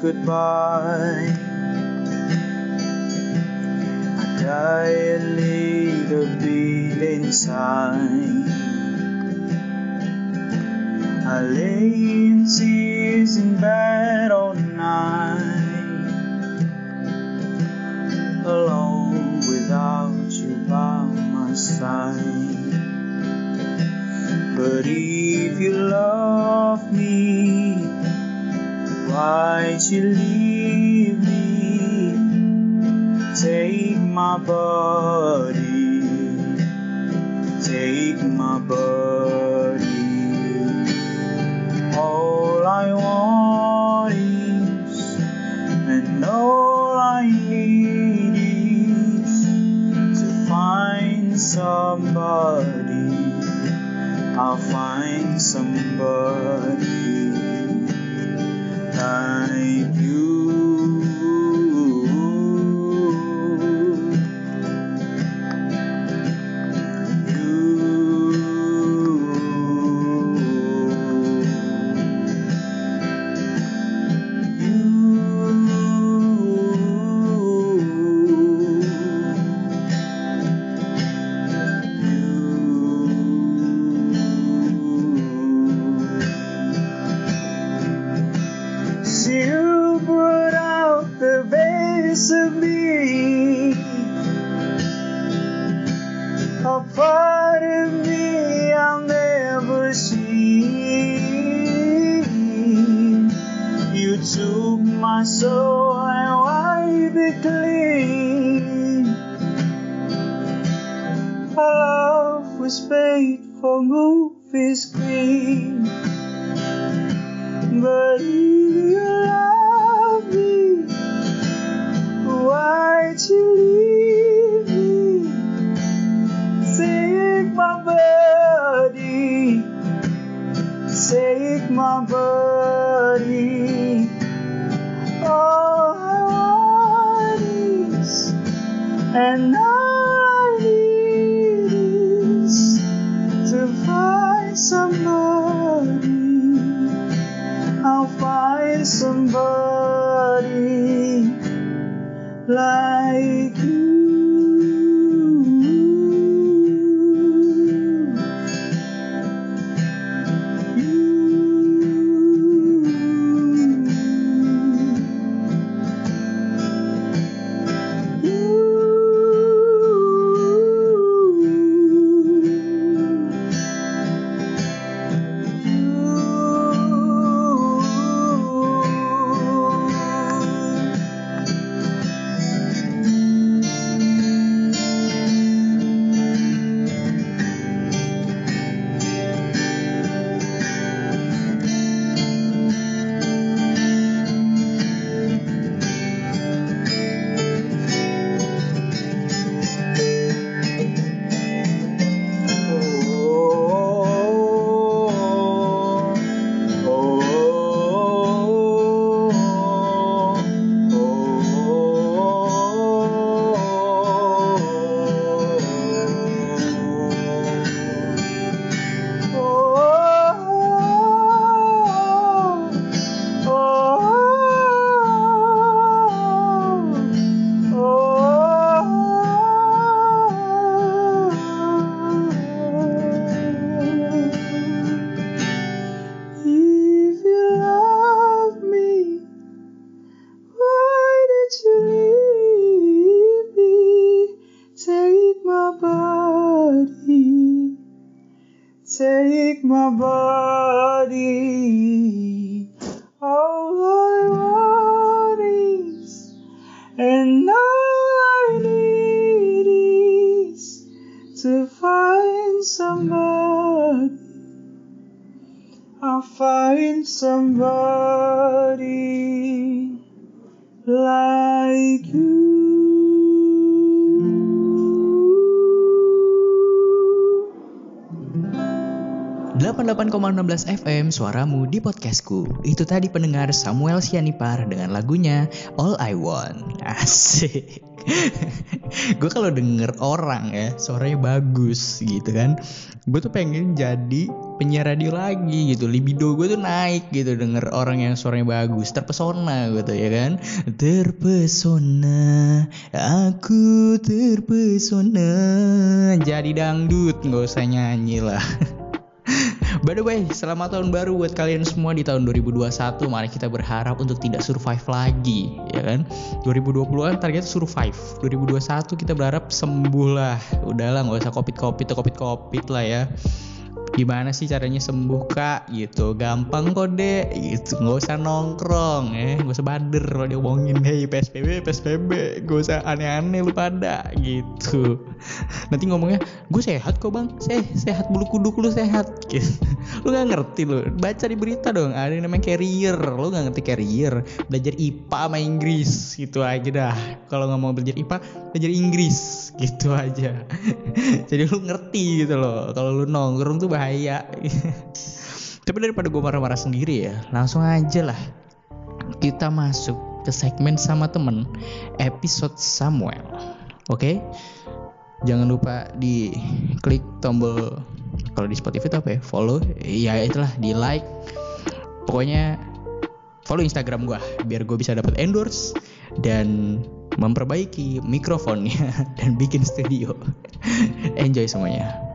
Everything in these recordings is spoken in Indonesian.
goodbye, I died a bit inside. 98,16 FM suaramu di podcastku. Itu tadi pendengar Samuel Sianipar dengan lagunya All I Want. Asik. gue kalau denger orang ya suaranya bagus gitu kan. Gue tuh pengen jadi penyiar radio lagi gitu. Libido gue tuh naik gitu denger orang yang suaranya bagus. Terpesona gue tuh ya kan. Terpesona. Aku terpesona. Jadi dangdut gak usah nyanyi lah. By the way, selamat tahun baru buat kalian semua di tahun 2021. Mari kita berharap untuk tidak survive lagi, ya kan? 2020-an target survive. 2021 kita berharap sembuh lah. Udahlah, nggak usah covid-covid atau covid-covid lah ya gimana sih caranya sembuh kak? Gitu gampang kok deh gitu nggak usah nongkrong eh. Nggak usah bader kalau diomongin hey psbb psbb gak usah aneh-aneh lu pada. Gitu. Nanti ngomongnya gue sehat kok bang. Saya sehat bulu kuduk lu sehat. Gitu. Lu nggak ngerti lu. Baca di berita dong. Ada yang namanya carrier lu nggak ngerti carrier belajar IPA sama Inggris. Gitu aja dah. Kalau nggak mau belajar IPA belajar Inggris. Gitu aja. Jadi lu ngerti gitu loh. Kalau lu nongkrong tuh bahaya tapi daripada gue marah-marah sendiri ya langsung aja lah kita masuk ke segmen sama temen episode Samuel oke okay? jangan lupa di klik tombol kalau di Spotify itu apa ya follow ya itulah di like pokoknya follow Instagram gue biar gue bisa dapat endorse dan memperbaiki mikrofonnya dan bikin studio. Enjoy semuanya.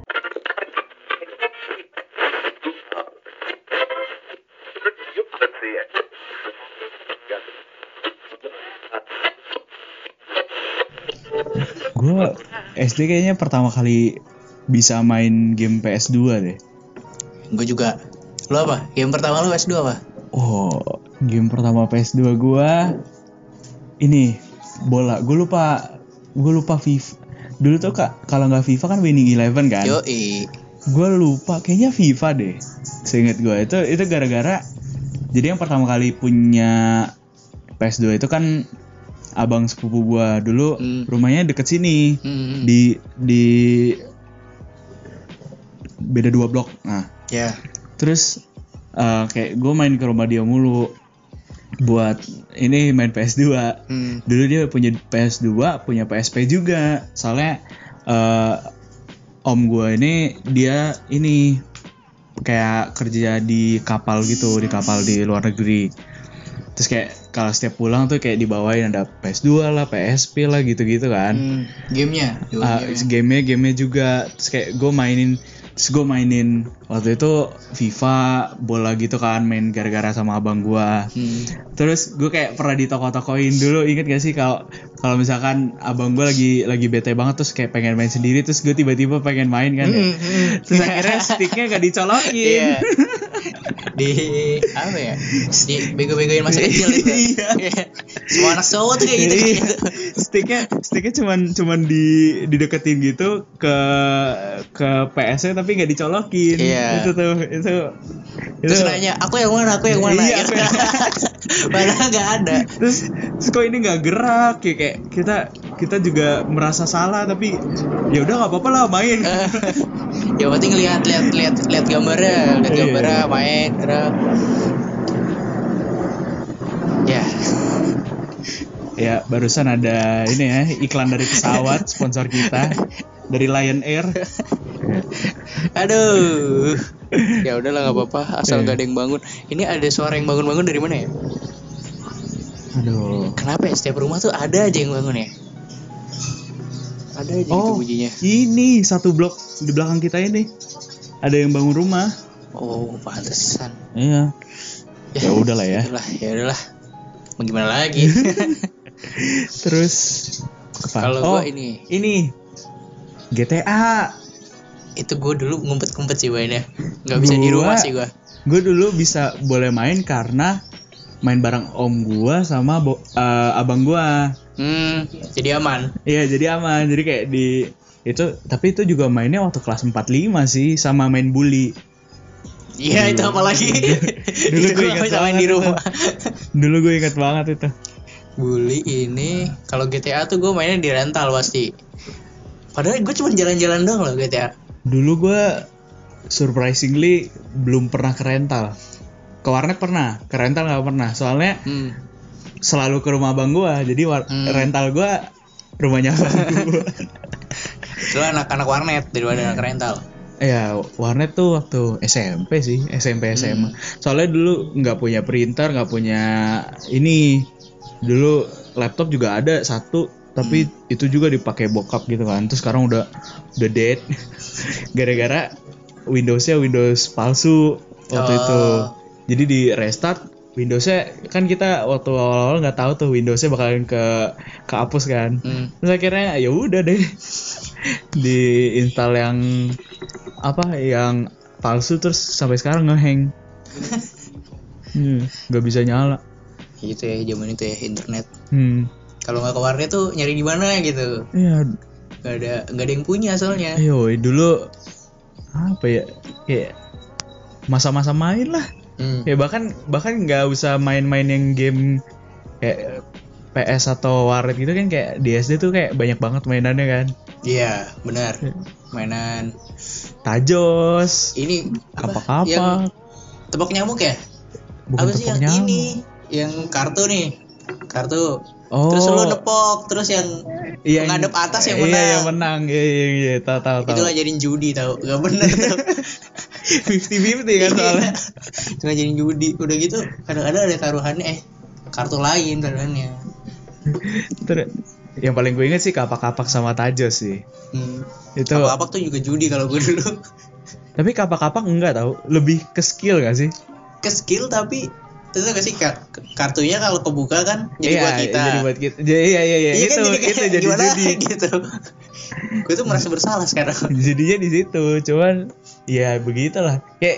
Gue SD kayaknya pertama kali bisa main game PS2 deh. Gue juga. Lo apa? Game pertama lo PS2 apa? Oh, game pertama PS2 gue ini bola gue lupa gue lupa FIFA dulu tuh kak kalau nggak FIFA kan Winning Eleven kan Yo gue lupa kayaknya FIFA deh seingat gue itu itu gara-gara jadi yang pertama kali punya PS2 itu kan abang sepupu gue dulu hmm. rumahnya deket sini hmm. di di beda dua blok nah ya yeah. terus uh, kayak gue main ke rumah dia mulu buat ini main PS2. Hmm. Dulu dia punya PS2, punya PSP juga. Soalnya uh, om gue ini dia ini kayak kerja di kapal gitu, di kapal di luar negeri. Terus kayak kalau setiap pulang tuh kayak dibawain ada PS2 lah, PSP lah gitu-gitu kan. Hmm, gamenya? Uh, gamenya, gamenya juga. Terus kayak gue mainin Terus gue mainin waktu itu FIFA bola gitu kan main gara-gara sama abang gue. Hmm. Terus gue kayak pernah di toko-tokoin dulu inget gak sih kalau kalau misalkan abang gue lagi lagi bete banget terus kayak pengen main sendiri terus gue tiba-tiba pengen main kan ya. Hmm. Terus akhirnya sticknya gak dicolokin. Yeah. di apa ya? Di bego-begoin masa kecil gitu. iya. Semua anak cowok tuh kayak gitu. gitu. sticknya sticknya cuman cuman di dideketin gitu ke ke PS-nya tapi nggak dicolokin iya. itu tuh itu terus itu. nanya aku yang mana aku yang mana iya, gitu. padahal nggak ada terus, terus kok ini nggak gerak ya kayak kita kita juga merasa salah tapi ya udah nggak apa-apa lah main ya penting lihat lihat lihat lihat gambarnya lihat iya. gambarnya main gerak ya ya barusan ada ini ya iklan dari pesawat sponsor kita dari Lion Air Aduh. Ya udahlah nggak apa-apa, asal nggak ada yang bangun. Ini ada suara yang bangun-bangun dari mana ya? Aduh. Kenapa ya setiap rumah tuh ada aja yang bangun ya? Ada aja gitu oh, gitu bunyinya. Ini satu blok di belakang kita ini. Ada yang bangun rumah. Oh, pantesan. Iya. Ya, ya udahlah ya. Udahlah, ya udahlah. Mau gimana lagi? Terus kalau oh, gua ini. Ini GTA itu gue dulu ngumpet-ngumpet sih mainnya nggak bisa gua, di rumah sih gue gue dulu bisa boleh main karena main bareng om gue sama bo, uh, abang gue hmm jadi aman iya jadi aman jadi kayak di itu tapi itu juga mainnya waktu kelas 45 sih sama main bully iya itu apalagi dulu gue ingat banget di rumah dulu gue ingat banget itu bully ini kalau GTA tuh gue mainnya di rental pasti padahal gue cuma jalan-jalan doang loh GTA dulu gue surprisingly belum pernah ke rental. Ke warnet pernah, ke rental nggak pernah. Soalnya Hmm. selalu ke rumah abang gua. Jadi war- Hmm. rental gua rumahnya abang gua. Lu anak-anak warnet daripada anak rental. Ya, warnet tuh waktu SMP sih, SMP SMA. Soalnya dulu nggak punya printer, nggak punya ini. Dulu laptop juga ada satu, tapi itu juga dipakai bokap gitu kan. Terus sekarang udah udah dead. Gara-gara Windowsnya Windows palsu waktu Oh. itu. Jadi di restart Windowsnya kan kita waktu awal-awal nggak tahu tuh Windowsnya bakalan ke kehapus kan. Hmm. Terus akhirnya ya udah deh diinstal yang apa yang palsu terus sampai sekarang ngehang. Hmm, nggak bisa nyala. Gitu ya zaman itu ya internet. Hmm. Kalau nggak ke warnet tuh nyari di mana gitu. Ya, Gak ada nggak ada yang punya soalnya. ayo dulu apa ya kayak masa-masa main lah. Hmm. Ya bahkan bahkan nggak usah main-main yang game kayak PS atau warnet gitu kan kayak di SD tuh kayak banyak banget mainannya kan. Iya, benar. Mainan Tajos, ini apa? kapak-kapak, Yang tebak nyamuk ya? bukan apa sih yang nyamuk. ini? Yang kartu nih. Kartu. Oh. Terus lu nepok, terus yang Iya, menghadap atas yang Iya, menang. yang menang. Iya, iya, iya, tahu tahu itu tahu. ngajarin judi tau Gak bener tau 50-50 kan soalnya. Itu ngajarin judi Udah gitu kadang-kadang ada taruhannya Eh kartu lain taruhannya Terus yang paling gue inget sih kapak-kapak sama tajos sih. hmm. Itu Apa-apa tuh juga judi kalau gue dulu tapi kapak-kapak enggak tahu, lebih ke skill gak sih? Ke skill tapi itu gak sih ka- kartunya kalau kebuka kan jadi Iya, buat kita Jadi buat kita. Jadi, iya iya iya Iya itu kan jadi kayak itu jadi gimana judi. gitu Gue tuh merasa bersalah sekarang Jadinya di situ, cuman ya begitulah. Kayak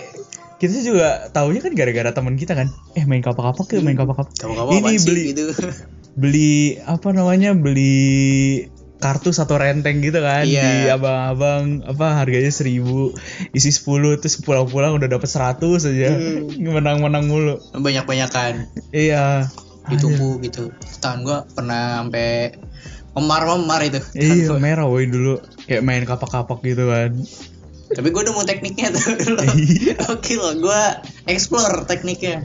kita juga taunya kan gara-gara teman kita kan. Eh main kapak-kapak yuk, main kapak-kapak. Kamu-kamu Ini beli gitu beli apa namanya beli kartu satu renteng gitu kan Iya. di abang-abang apa harganya seribu isi 10 terus pulang-pulang udah dapat 100 aja. Hmm. menang-menang mulu. Banyak-banyakan. Iya. Ditunggu gitu. Tangan gue pernah sampai memar-memar itu. Iya gua. merah woi dulu. Kayak main kapak-kapak gitu kan Tapi gue udah mau tekniknya tuh dulu. Iya. Oke loh, gue explore tekniknya.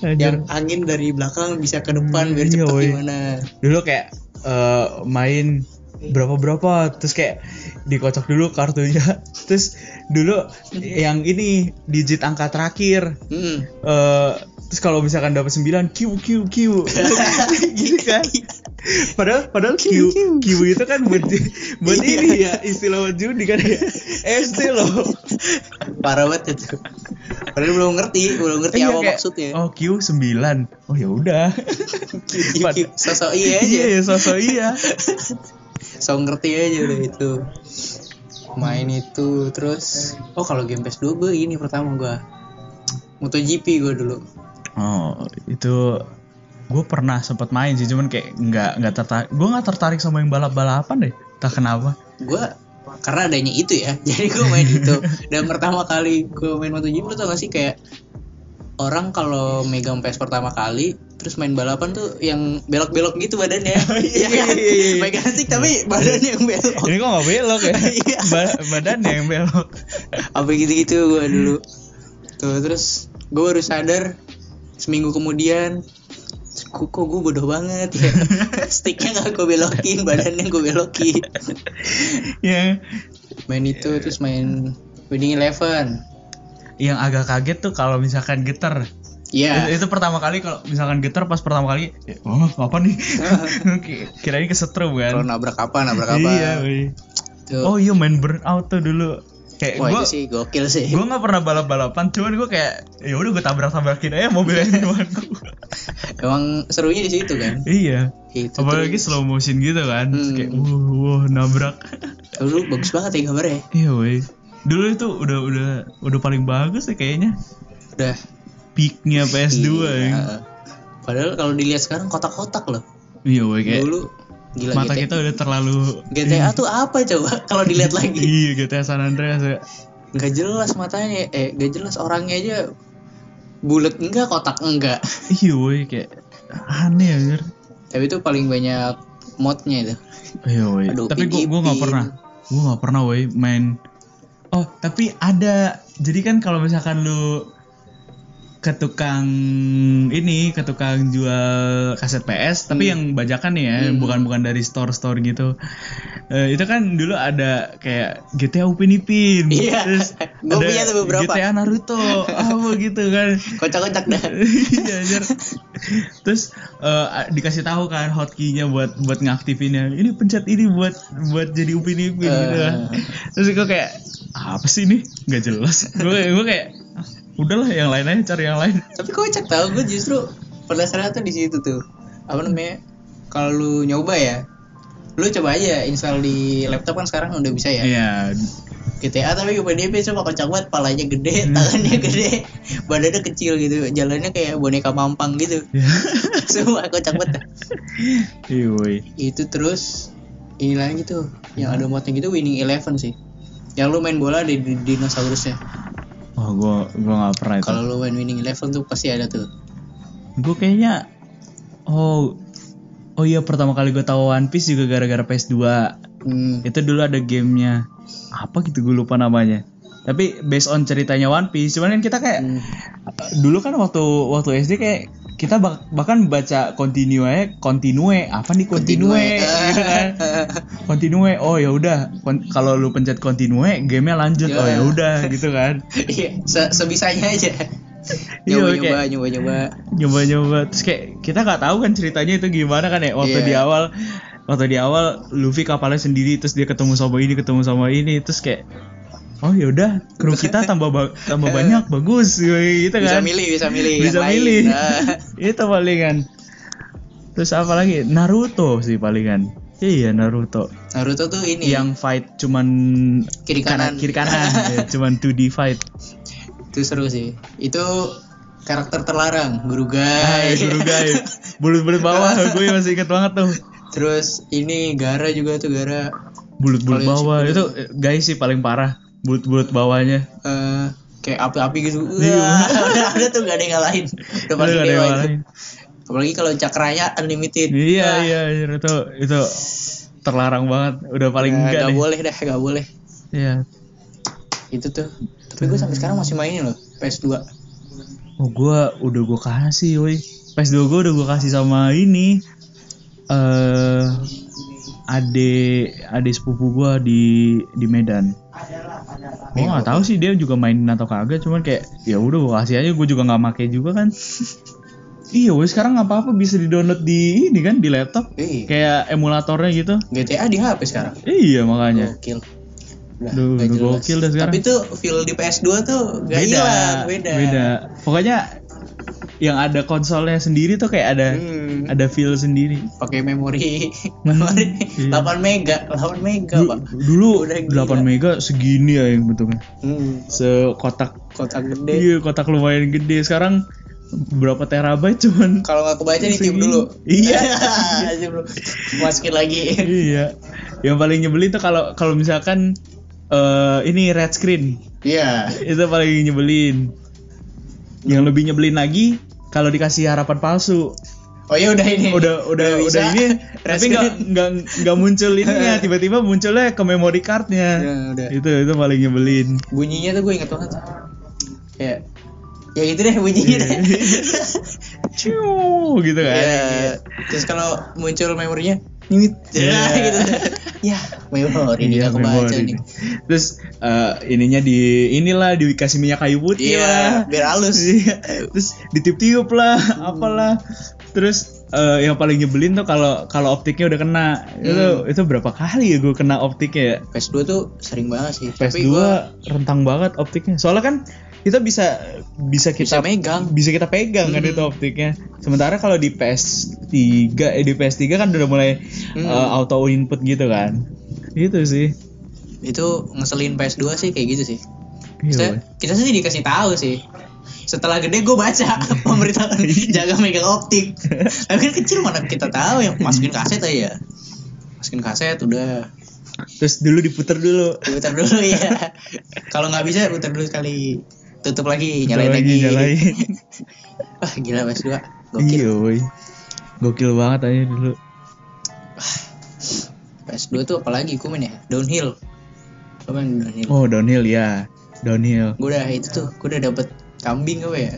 Anjir. Yang angin dari belakang bisa ke depan biar Iya, cepet woy. gimana. dulu kayak eh, main berapa berapa terus kayak dikocok dulu kartunya terus dulu yang ini digit angka terakhir Hmm. eh terus kalau misalkan dapat 9 Q Q Q gitu kan padahal padahal Q Q itu kan buat buat Iya. ini ya istilah buat judi kan ya SD loh Parah banget itu. Padahal belum ngerti, belum ngerti Iya, apa kayak, maksudnya. oh Q 9 oh ya udah Sosok iya aja. iya sosok iya So ngerti aja udah itu. Main itu terus oh kalau game PS2 gue ini pertama gue MotoGP gue dulu. Oh itu gue pernah sempat main sih cuman kayak nggak nggak tertarik. Gue nggak tertarik sama yang balap balapan deh tak kenapa. Gue karena adanya itu ya jadi gue main itu. Dan pertama kali gue main MotoGP lu tau gak sih kayak orang kalau megang PS pertama kali terus main balapan tuh yang belok-belok gitu badannya. Iya, Iya kan? iya, iya. megang stick tapi badannya yang belok. Ini kok nggak belok ya? Iya. ba badannya yang belok. Apa gitu-gitu gue dulu. Tuh terus gue baru sadar seminggu kemudian kok, gue bodoh banget ya sticknya gak gue belokin badannya gue belokin ya main itu terus main Winning Eleven yang agak kaget tuh kalau misalkan getar Iya. itu, itu pertama kali kalau misalkan getar pas pertama kali ya, oh apa nih kirain kesetrum Kalau kan nabrak apa, nabrak apa. iya. Tuh. oh iya main burnout tuh dulu kayak Wah gue itu sih gokil sih. gue nggak pernah balap balapan cuman gue kayak ya udah gue tabrak tabrakin aja mobilnya temanku Emang serunya di situ kan. iya Itu apalagi terus. slow motion gitu kan Hmm. kayak wuh wuh nabrak Dulu bagus banget ya gambarnya. iya woi dulu itu udah udah udah paling bagus ya kayaknya Udah. peaknya PS2 Iya. ya Padahal kalau dilihat sekarang kotak-kotak loh. iya woi kayak Dulu gila mata GTA. kita udah terlalu GTA tuh apa coba kalau dilihat lagi? iya GTA San Andreas ya Gak jelas matanya, eh gak jelas orangnya aja bulat enggak kotak enggak. iya woi kayak aneh anjir Tapi itu paling banyak modnya itu. iya woi tapi gua gua nggak pernah gua nggak pernah woi main oh tapi ada jadi kan kalau misalkan lu ke tukang ini ke tukang jual kaset PS tapi yang bajakan ya bukan bukan dari store store gitu. Eh, itu kan dulu ada kayak GTA Upin Ipin. Iya. terus Gua ada punya tuh beberapa. GTA Naruto apa gitu kan. Kocak-kocak dah. iya terus eh, dikasih tahu kan hotkey-nya buat buat ngaktifinnya ini pencet ini buat buat jadi Upin Ipin gitu kan. Eh. terus gue kayak apa sih ini? Nggak jelas. Gue gue kayak "Ah, udahlah yang lain aja cari yang lain Tapi kocak tau gue justru penasaran tuh di situ tuh. Apa namanya? Kalau lu nyoba ya, lu coba aja install di laptop kan sekarang udah bisa ya. iya GTA tapi UPDP cuma kocak banget, palanya gede, tangannya gede, badannya kecil gitu, jalannya kayak boneka mampang gitu. Semua kocak banget. iya. Itu terus ini lagi tuh, yang ada modnya gitu Winning Eleven sih. Yang lu main bola di, di dinosaurusnya. Oh gue gue nggak pernah itu Kalau lu main Winning Eleven tuh pasti ada tuh. gue kayaknya oh oh iya pertama kali gue tahu One Piece juga gara-gara PS2 Hmm. itu dulu ada gamenya apa gitu gue lupa namanya tapi based on ceritanya One Piece cuman kan kita kayak Hmm. dulu kan waktu waktu SD kayak kita bak- bahkan baca continue continue apa nih continue, gitu kan continue oh ya udah kalau lu pencet continue gamenya lanjut oh ya udah gitu kan Iya, se- sebisanya aja. Iya, Nyoba kayak- nyoba nyoba nyoba. nyoba-nyoba terus kayak kita nggak tahu kan ceritanya itu gimana kan ya waktu Iya. di awal waktu di awal Luffy kapalnya sendiri terus dia ketemu sama ini ketemu sama ini terus kayak oh yaudah kru kita tambah ba- tambah banyak bagus gitu Bisa kan? milih, bisa milih. yang bisa milih Nah, itu palingan. Terus apa lagi? Naruto sih palingan. Iya Naruto. Naruto tuh ini. Yang fight cuman kiri kanan. kiri kanan ya, cuman 2D fight. Itu seru sih. Itu karakter terlarang, guru guy. Hai guru guys bulut-bulut bawah gue masih inget banget tuh. Terus ini Gara juga tuh Gara. Bulut-bulut bawah itu guys sih paling parah bulut-bulut bawahnya eh kayak api-api gitu. Iya. Wah, udah ada tuh gak ada yang ngalahin. Udah pasti ada dewa yang itu. lain. Apalagi kalau cakranya unlimited. iya Wah, iya iya, itu itu terlarang banget udah paling enggak nggak deh boleh dah, gak boleh. iya Itu tuh. Tapi gue sampai sekarang masih mainin loh PS2. oh gua udah gua kasih woi PS2 gua udah gua kasih sama ini eh ade ade sepupu gua di di Medan Gua nggak tahu sih dia juga mainin atau kagak cuman kayak ya udah gua kasih aja gua juga nggak make juga kan iya woi sekarang apa apa bisa di download di ini kan di laptop Iya. kayak emulatornya gitu GTA di HP sekarang. iya makanya Gokil. Udah, Duh, nggak gokil dah sekarang. Tapi tuh feel di PS2 tuh gak hilang, beda. beda pokoknya yang ada konsolnya sendiri tuh kayak ada Hmm, ada feel sendiri pakai memori memori iya. 8 mega, 8 mega, dulu, Pak. dulu Udah 8 gila. mega segini ya yang bentuknya Hmm, sekotak kotak gede. iya kotak lumayan gede sekarang berapa terabyte cuman Kalau nggak kebaca ditiup dulu. Iya. Dulu. Masukin lagi. iya yang paling nyebelin tuh kalau kalau misalkan eh ini red screen Iya. itu paling nyebelin yang lebih nyebelin lagi kalau dikasih harapan palsu Oh ya udah ini. udah udah bisa. udah ini tapi nggak nggak nggak muncul ininya tiba-tiba munculnya ke memory cardnya Ya, udah. itu itu paling nyebelin Bunyinya tuh gue inget banget. Kayak ya gitu deh bunyinya deh. Ciu, gitu kan Iya. Terus kalau muncul memorinya nyimit. Iya. Ya, gitu. Ya, memori Iya, dia kebaca nih. terus eh, ininya di inilah dikasih minyak kayu putih Iya, lah biar halus. Iya. terus ditiup-tiup lah apalah terus eh, yang paling nyebelin tuh kalau kalau optiknya udah kena itu Hmm. itu berapa kali ya gue kena optiknya ya PS2 tuh sering banget sih. PS2 Tapi gua rentang banget optiknya. Soalnya kan kita bisa bisa kita Bisa megang. bisa kita pegang kan Hmm. itu optiknya. Sementara kalau di PS3 eh di PS3 kan udah mulai Hmm. eh, auto input gitu kan. Itu sih. itu ngeselin PS2 sih kayak gitu sih. Iya. Kita, kita sih dikasih tahu sih. Setelah gede gue baca pemberitahuan jaga megang optik. Tapi kan kecil mana kita tahu yang masukin kaset aja. Masukin kaset udah Terus dulu diputer dulu. putar dulu ya. Kalau nggak bisa putar dulu sekali. Tutup lagi, nyalain Puter lagi. nyalain. Wah gila PS2. Gokil. iya, woy. Gokil banget aja dulu. PS2 tuh apalagi gue main ya? Downhill. Lo main downhill. Oh, downhill ya. downhill gue udah itu tuh gue udah dapet kambing apa ya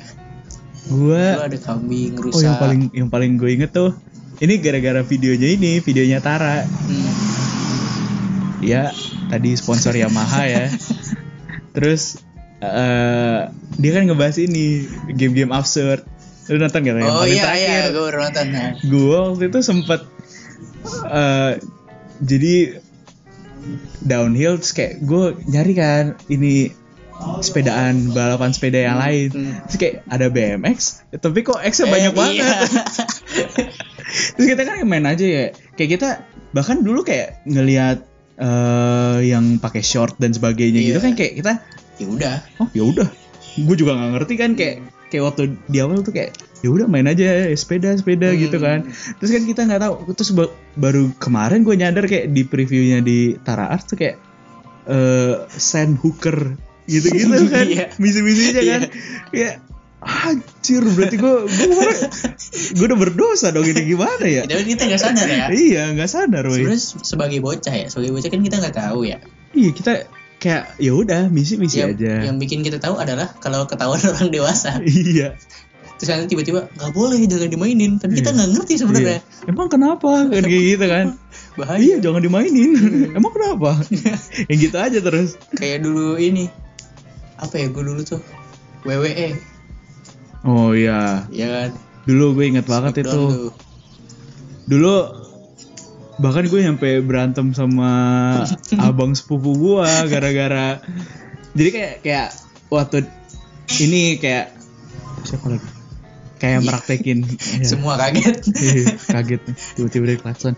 gue gue ada kambing oh rusa yang paling yang paling gue inget tuh ini gara-gara videonya ini videonya Tara Hmm. ya tadi sponsor Yamaha ya terus eh dia kan ngebahas ini game-game absurd lu nonton gak yang oh paling iya terakhir iya gue baru nonton nah. gue waktu itu sempet eh jadi downhill terus kayak gue nyari kan ini sepedaan balapan sepeda yang lain Hmm. terus kayak ada BMX tapi kok X nya banyak Eh, banget iya. terus kita kan main aja ya kayak kita bahkan dulu kayak ngelihat eh yang pakai short dan sebagainya gitu Iya. kan kayak kita ya udah. Oh ya udah. Gue juga nggak ngerti kan kayak kayak waktu di awal tuh kayak ya udah main aja sepeda sepeda Hmm. gitu kan. Terus kan kita nggak tahu terus ba- baru kemarin gue nyadar kayak di previewnya di Tara Art tuh kayak eh sand hooker gitu gitu kan Iya. misi-misinya kan. Kayak anjir berarti gue gue gue udah berdosa dong ini gimana ya? Tapi kita nggak sadar ya. Iya nggak sadar sebenarnya sebagai bocah ya sebagai bocah kan kita nggak tahu ya. Iya kita kayak ya udah misi-misi yang, aja yang bikin kita tahu adalah kalau ketahuan orang dewasa iya terus nanti tiba-tiba nggak boleh jangan dimainin tapi kita Iya. nggak ngerti sebenarnya Iya. Emang kenapa? Kan kayak gitu kan. bahaya Iya, jangan dimainin. Emang kenapa? Yang gitu aja terus. kayak dulu ini apa ya gue dulu tuh WWE Oh iya. ya kan Dulu gue inget banget Smackdown itu. tuh. Dulu bahkan gue sampai berantem sama abang sepupu gue gara-gara jadi kayak kayak waktu ini kayak siapa lagi? Kayak Iya. meraktekin. Ya. semua kaget. Ih, kaget tiba-tiba dari klakson.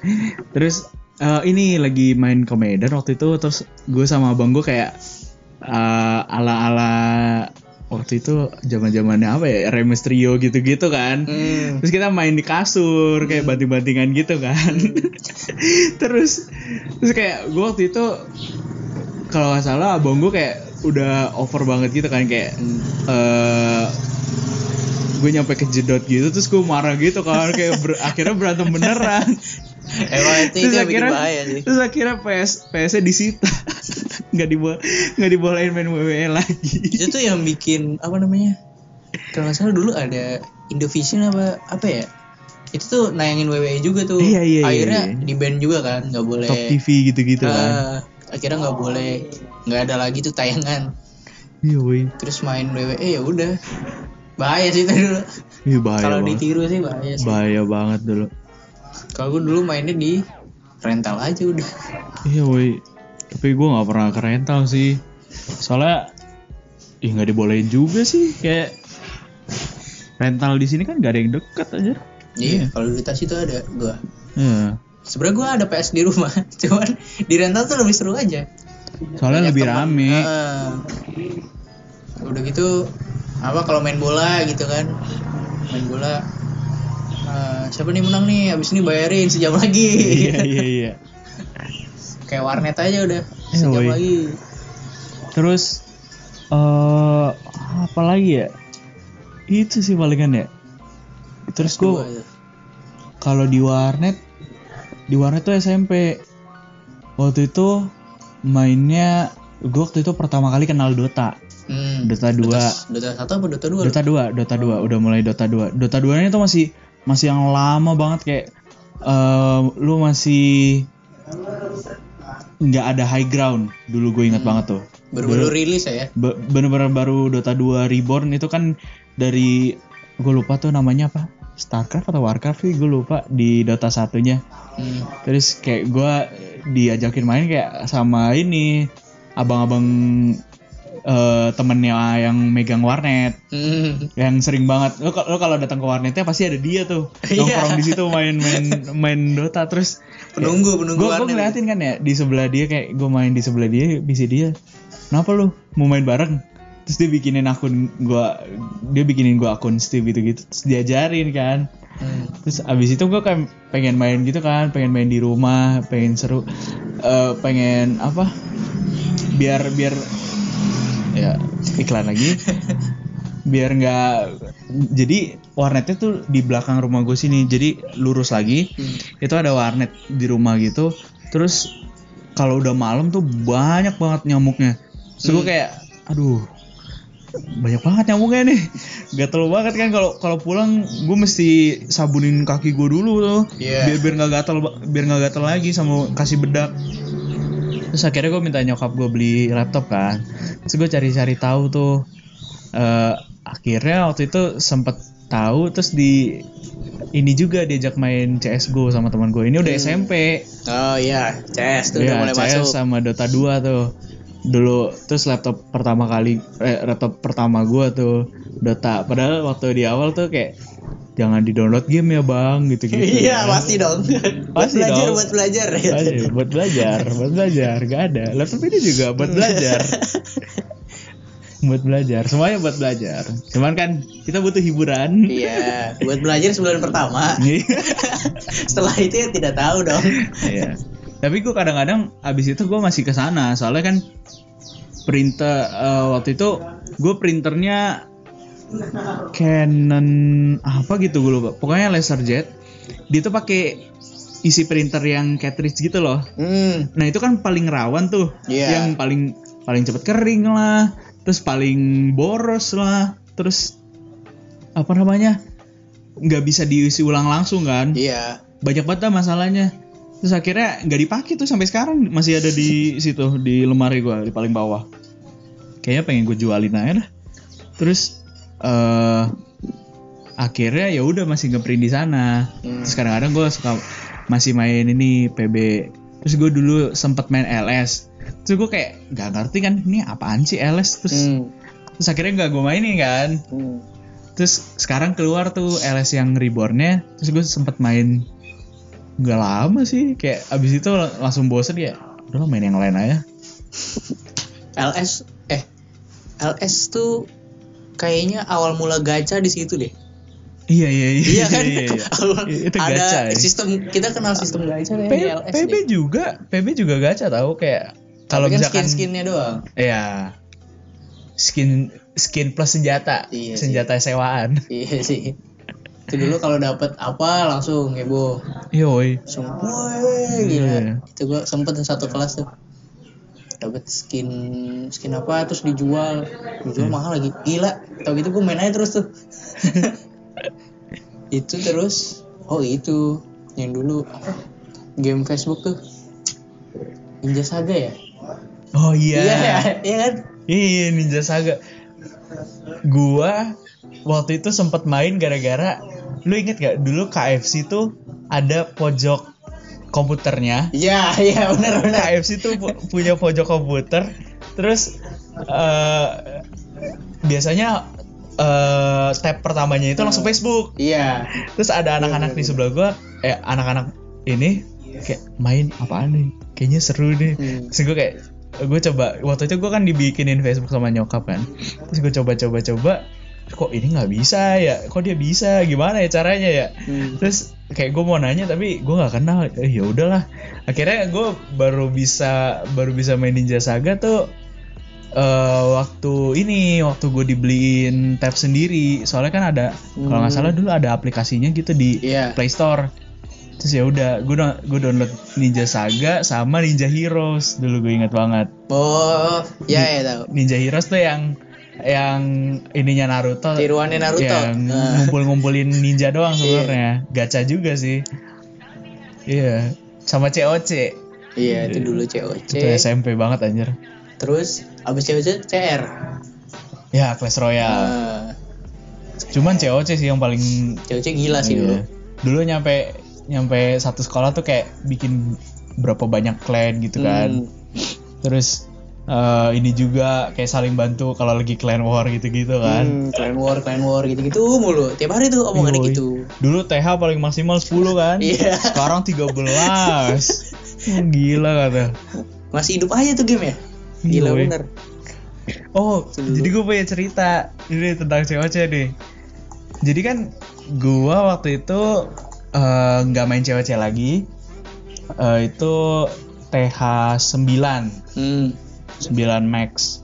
Terus eh, ini lagi main ke Medan waktu itu terus gue sama abang gue kayak eh, ala-ala waktu itu zaman zamannya apa ya Rey Mysterio gitu-gitu kan. Hmm. terus kita main di kasur kayak banting-bantingan gitu kan. Terus terus kayak gue waktu itu kalau nggak salah abang gue kayak udah over banget gitu kan kayak Hmm. eh gue nyampe kejedot gitu terus gue marah gitu kan kayak ber- akhirnya berantem beneran. Emang itu, yang bikin bahaya sih. terus akhirnya PS PS nya disita nggak dibo nggak dibolehin main WWE lagi. Itu tuh yang bikin apa namanya kalau nggak salah dulu ada Indovision apa apa ya? Itu tuh nayangin WWE juga tuh. Iya, iya, iya, akhirnya iya. di band juga kan nggak boleh. Top TV gitu-gitu kan. Ah, akhirnya nggak boleh nggak ada lagi tuh tayangan. Iya woi. Terus main WWE ya udah. Bahaya sih itu dulu. Iya bahaya kalau ditiru sih bahaya sih. Bahaya banget dulu. Kalau gue dulu mainnya di rental aja udah. Iya woi tapi gue nggak pernah ke rental sih. Soalnya ya nggak dibolehin juga sih. Kayak rental di sini kan gak ada yang dekat aja. Iya kalau di tas itu ada gue Iya. sebenarnya gue ada PS di rumah cuman di rental tuh lebih seru aja. Soalnya Banyak lebih rame. Heeh. udah gitu apa kalau main bola gitu kan. Main bola. Eh, siapa nih menang nih? Abis ini bayarin sejam lagi. Iya iya iya kayak warnet aja udah Eh, sejam lagi. Terus eh apa lagi ya? Itu sih palingan ya. Terus gue ya. kalau di warnet di warnet tuh SMP waktu itu mainnya gue waktu itu pertama kali kenal Dota. Hmm. Dota 2 Dota, Dota satu apa Dota dua? Dota 2 Dota 2 udah mulai Dota 2 Dota 2 nya tuh masih masih yang lama banget kayak eh, lu masih nggak ada high ground. Dulu gue ingat banget tuh. Baru-baru rilis ya? Be- bener-bener baru Dota 2 Reborn itu kan dari gue lupa tuh namanya apa. Starcraft atau Warcraft sih gue lupa di Dota satunya. Hmm. terus kayak gue diajakin main kayak sama ini abang-abang eh, temennya yang megang warnet. Hmm. yang sering banget. Lo, lo kalau datang ke warnetnya pasti ada dia tuh. Iya. nongkrong di situ main main main Dota terus. Penunggu penunggu gue gue ngeliatin kan ya di sebelah dia kayak gue main di sebelah dia bisa dia. Kenapa lu? Mau main bareng? Terus dia bikinin akun gue dia bikinin gue akun Steam gitu gitu terus diajarin kan. Hmm. terus abis itu gue kan pengen main gitu kan pengen main di rumah pengen seru Eh, pengen apa? Biar biar ya iklan lagi. Biar nggak jadi warnetnya tuh di belakang rumah gue sini jadi lurus lagi. Hmm. itu ada warnet di rumah gitu. Terus kalau udah malam tuh banyak banget nyamuknya. Terus gue kayak aduh banyak banget nyamuknya nih. Gatel banget kan kalau kalau pulang gue mesti sabunin kaki gue dulu tuh. Iya. biar biar nggak gatel biar nggak gatel lagi sama kasih bedak terus akhirnya gue minta nyokap gue beli laptop kan. Terus gue cari-cari tahu tuh. Eh, akhirnya waktu itu sempet tahu terus di ini juga diajak main CSGO sama teman gue ini udah SMP Oh iya, CS tuh udah Iya, mulai CS masuk. sama Dota 2 tuh. Dulu terus laptop pertama kali eh, laptop pertama gua tuh Dota. Padahal waktu di awal tuh kayak jangan di-download game ya, Bang, gitu-gitu. Iya, kan. pasti dong. buat Pasti belajar, dong. buat belajar. Pasti, buat belajar, buat belajar, gak ada. Laptop ini juga buat belajar. buat belajar, semuanya buat belajar. Cuman kan kita butuh hiburan. Iya, buat belajar sebulan pertama. Setelah itu ya tidak tahu dong. Iya. Tapi gue kadang-kadang abis itu gue masih ke sana soalnya kan printer eh, waktu itu gue printernya Canon apa gitu gue lupa. Pokoknya LaserJet. Dia tuh pakai isi printer yang cartridge gitu loh. Hmm, Nah itu kan paling rawan tuh, Iya. yang paling paling cepet kering lah, terus paling boros lah, terus apa namanya nggak bisa diisi ulang langsung kan? iya. banyak banget masalahnya terus akhirnya nggak dipakai tuh sampai sekarang. Masih ada di situ di lemari gua di paling bawah. Kayaknya pengen gue jualin aja dah. Terus eh akhirnya ya udah masih ngeprint di sana. Hmm. terus kadang-kadang gue suka masih main ini PB terus gue dulu sempet main LS terus gue kayak nggak ngerti kan ini apaan sih LS terus Hmm. terus akhirnya nggak gue mainin kan. Hmm. Terus sekarang keluar tuh LS yang rebornnya, terus gue sempet main nggak lama sih, kayak abis itu lang- langsung bosen ya. Udah main yang lain aja. LS eh LS tuh kayaknya awal mula gacha di situ deh. Iya iya iya. Iya kan? iya, iya. Awal- Itu ada gacha ya. sistem kita kenal sistem gacha P- kayak di LS PB deh. juga, PB juga gacha tahu kayak kalau kan misalkan skin-skinnya doang. Iya. Skin skin plus senjata, Iya sih. senjata sewaan. Iya sih. Itu dulu kalau dapat apa langsung heboh. Gila. Iya. Itu gua sempet satu kelas tuh. Dapat skin skin apa terus dijual. Dijual Hmm. mahal lagi. Gila. Tau gitu gua main aja terus tuh. itu terus oh itu yang dulu apa? Game Facebook tuh. Ninja Saga ya? Oh iya. Iya, iya kan? Iya Ninja Saga. Gua waktu itu sempet main gara-gara lu inget gak dulu KFC tuh ada pojok komputernya. Iya, iya benar benar. KFC tuh pu- punya pojok komputer. Terus eh biasanya eh tab pertamanya itu langsung Facebook. Iya. Terus ada anak-anak di sebelah gua, eh anak-anak ini kayak main apaan nih? Kayaknya seru nih. Hmm. Terus gue kayak gue coba waktu itu gue kan dibikinin Facebook sama nyokap kan. Terus gue coba-coba-coba kok ini nggak bisa ya? Kok dia bisa? Gimana ya caranya ya? Hmm. Terus kayak gue mau nanya tapi gue nggak kenal. Eh, ya udahlah. Akhirnya gue baru bisa baru bisa main Ninja Saga tuh eh waktu ini waktu gue dibeliin tab sendiri soalnya kan ada kalau nggak salah dulu ada aplikasinya gitu di Iya. Play Store terus ya udah gue gue download Ninja Saga sama Ninja Heroes dulu gue inget banget Oh, ya ya tahu. Ninja Heroes tuh yang yang ininya Naruto Tiruannya Naruto. yang Nah. ngumpul-ngumpulin ninja doang sebenarnya gacha juga sih iya sama COC Iya, itu dulu COC. itu SMP banget anjir Terus abis COC CR. ya Clash Royale Nah, cuman COC sih yang paling COC gila sih dulu. Iya. dulu nyampe nyampe satu sekolah tuh kayak bikin berapa banyak clan gitu kan Hmm. terus eh, ini juga kayak saling bantu kalau lagi clan war gitu-gitu kan Hmm, clan war, clan war gitu-gitu mulu. Tiap hari tuh omongannya Yoi. gitu. dulu TH paling maksimal 10 kan Iya. sekarang 13 Oh, gila kata Masih hidup aja tuh game ya. Gila Yoi. bener. Oh, jadi gue punya cerita ini tentang COC nih. Jadi kan gue waktu itu eh, nggak main COC lagi. Eh, itu TH 9 Hmm. 9 max.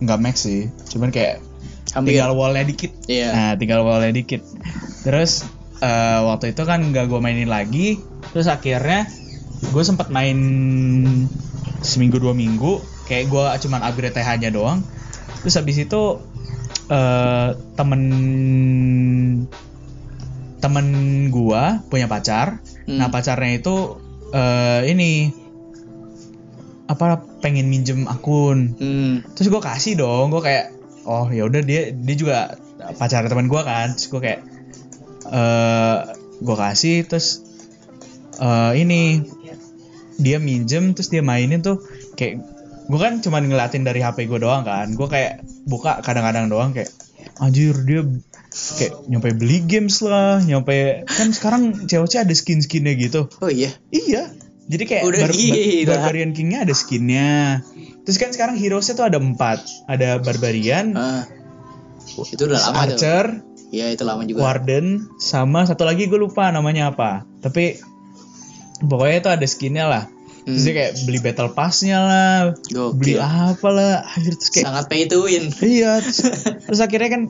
Nggak max sih, cuman kayak Hampir. tinggal wallnya dikit. Iya. Nah, tinggal wallnya dikit. Terus eh, waktu itu kan nggak gue mainin lagi. Terus akhirnya gue sempat main seminggu dua minggu. Kayak gue cuman upgrade TH-nya doang. terus habis itu eh temen temen gua punya pacar Hmm. nah pacarnya itu eh ini apa pengen minjem akun Hmm. terus gue kasih dong gue kayak oh ya udah dia dia juga pacar teman gue kan terus gue kayak eh gue kasih terus eh ini dia minjem terus dia mainin tuh kayak gue kan cuma ngeliatin dari HP gue doang kan gue kayak buka kadang-kadang doang kayak anjir dia kayak nyampe beli games lah nyampe kan sekarang COC ada skin-skinnya gitu Oh iya. Iya. Jadi kayak Udah Bar- gila. Barbarian King-nya ada skinnya. Terus kan sekarang heroes-nya tuh ada empat. Ada Barbarian, Ah. Itu udah lama. Archer, Iya itu lama juga. Warden, sama satu lagi gue lupa namanya apa. Tapi pokoknya itu ada skinnya lah. Terus Hmm. dia kayak beli battle pass-nya lah, Gokil. beli apa lah. Akhirnya terus kayak Sangat pay to win. iya. Terus, terus akhirnya kan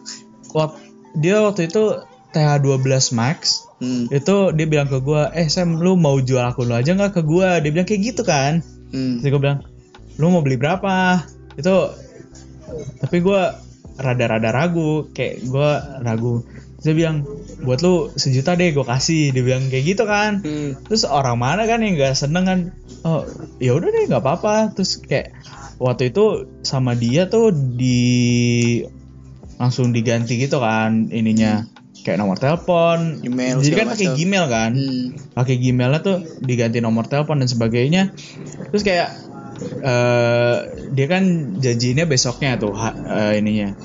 dia waktu itu TH12 Max Hmm. itu dia bilang ke gua eh Sam lu mau jual akun lu aja nggak ke gua dia bilang kayak gitu kan Hmm. Terus gue bilang, lu mau beli berapa? Itu, tapi gue rada-rada ragu, kayak gue ragu. Terus dia bilang, buat lu sejuta deh gue kasih. Dia bilang kayak gitu kan. Hmm. Terus orang mana kan yang gak seneng kan? Oh, ya udah deh nggak apa-apa. Terus kayak waktu itu sama dia tuh di langsung diganti gitu kan ininya kayak nomor telepon. Email, Jadi kan pakai. Gmail kan Hmm. pakai Gmailnya tuh diganti nomor telepon dan sebagainya terus kayak eh dia kan janjinya besoknya tuh eh, ininya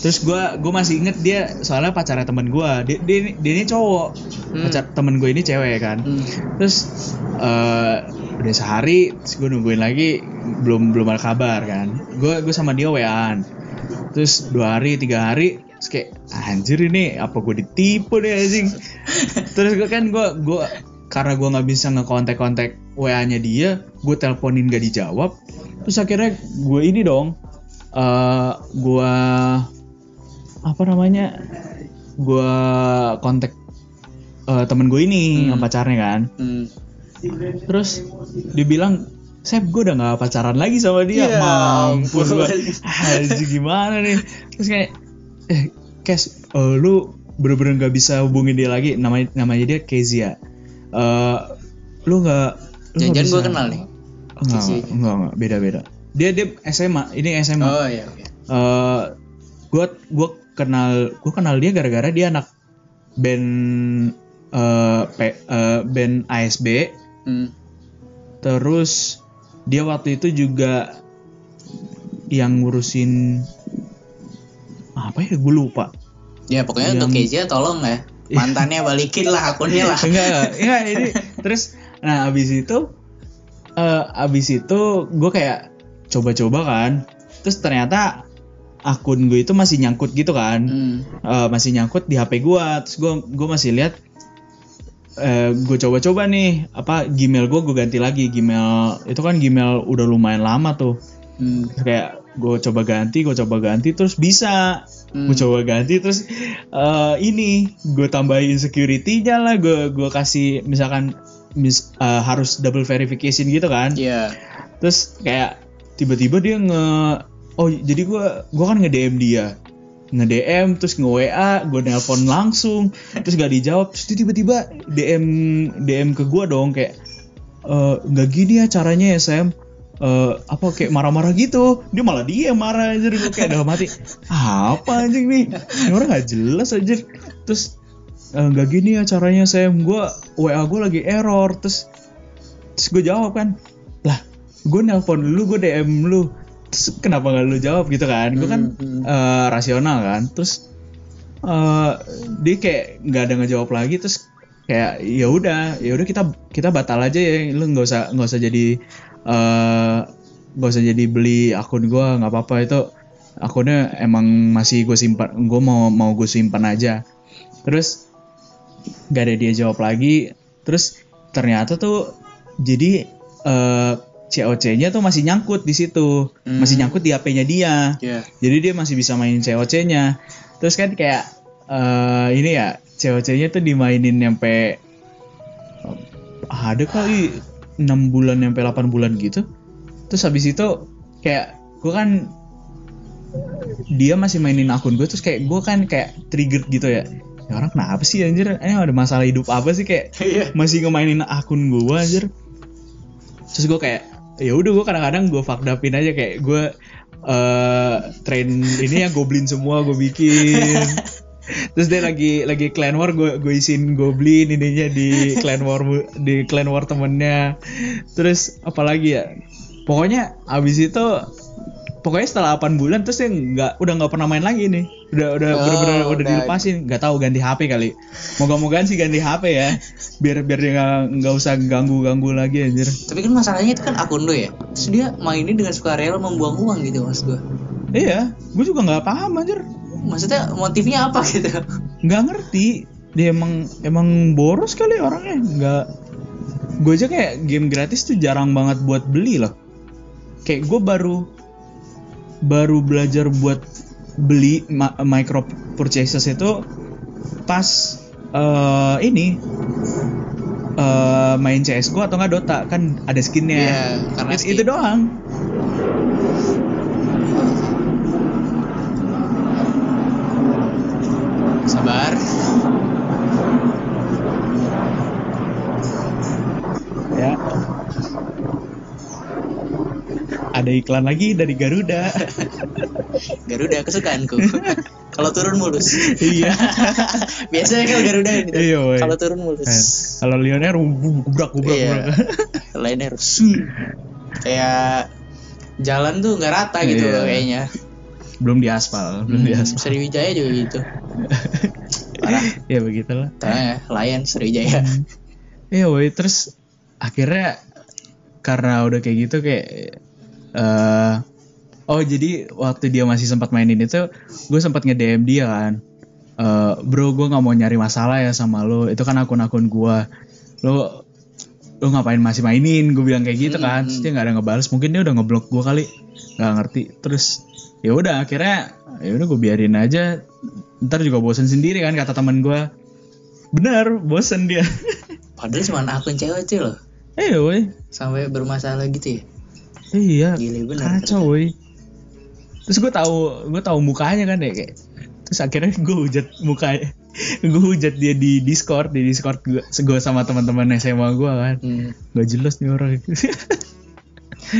terus gua gua masih inget dia soalnya pacarnya temen gua dia dia, dia ini cowok Hmm. pacar temen gue ini cewek kan Hmm. terus eh udah sehari gue nungguin lagi belum belum ada kabar kan gue gue sama dia waan terus dua hari tiga hari terus kayak anjir ini apa gue ditipu deh anjing? Terus gue kan gue gue karena gue nggak bisa ngekontak-kontak wa nya dia gue teleponin gak dijawab. Terus akhirnya gue ini dong eh gue apa namanya gue kontak eh, temen gue ini yang pacarnya kan. Hmm. terus dia bilang Sep gue udah gak pacaran lagi sama dia. Ya Mampus gue Haji gimana nih? Terus kayak Eh Kes eh, Lu bener-bener gak bisa hubungin dia lagi. Namanya namanya dia Kezia. Eh Lu gak nggak Jangan-jangan gue kenal nih. Enggak, enggak, enggak, enggak, beda-beda. Dia dia SMA Ini SMA Oh iya oke. eh gue gue kenal gue kenal dia gara-gara dia anak band eh P- eh, band ASB Hmm. terus dia waktu itu juga yang ngurusin apa ya? Gue lupa. Ya pokoknya untuk Kezia tolong ya. Mantannya balikin lah akunnya lah. enggak enggak, enggak ini. Terus nah abis itu eh abis itu gue kayak coba-coba kan. Terus ternyata akun gue itu masih nyangkut gitu kan. Hmm. Eh, masih nyangkut di HP gua. Terus gua gua masih lihat eh gue coba-coba nih apa Gmail gua gue ganti lagi. Gmail itu kan Gmail udah lumayan lama tuh. Hmm. Kayak gue coba ganti gue coba ganti terus bisa. Hmm. gue coba ganti terus eh ini gue tambahin security-nya lah gue gue kasih misalkan mis, eh, harus double verification gitu kan. Iya. terus kayak tiba-tiba dia nge oh jadi gua gua kan nge DM dia. Nge DM terus nge WA gue nelpon langsung terus gak dijawab. Terus tiba-tiba DM DM ke gua dong kayak "Eh, nggak gini ya caranya ya Sam Eh, apa kayak marah-marah gitu. Dia malah dia yang marah aja gue kayak dalam hati apa anjing nih? Ini orang gak jelas aja terus "Eh, nggak gini ya caranya Sam gue WA gue lagi error. Terus terus gue jawab kan lah gue nelpon lu gue DM lu. Terus kenapa nggak lu jawab? Gitu kan. Gue kan eh, rasional kan. Terus eh dia kayak nggak ada ngejawab lagi. Terus kayak ya udah ya udah kita kita batal aja ya. Lu nggak usah nggak usah jadi eh nggak usah jadi beli akun gue nggak apa-apa. Itu akunnya emang masih gue simpan gue mau mau gue simpan aja. Terus gak ada dia jawab lagi. Terus ternyata tuh jadi eh COC-nya tuh masih nyangkut di situ. Hmm. masih nyangkut di HP-nya dia. Iya. jadi dia masih bisa main COC-nya terus kan kayak eh ini ya COC-nya tuh dimainin nyampe ada kali 6 bulan nyampe 8 bulan gitu. Terus habis itu kayak gue kan dia masih mainin akun gue terus kayak gue kan kayak trigger gitu ya. Ya orang kenapa sih anjir? Eh ada masalah hidup apa sih? Kayak Iya. masih ngemainin akun gue anjir. Terus gue kayak ya udah gue kadang-kadang gue fucked upin aja kayak gue eh train ini yang goblin semua gue bikin terus dia lagi lagi clan war gue gue isiin goblin ininya di clan war di clan war temennya. Terus apalagi ya? Pokoknya abis itu pokoknya setelah 8 bulan terus dia nggak udah nggak pernah main lagi nih. Udah udah Oh, bener-bener udah udah. dilepasin. Nggak tahu ganti HP kali. Moga-mogaan sih ganti HP ya. Biar biar dia nggak nggak usah ganggu ganggu lagi anjir. Tapi kan masalahnya itu kan akun lo ya. Terus dia mainnya dengan sukarela membuang uang gitu mas gue. iya gue juga nggak paham anjir Maksudnya motifnya apa gitu? nggak ngerti. Dia emang emang boros kali orangnya. Nggak. Gue aja kayak game gratis tuh jarang banget buat beli loh. Kayak gue baru baru belajar buat beli ma- micro purchases itu pas eh, ini eh, main CSGO atau nggak Dota. Kan ada skinnya. Iya, karena skin. itu doang Sabar. ya ada iklan lagi dari Garuda Garuda kesukaanku. Kalau turun mulus. iya Biasanya kalau Garuda gitu. Iya. Kalau turun mulus. Eh, kalau Lionel gubrak gubrak Iya. sun. Kayak jalan tuh nggak rata gitu Iya. kayaknya. Belum diaspal belum Hmm, diaspal. Sriwijaya juga gitu. Parah. ya begitulah. Tanya Lion Sriwijaya. Iya woi terus akhirnya karena udah kayak gitu kayak eh oh jadi waktu dia masih sempat mainin itu gue sempat nge DM dia kan. Eh, bro gue nggak mau nyari masalah ya sama lo. Itu kan akun-akun gue lo lo ngapain masih mainin? Gue bilang kayak gitu kan. terus dia nggak ada ngebales. Mungkin dia udah ngeblok gue kali. Nggak ngerti. Terus ya udah akhirnya ya udah gue biarin aja ntar juga bosen sendiri kan kata teman gue bener bosen dia Padahal cuma akun cewek cuy loh. Eh woi, Sampai bermasalah gitu ya. iya. Gile bener. Kacau woi. Terus gue tahu, gue tahu mukanya kan ya kayak. Terus akhirnya gue hujat mukanya, gue hujat dia di Discord, di Discord gue, gue sama teman-teman SMA gue kan. Hmm. Gak jelas nih orang.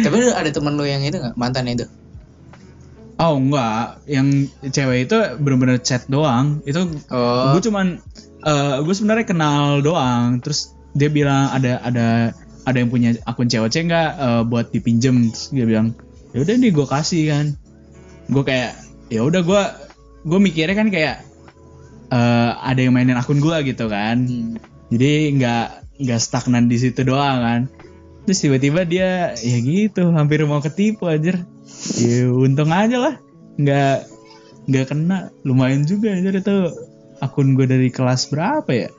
Tapi ada temen lu yang itu nggak mantan itu? Oh enggak, yang cewek itu bener-bener chat doang. Itu Oh. gue cuman, gue sebenarnya kenal doang. Terus dia bilang ada ada ada yang punya akun cewek nggak eh, buat dipinjem. Terus dia bilang, ya udah nih gue kasih kan. Gue kayak, ya udah gue gue mikirnya kan kayak eh, ada yang mainin akun gue gitu kan. Hmm. Jadi nggak nggak stagnan di situ doang kan. Terus tiba-tiba dia ya gitu hampir mau ketipu aja. Ya untung aja lah nggak nggak kena lumayan juga aja itu akun gue dari kelas berapa ya?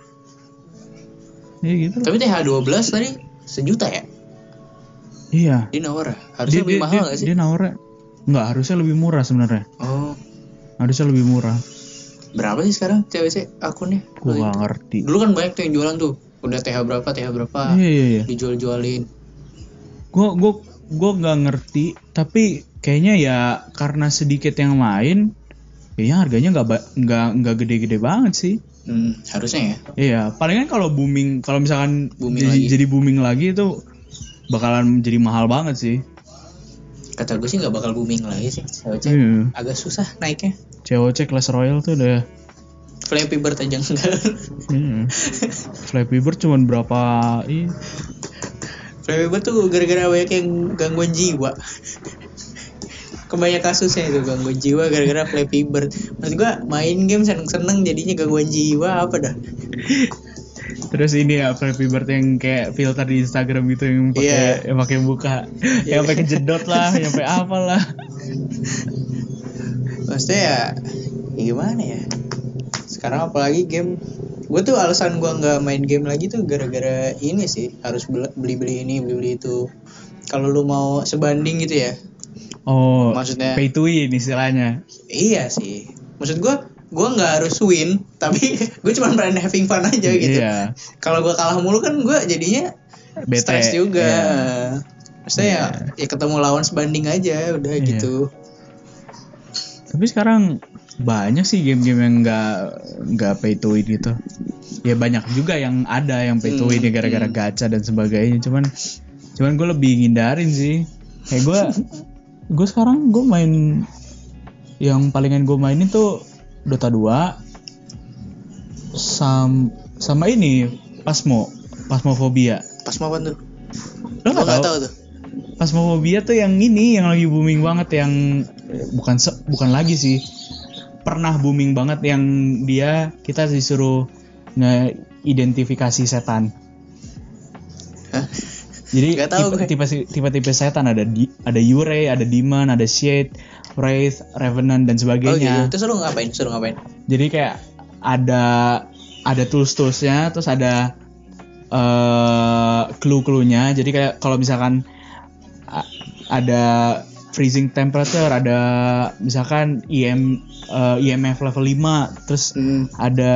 Ya gitu. Tapi TH12 tadi sejuta ya? Iya. Di nawar ya? Harusnya lebih mahal dia, gak sih? Dia nawarnya nggak harusnya lebih murah sebenarnya. Oh. Harusnya lebih murah. Berapa sih sekarang sih akunnya? Gue nggak ngerti. Dulu kan banyak tuh yang jualan tuh. Udah TH berapa, TH berapa. Iya iya iya. Dijual-jualin. gue gue gue nggak ngerti tapi kayaknya ya karena sedikit yang main kayaknya harganya nggak nggak nggak gede-gede banget sih Hmm, harusnya ya. iya palingan kalau booming kalau misalkan Booming jadi, lagi. jadi booming lagi itu bakalan jadi mahal banget sih Kata gue sih nggak bakal booming lagi sih. COC Iya. agak susah naiknya. COC Clash Royale tuh udah Flappy Bird aja enggak. iya. Flappy Bird cuman berapa iya. Flappy Bird tuh gara-gara banyak yang gangguan jiwa. Kebanyak kasusnya itu gangguan jiwa gara-gara Flappy Bird. Maksud gua main game seneng-seneng jadinya gangguan jiwa apa dah? terus ini ya Flappy Bird yang kayak filter di Instagram gitu yang pakai Iya. yang pakai muka yang pakai kejedot lah yang pakai apa lah Maksudnya ya, ya gimana ya? Sekarang apalagi game gue tuh alasan gua nggak main game lagi tuh gara-gara ini sih harus beli beli ini beli beli itu kalau lu mau sebanding gitu ya oh Maksudnya- pay to win istilahnya iya sih maksud gua gua nggak harus win tapi gue cuma pengen having fun aja gitu Iya. kalau gua kalah mulu kan gua jadinya Bete. stres juga Iya. maksudnya ya, ya ketemu lawan sebanding aja udah Iya. gitu Tapi sekarang banyak sih game-game yang nggak nggak pay to win gitu. Ya banyak juga yang ada yang pay to win ya gara-gara gacha dan sebagainya. Cuman cuman gue lebih ngindarin sih. Kayak gue gue sekarang gue main yang palingan gue mainin tuh Dota 2 sam sama ini Pasmo Pasmofobia. Pas mau tuh? Lo nggak tahu? tahu tuh. Pasmofobia tuh yang ini yang lagi booming banget yang bukan se- bukan lagi sih pernah booming banget yang dia kita disuruh ngeidentifikasi setan. Hah? Jadi tahu tipe, tipe tipe tipe setan ada di, ada Yurei, ada Demon, ada Shade, Wraith, Revenant dan Oh gitu. sebagainya. Terus lu ngapain? Suruh ngapain? Jadi kayak ada ada tools toolsnya, terus ada eh clue-cluenya. Jadi kayak kalau misalkan ada freezing temperature, ada misalkan IM eh, IMF level 5, terus Hmm. ada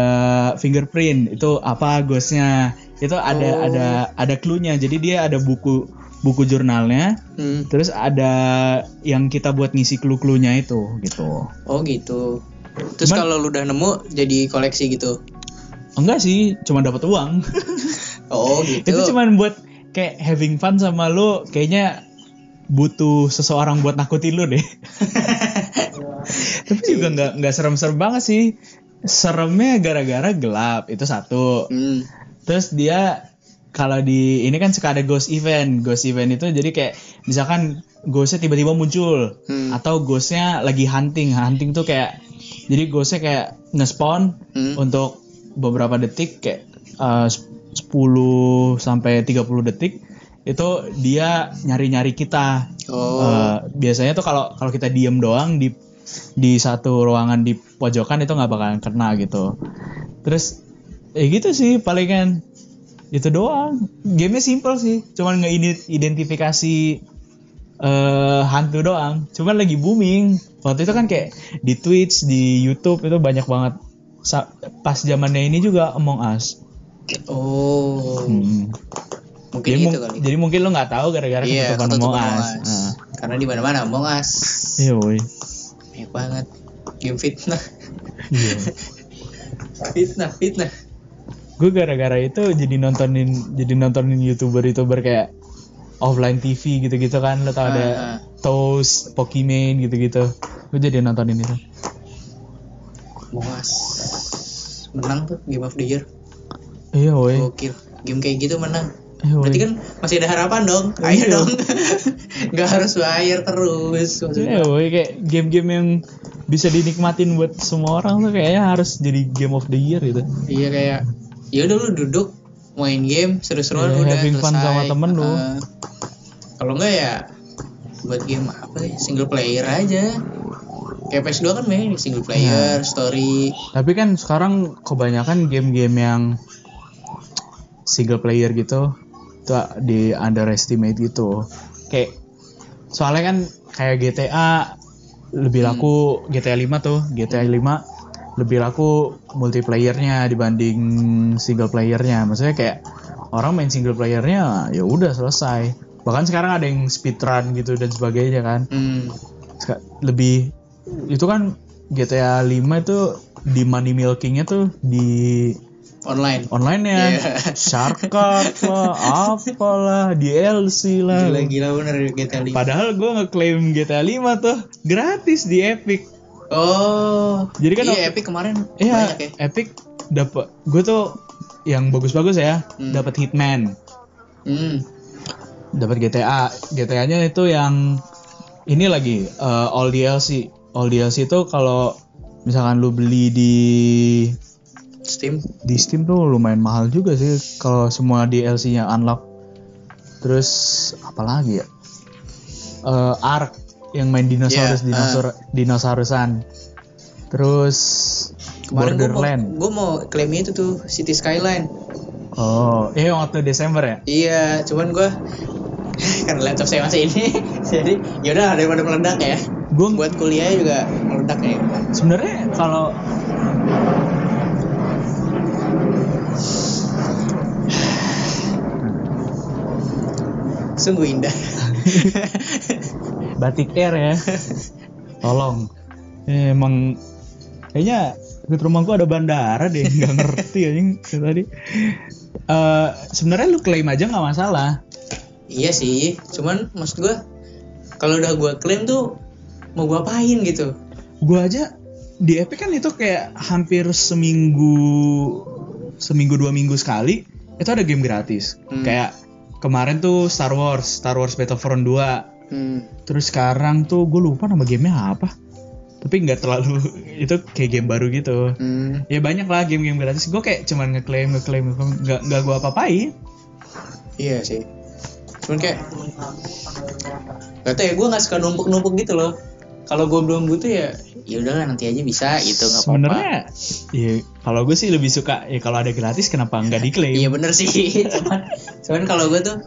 fingerprint itu apa ghostnya itu ada Oh. ada ada clue-nya jadi dia ada buku buku jurnalnya Hmm. terus ada yang kita buat ngisi clue-cluenya itu gitu Oh gitu. Terus kalau lu udah nemu jadi koleksi gitu. enggak sih cuma dapat uang Oh gitu. itu cuman buat kayak having fun sama lo kayaknya butuh seseorang buat nakutin lo deh tapi juga nggak nggak serem-serem banget sih seremnya gara-gara gelap itu satu Hmm. Terus dia kalau di ini kan suka ada ghost event. Ghost event itu jadi kayak misalkan ghostnya tiba-tiba muncul Hmm. atau ghostnya lagi hunting. Hunting tuh kayak jadi ghostnya kayak nge-spawn Hmm. untuk beberapa detik kayak uh, 10 sampai 30 detik itu dia nyari-nyari kita. Oh. Uh, biasanya tuh kalau kalau kita diem doang di di satu ruangan di pojokan itu nggak bakalan kena gitu. Terus ya gitu sih palingan itu doang. Gamenya simple sih, cuman ngeidentifikasi eh hantu doang. Cuman lagi booming. Waktu itu kan kayak di Twitch, di YouTube itu banyak banget. Sa- Pas zamannya ini juga Among Us. Oh. Hmm. Mungkin Jadi, itu mung- kali. jadi mungkin lo nggak tahu gara-gara Iya, ketutupan ketutup Among Among Us. Us. Nah. Karena di mana-mana Among Us. Iya, woi. Banyak banget. Game fitnah. Iya. fitnah, fitnah. Gue gara-gara itu jadi nontonin jadi nontonin youtuber-youtuber kayak offline TV gitu-gitu kan lo tau ada ah. Toast, Pokimane gitu-gitu gue jadi nontonin itu Us. Menang tuh Game of the Year. iya woi Gokil. Game kayak gitu menang. iya woi Berarti kan masih ada harapan dong. Ayo Iya. dong. Nggak harus bayar terus. iya woi kayak game-game yang bisa dinikmatin buat semua orang tuh kayaknya harus jadi game of the year gitu Iya kayak ya udah lu duduk main game seru-seruan Iya, udah having fun selesai. sama temen lu. Heeh. Kalau enggak ya buat game apa ya single player aja. Kayak PS2 kan main single Iya. player, story. tapi kan sekarang kebanyakan game-game yang single player gitu tuh di underestimate gitu kayak soalnya kan kayak GTA lebih laku GTA 5 tuh GTA 5 lebih laku multiplayernya dibanding single playernya maksudnya kayak orang main single playernya ya udah selesai bahkan sekarang ada yang speedrun gitu dan sebagainya kan Hmm. Lebih itu kan GTA 5 itu di money milkingnya tuh di Online. online ya Iya. shark card lah apalah DLC lah Gila-gila bener GTA 5. padahal gue ngeklaim GTA 5 tuh gratis di Epic Oh. Jadi kan iya, Epic kemarin iya banyak ya. Epic dapat gue tuh yang bagus-bagus ya Hmm. dapat Hitman Hmm. dapat GTA GTA-nya itu yang ini lagi eh, all DLC all DLC itu kalau misalkan lu beli di Steam. di Steam tuh lumayan mahal juga sih kalau semua DLC-nya unlock. Terus apa lagi ya? Eh Ark yang main dinosaurus Iya, dinosaur dinosaurusan. Terus Kemarin gue mau, Borderland. gua mau klaim itu tuh City Skyline. Oh, iya waktu Desember ya? Iya, cuman gua karena laptop saya masih ini, jadi yaudah daripada meledak ya. Gue Buat kuliah juga meledak ya. sebenarnya kalau Sungguh indah. batik air ya, tolong. Eh, emang kayaknya dekat rumahku ada bandara deh nggak ngerti anjing tadi. Eh, sebenarnya lu klaim aja nggak masalah. Iya sih, cuman maksud gua kalau udah gua klaim tuh mau gua apain gitu. gua aja di Epic kan itu kayak hampir seminggu seminggu dua minggu sekali itu ada game gratis. Hmm. kayak kemarin tuh Star Wars Star Wars Battlefront 2 Hmm. terus sekarang tuh gue lupa nama gamenya apa tapi nggak terlalu itu kayak game baru gitu Hmm. ya banyak lah game-game gratis gue kayak cuman ngeklaim ngeklaim nggak nggak gue apa-apain Iya sih. Cuman kayak gak tau ya gue nggak suka numpuk-numpuk gitu loh. Kalau gue belum butuh ya ya udahlah nanti aja bisa gitu nggak apa-apa. sebenarnya ya kalau gue sih lebih suka ya kalau ada gratis kenapa nggak diklaim Iya bener sih. cuman cuman kalau gue tuh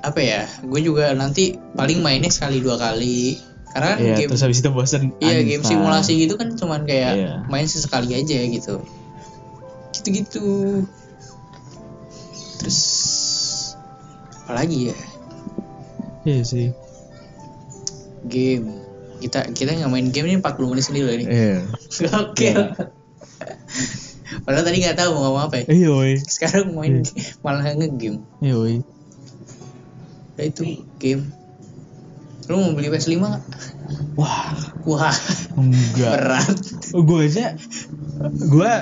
apa ya? Gue juga nanti paling mainnya sekali dua kali. Karena Iya, game terus habis itu bosen Iya game simulasi gitu kan cuman kayak Iya. main sesekali aja gitu. Gitu-gitu. Terus apa lagi ya? iya sih Game. Kita kita nggak main game ini 40 menit sendiri loh ini. iya Oke. Padahal tadi nggak tahu mau ngomong apa ya. iya Sekarang main malah ngegame. iya Ya itu game. Lu mau beli PS5 nggak? wah Wah, enggak berat. gue aja gue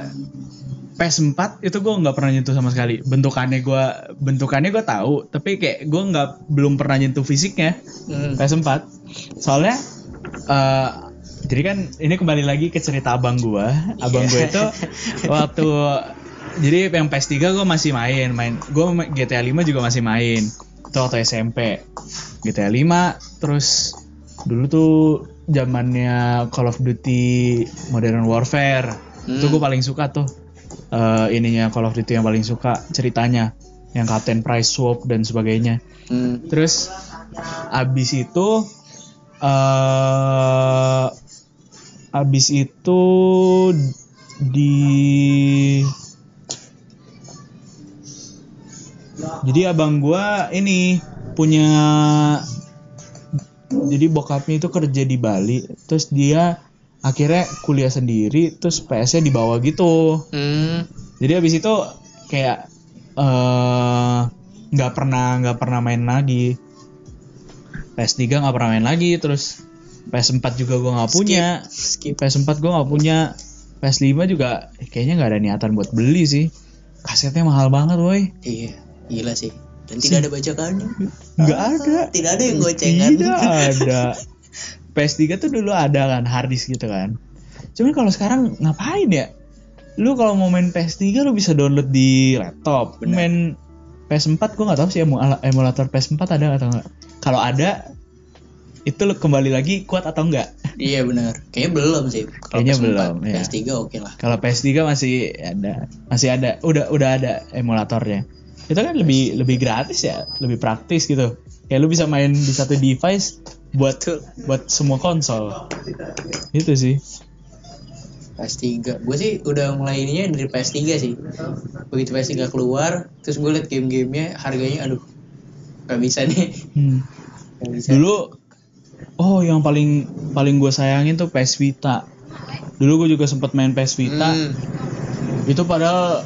PS4 itu gue nggak pernah nyentuh sama sekali bentukannya gue bentukannya gue tahu tapi kayak gue nggak belum pernah nyentuh fisiknya Hmm. PS4 soalnya eh jadi kan ini kembali lagi ke cerita abang gue abang Iya. gue itu waktu jadi yang PS3 gue masih main main gue GTA 5 juga masih main itu waktu SMP GTA 5 terus dulu tuh zamannya Call of Duty Modern Warfare. Itu Hmm. gue paling suka tuh. Eh, ininya Call of Duty yang paling suka ceritanya. Yang Captain Price Swap dan sebagainya. Hmm. Terus abis itu eh abis itu di jadi abang gua ini punya jadi bokapnya itu kerja di Bali terus dia akhirnya kuliah sendiri terus PS-nya dibawa gitu. Hmm. jadi abis itu kayak eh nggak pernah nggak pernah main lagi. PS3 nggak pernah main lagi terus PS4 juga gua nggak punya. Skip. PS4 gua nggak punya. PS5 juga kayaknya nggak ada niatan buat beli sih. Kasetnya mahal banget woi. Iya, gila sih. Dan tidak ada bajakannya. nggak ada Tidak ada yang gocengan. tidak ada PS3 tuh dulu ada kan harddisk gitu kan cuman kalau sekarang ngapain ya lu kalau mau main PS3 lu bisa download di laptop Benar. main PS4 gua nggak tahu sih emu- emulator PS4 ada atau enggak kalau ada itu lu kembali lagi kuat atau enggak Iya benar. Kayaknya belum sih. Kalau Kayaknya PS4, belum, ya. PS3 oke lah. kalau PS3 masih ada masih ada udah udah ada emulatornya itu kan lebih lebih gratis ya lebih praktis gitu kayak lu bisa main di satu device buat buat semua konsol itu sih PS3. Gue sih udah mulai ininya dari PS3 sih. Begitu PS3 keluar, terus gue liat game-gamenya harganya aduh nggak bisa nih. Hmm. Nggak bisa. dulu oh yang paling paling gue sayangin tuh PS Vita dulu gue juga sempet main PS Vita Hmm. itu padahal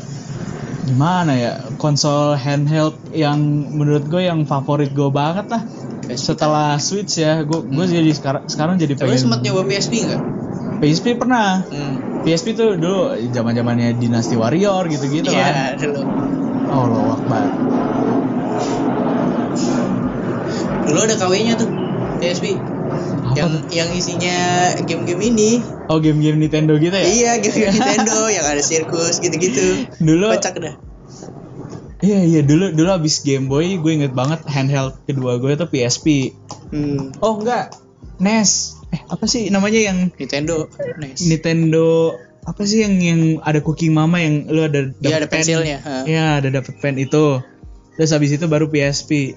gimana ya konsol handheld yang menurut gue yang favorit gue banget lah setelah Switch ya gue gue jadi sekarang sekarang jadi Tapi pengen sempat nyoba PSP nggak? PSP pernah Hmm. PSP tuh dulu zaman zamannya Dynasty Warrior gitu-gitu kan Iya, dulu. oh lo akbar Dulu ada KW-nya tuh PSP. Apa yang tuh? yang isinya game-game ini. oh game-game Nintendo gitu ya Iya, game-game Nintendo yang ada sirkus gitu-gitu. dulu Kocak dah. Iya iya dulu dulu abis Game Boy gue inget banget handheld kedua gue itu PSP Hmm. oh enggak NES eh apa sih namanya yang Nintendo NES. Nintendo apa sih yang yang ada cooking mama yang lu ada Iya, ada pen? pensilnya. Iya, ada dapet pen itu. Terus habis itu baru PSP.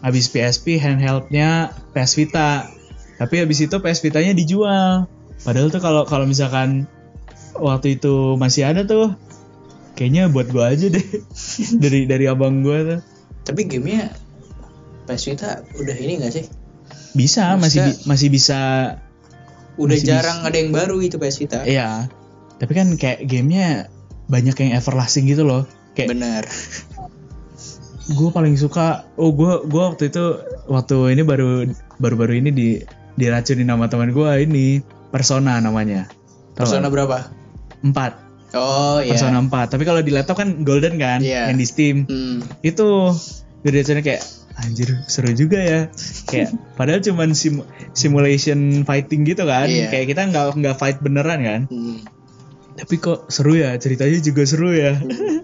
Habis PSP handheldnya PS Vita. Tapi habis itu PS Vitanya dijual. Padahal tuh kalau kalau misalkan waktu itu masih ada tuh kayaknya buat gua aja deh dari dari abang gua tuh. Tapi gamenya PS Vita udah ini gak sih? Bisa, masih bi- Maksudnya- masih bisa Udah Masih jarang ada yang baru itu PS Vita. Iya. Tapi kan kayak gamenya banyak yang everlasting gitu loh. Kayak Bener. gue paling suka oh gue gua waktu itu waktu ini baru baru-baru ini di diracunin nama teman gue ini Persona namanya Tau Persona berapa? empat Oh iya. Persona 4 tapi kalau di laptop kan golden kan Iya. yang di Steam Hmm. itu diracunin kayak anjir seru juga ya kayak padahal cuman sim- simulation fighting gitu kan Iya. kayak kita nggak nggak fight beneran kan Hmm. tapi kok seru ya ceritanya juga seru ya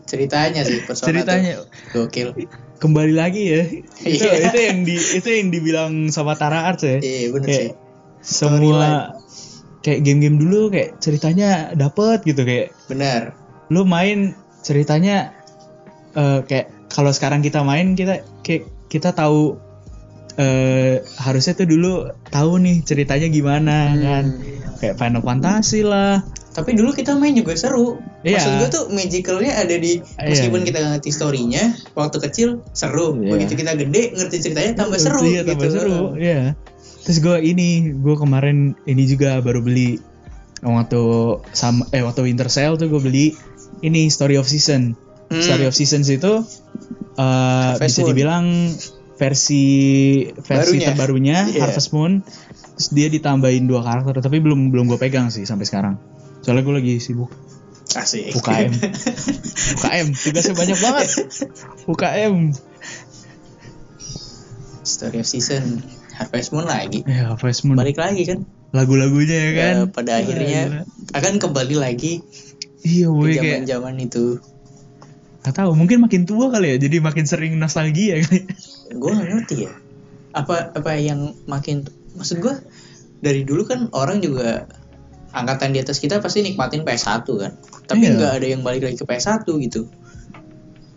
Ceritanya sih Persona ceritanya tuh. Gokil. kembali lagi ya itu Iya. itu yang di itu yang dibilang sama Tara Arts ya Iya bener Kayak sih. semua kayak game-game dulu kayak ceritanya dapet gitu kayak Bener. lu main ceritanya eh, kayak kalau sekarang kita main kita kayak kita tahu eh harusnya tuh dulu tahu nih ceritanya gimana Hmm. kan kayak Final Fantasy lah Tapi dulu kita main juga seru. Iya. Maksud gue tuh magicalnya ada di meskipun Iya. kita ngerti storynya, waktu kecil seru. Iya. Begitu kita gede ngerti ceritanya tambah seru. iya tambah gitu. seru iya terus gue ini gue kemarin ini juga baru beli waktu sama eh waktu Winter Sale tuh gue beli ini Story of Season Hmm. Story of Seasons itu eh, Harvest bisa Moon. dibilang versi versi Barunya. terbarunya Iya. Harvest Moon terus dia ditambahin dua karakter tapi belum belum gue pegang sih sampai sekarang soalnya gue lagi sibuk Asik. UKM UKM tugasnya banyak banget UKM Story of Season Harvest Moon lagi. ya Harvest Moon Balik lagi kan. lagu-lagunya ya kan Ya, pada akhirnya Gila. akan kembali lagi iya ke woi kayak zaman-zaman itu. Gak tahu, mungkin makin tua kali ya, jadi makin sering nostalgia kali. Gue gak ngerti ya. Apa apa yang makin maksud gue dari dulu kan orang juga angkatan di atas kita pasti nikmatin PS1 kan. Tapi Iya. nggak ada yang balik lagi ke PS1 gitu.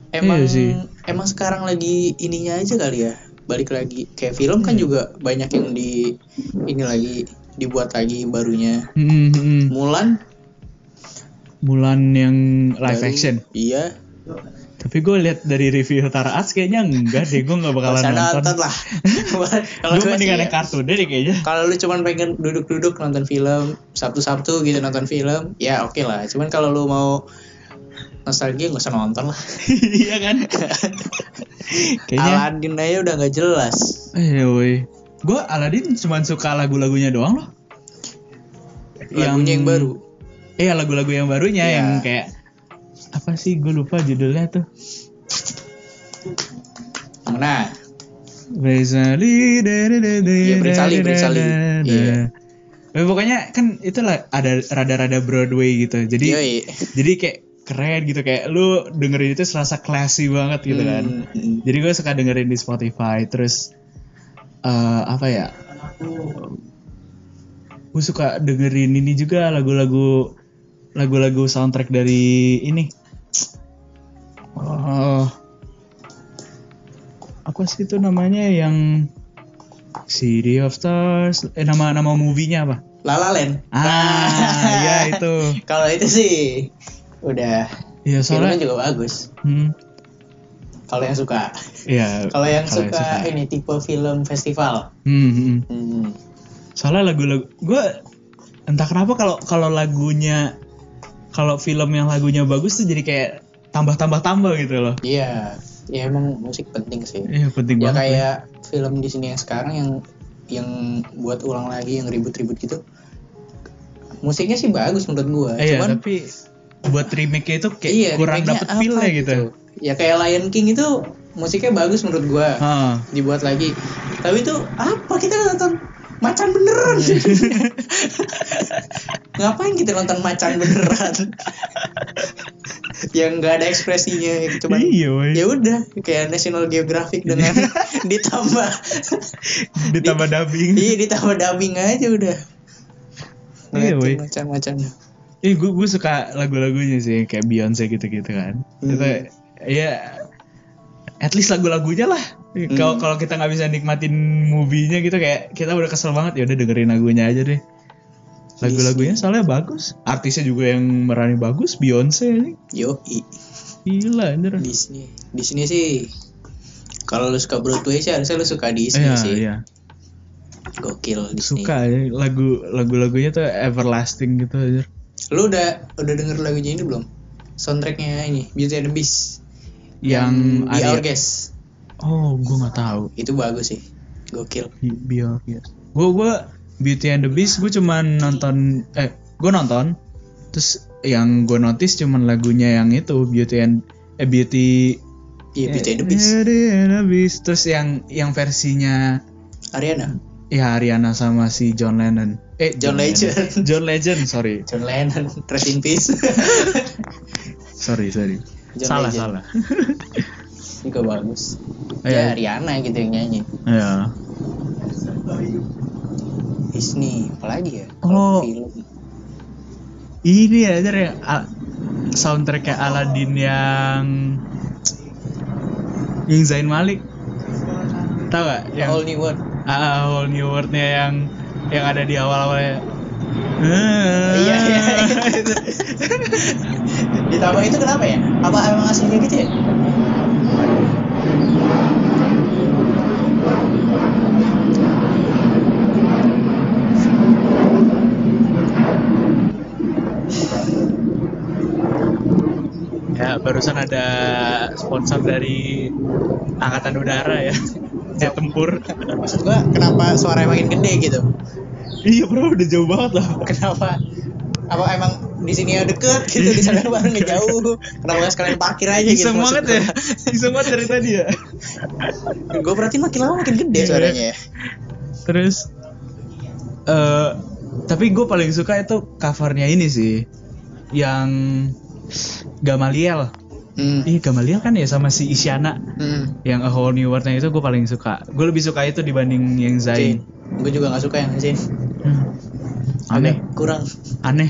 Emang Iya sih. emang sekarang lagi ininya aja kali ya. Balik lagi kayak film kan juga banyak yang di ini lagi dibuat lagi barunya. Hmm, hmm. Mulan Mulan yang live baru- action. Iya. Tapi gue lihat dari review Tara Arts kayaknya enggak deh, gue gak bakalan nonton. nonton lah. Kalau Gue mendingan yang ya, kartun deh kayaknya. kalau lu cuman pengen duduk-duduk nonton film Sabtu-Sabtu gitu nonton film, ya oke lah. Cuman kalau lu mau nostalgia nggak usah nonton lah. Iya kan? kayaknya. Aladdin aja udah nggak jelas. Eh woi. Gue Aladdin cuma suka lagu-lagunya doang loh. Lagunya yang baru. Iya lagu-lagu yang barunya Iya. yang kayak apa sih gue lupa judulnya tuh. Nah, Prince Ali, da, da, da, da, Iya, Prince Ali, da, Prince da, Ali. da, da. Iya. Eh, pokoknya kan itu lah ada rada-rada Broadway gitu. Jadi yoi. jadi kayak keren gitu kayak lu dengerin itu serasa classy banget gitu kan. Hmm, hmm. Jadi gue suka dengerin di Spotify terus eh apa ya? Gue suka dengerin ini juga lagu-lagu lagu-lagu soundtrack dari ini. Oh, apa sih itu namanya yang City of Stars? Eh nama nama movie-nya apa? La La Land. Ah, ya itu. Kalau itu sih udah Iya filmnya soalnya. juga bagus. Hmm, Kalau yang suka. iya. Kalau yang kalau suka ini tipe film festival. Hmm, hmm. Hmm. Soalnya lagu-lagu gue entah kenapa kalau kalau lagunya kalau film yang lagunya bagus tuh jadi kayak tambah-tambah-tambah gitu loh. Iya, ya emang musik penting sih. Iya penting ya banget. kayak film di sini yang sekarang yang yang buat ulang lagi yang ribut-ribut gitu. Musiknya sih bagus menurut gua, Eh, iya, cuman tapi buat remake itu kayak iya, kurang dapet apa feel-nya gitu. Ya kayak Lion King itu musiknya bagus menurut gua. Hah. Dibuat lagi. Tapi itu apa kita nonton macan beneran? Ngapain kita nonton macan beneran? yang nggak ada ekspresinya cuman Iya, woy. ya udah kayak National Geographic dengan ditambah Ditambah dubbing. iya ditambah dubbing aja udah Iya, Ngeliatin Eh gue gue suka lagu-lagunya sih kayak Beyonce gitu-gitu kan. Hmm. Itu ya at least lagu-lagunya lah. Hmm. Kalau kalau kita nggak bisa nikmatin movie-nya gitu kayak kita udah kesel banget ya udah dengerin lagunya aja deh. Lagu-lagunya soalnya bagus. Artisnya juga yang merani bagus, Beyonce nih. yo Gila anjir. Disney Disney sih kalau lu suka Broadway sih harusnya lu suka Disney Iya, sih iya. Gokil Disney. Suka ya, lagu lagu-lagunya tuh everlasting gitu aja. Lu udah udah denger lagunya ini belum? Soundtracknya ini Beauty and the Beast. Yang Be Arya- Our Guest. Oh, gue nggak tahu. Itu bagus sih. Gokil. Biar ya. Gue gue Beauty and the Beast gue cuman nonton eh gue nonton terus yang gue notice cuman lagunya yang itu Beauty and eh Beauty Iya Beauty and the Beast. Beauty and the Beast terus yang yang versinya Ariana. ya Ariana sama si John Lennon. Eh John Legend. John Legend, sorry. John Lennon. Rest in peace. Sorry, sorry. John salah, Legend. salah. Juga bagus. Iya. Ya Ariana gitu yang nyanyi. ya. Disney apalagi ya? Oh. Film. Ini ya Jar, yang a- soundtracknya Aladdin yang yang Zain Malik. Tahu gak? Yang All New World. ah, Whole New World-nya yang yang ada di awal-awalnya. Iya iya. Ditambah itu kenapa ya? Apa emang aslinya gitu ya? Ya, barusan ada sponsor dari Angkatan Udara ya. Jet tempur. Maksud gua kenapa suaranya makin gede gitu? iya, bro, udah jauh banget lah. Kenapa? Apa emang di sini ya deket gitu di sana baru ngejauh? Kenapa nggak sekalian parkir aja gitu? Iseng banget ya. Iseng banget dari tadi ya. Gue berarti makin lama makin gede Iya. suaranya ya. Terus eh tapi gue paling suka itu covernya ini sih yang Gamaliel. Hmm. Ih Gamaliel kan ya sama si Isyana Hmm. yang A Whole New World-nya itu gue paling suka. Gue lebih suka itu dibanding yang Zain. Gue juga nggak suka yang Zain. Hmm. Aneh, Agak kurang. aneh.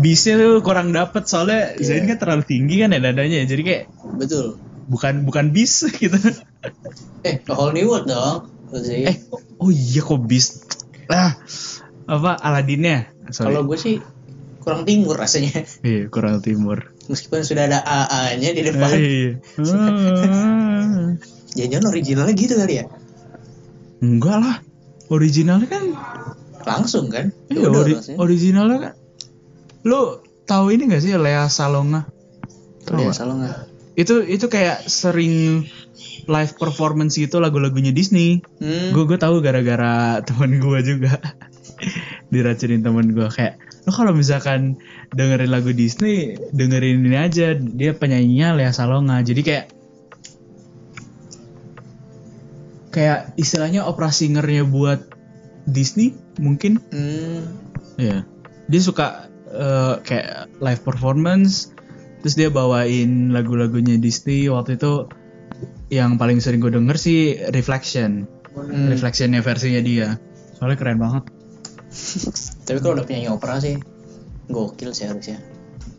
Bisnya tuh kurang dapet soalnya Iya. Zain kan terlalu tinggi kan ya dadanya jadi kayak Betul. bukan bukan bis gitu. Eh, A Whole New World dong. Zain. eh oh iya kok bis ah apa Aladinnya Kalau gue sih kurang timur rasanya. iya kurang timur Meskipun sudah ada AA-nya di depan. iya Ah. Jangan-jangan originalnya gitu kali ya? enggak lah originalnya kan Langsung kan? iya ori- langsung. originalnya kan lu tahu ini gak sih Lea Salonga Tahu nggak? salah nggak? itu itu kayak sering live performance gitu lagu-lagunya Disney Hmm. gue gue tahu gara-gara temen gue juga diracunin temen gue kayak lo kalau misalkan dengerin lagu Disney dengerin ini aja. Dia penyanyinya Lea Salonga. Jadi kayak kayak istilahnya opera singernya buat Disney mungkin. Hmm. ya dia suka eh, kayak live performance. Terus dia bawain lagu-lagunya Disney. Waktu itu yang paling sering gue denger sih Reflection. Hmm. Reflectionnya versinya dia. Soalnya keren banget Tapi kalau udah penyanyi opera sih gokil sih harusnya.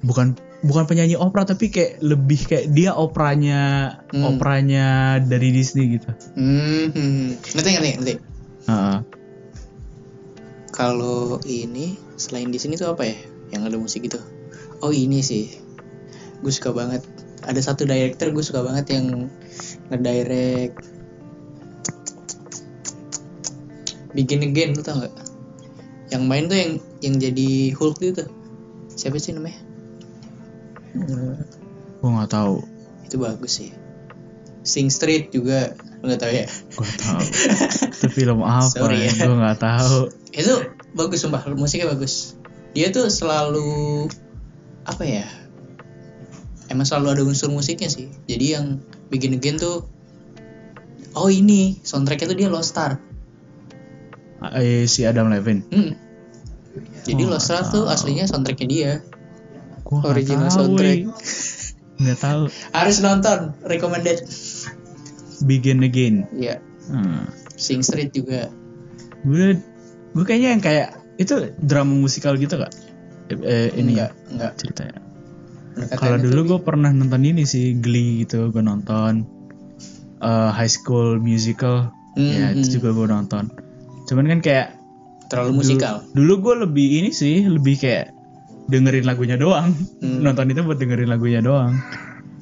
bukan bukan penyanyi opera tapi kayak lebih kayak dia operanya Hmm. operanya dari Disney gitu Hmm. hmm. Ngerti ngerti ngerti. Heeh. Kalau ini selain di sini tuh apa ya? Yang ada musik itu? Oh ini sih. Gue suka banget. Ada satu director gue suka banget yang ngedirect Begin Again lu tau gak? Yang main tuh yang yang jadi Hulk itu Siapa sih namanya? gue nggak tahu. Itu bagus sih. Sing Street juga lu gak tahu ya? gue tahu. Itu film apa Sorry ya? ya. gue nggak tahu. Itu bagus sumpah. Musiknya bagus. Dia tuh selalu apa ya? Emang selalu ada unsur musiknya sih. Jadi yang Begin Again tuh oh ini soundtracknya tuh dia Lost Star eh, si Adam Levine. Hmm. jadi Oh, Lost nggak tuh tahu. aslinya soundtracknya dia. Gua Original tahu, soundtrack. Nggak tahu. Harus nonton recommended. Begin Again. Iya. Hmm. Sing Street juga. Gue gue kayaknya yang kayak itu drama musikal gitu gak eh, ini enggak enggak ceritanya. Kalau dulu gue pernah nonton ini sih Glee gitu gue nonton. Eh, High School Musical. Hmm, ya itu hmm. juga gue nonton cuman kan kayak terlalu musikal dulu gue lebih ini sih lebih kayak dengerin lagunya doang Hmm. nonton itu buat dengerin lagunya doang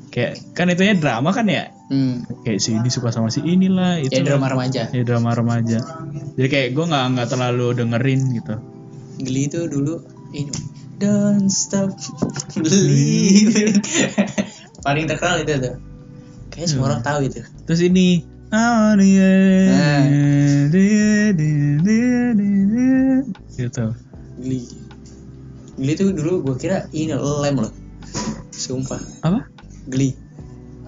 kayak kan itunya drama kan ya Hmm. kayak si ini suka sama si inilah itu Ya drama remaja. ya drama remaja jadi kayak gue nggak nggak terlalu dengerin gitu Geli itu dulu ini Don't stop believing. Paling terkenal itu tuh. Kayaknya semua orang tahu itu. terus ini Nah. dia dia gitu. Geli itu dulu gue kira ini lem loh. Sumpah. apa Geli.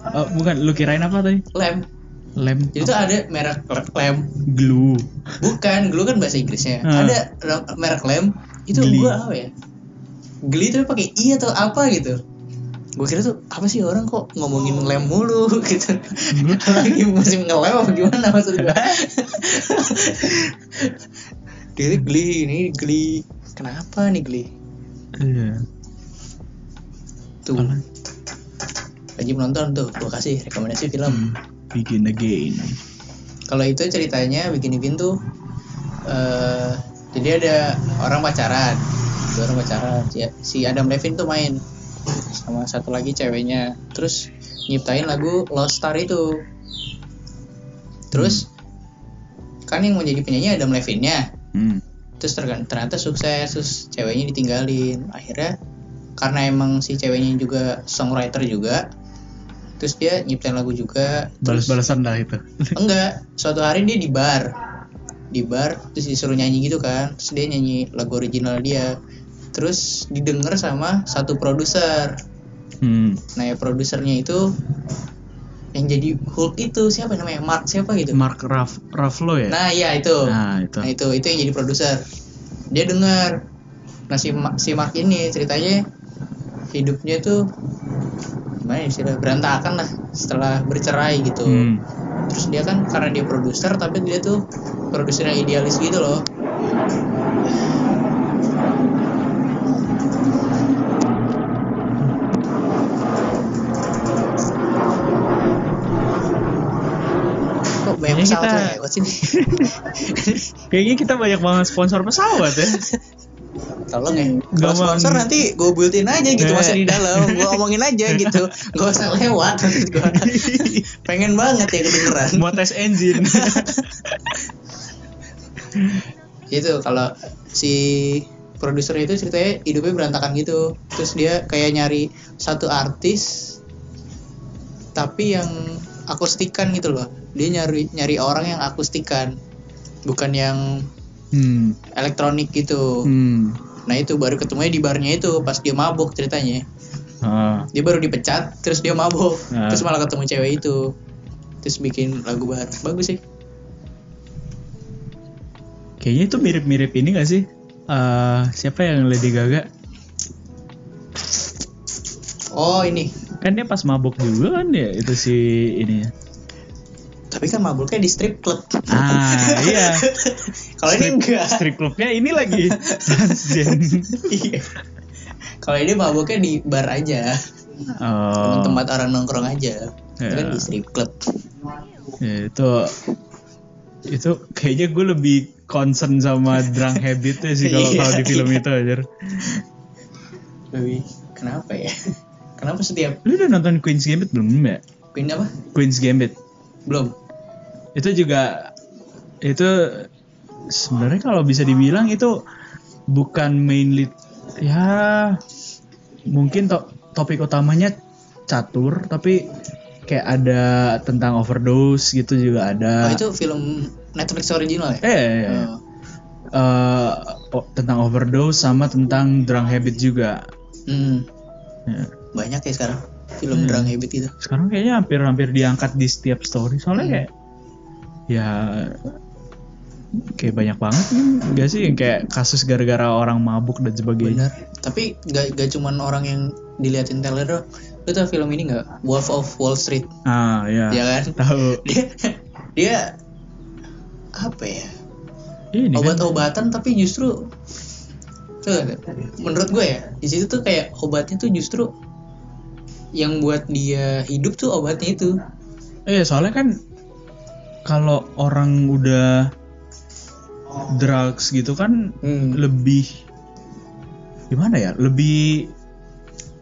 oh, bukan lu kirain apa tadi Lem. lem Jadi tuh ada merek lem. glue Bukan, glue kan bahasa Inggrisnya. Hmm. Ada re- merek lem. Itu gue apa ya? Geli tuh pakai i atau apa gitu. Gue kira tuh apa sih orang kok ngomongin lem mulu gitu. Lagi musim ngelem apa gimana maksud gue? Dia geli ini geli. Kenapa nih geli? iya Tuh. Wajib nonton tuh. Gue kasih rekomendasi film. Hmm. begin again Kalau itu ceritanya bikin bikin tuh eh jadi ada orang pacaran, dua orang pacaran. Si, si Adam Levine tuh main sama satu lagi ceweknya. Terus nyiptain lagu Lost Star itu. Terus kan yang mau jadi penyanyi Adam Levine-nya. hmm. Terus ternyata sukses, terus ceweknya ditinggalin. Akhirnya karena emang si ceweknya juga songwriter juga, terus dia nyiptain lagu juga. Terus- balas-balasan dah itu Enggak, suatu hari dia di bar. Di bar terus disuruh nyanyi gitu kan. Terus dia nyanyi lagu original dia. Terus didengar sama satu produser. hmm. Nah, ya produsernya itu yang jadi Hulk itu siapa namanya? Mark siapa gitu. Mark Raff Ruffalo ya Nah, iya itu. nah itu Nah, itu itu yang jadi produser. Dia dengar. Nah, si, si Mark ini ceritanya hidupnya tuh gimana ya istilah berantakan lah setelah bercerai gitu Hmm. terus dia kan karena dia produser tapi dia tuh produser yang idealis gitu loh pesawat kita- yang lewat sini. Kayaknya kita banyak banget sponsor pesawat ya. tolong ya. Kalau sponsor nanti gue built-in aja gitu masih di dalam. Gue omongin aja gitu. Gak usah lewat. Pengen banget ya kedengeran. Mau tes engine. itu kalau si produser itu ceritanya hidupnya berantakan gitu. Terus dia kayak nyari satu artis tapi yang akustikan gitu loh dia nyari nyari orang yang akustikan bukan yang hmm. elektronik gitu Hmm. nah itu baru ketemunya di barnya itu pas dia mabuk ceritanya Ah. dia baru dipecat terus dia mabuk Ah. terus malah ketemu cewek itu terus bikin lagu baru bagus sih Kayaknya itu mirip-mirip ini gak sih? Eh, siapa yang Lady Gaga? oh ini Kan dia pas mabuk juga kan ya itu si ini. tapi kan mabuknya di strip club Ah, iya. kalau ini enggak Strip clubnya ini lagi transgen. Iya. Kalau ini mabuknya di bar aja, Oh. tempat orang nongkrong aja. Itu kan di strip club. Ya, itu itu kayaknya gue lebih concern sama drunk habitnya sih kalau Iya, kalau di film iya. itu aja. Tapi kenapa ya? Kenapa setiap Lu udah nonton Queen's Gambit belum ya? Queen apa? Queen's Gambit. Belum. Itu juga itu sebenarnya kalau bisa dibilang itu bukan main lead ya mungkin to- topik utamanya catur tapi kayak ada tentang overdose gitu juga ada. Oh, itu film Netflix original ya? Eh, eh, eh. Oh. Eh, tentang overdose sama tentang drunk habit juga. Hmm, Ya. Banyak ya sekarang film Hmm. drunk habit itu. Sekarang kayaknya hampir-hampir diangkat di setiap story soalnya Hmm. kayak ya kayak banyak banget nih, enggak sih yang kayak kasus gara-gara orang mabuk dan sebagainya. Benar. Tapi gak, gak cuman orang yang diliatin trailer doang. Lu tau film ini gak? Wolf of Wall Street. Ah, ya. Ya kan? Tahu. Dia dia apa ya? Ini kan obat-obatan tapi justru tuh, menurut gue ya di situ tuh kayak obatnya tuh justru yang buat dia hidup tuh obatnya itu Eh, soalnya kan kalau orang udah drugs gitu kan hmm. lebih gimana ya lebih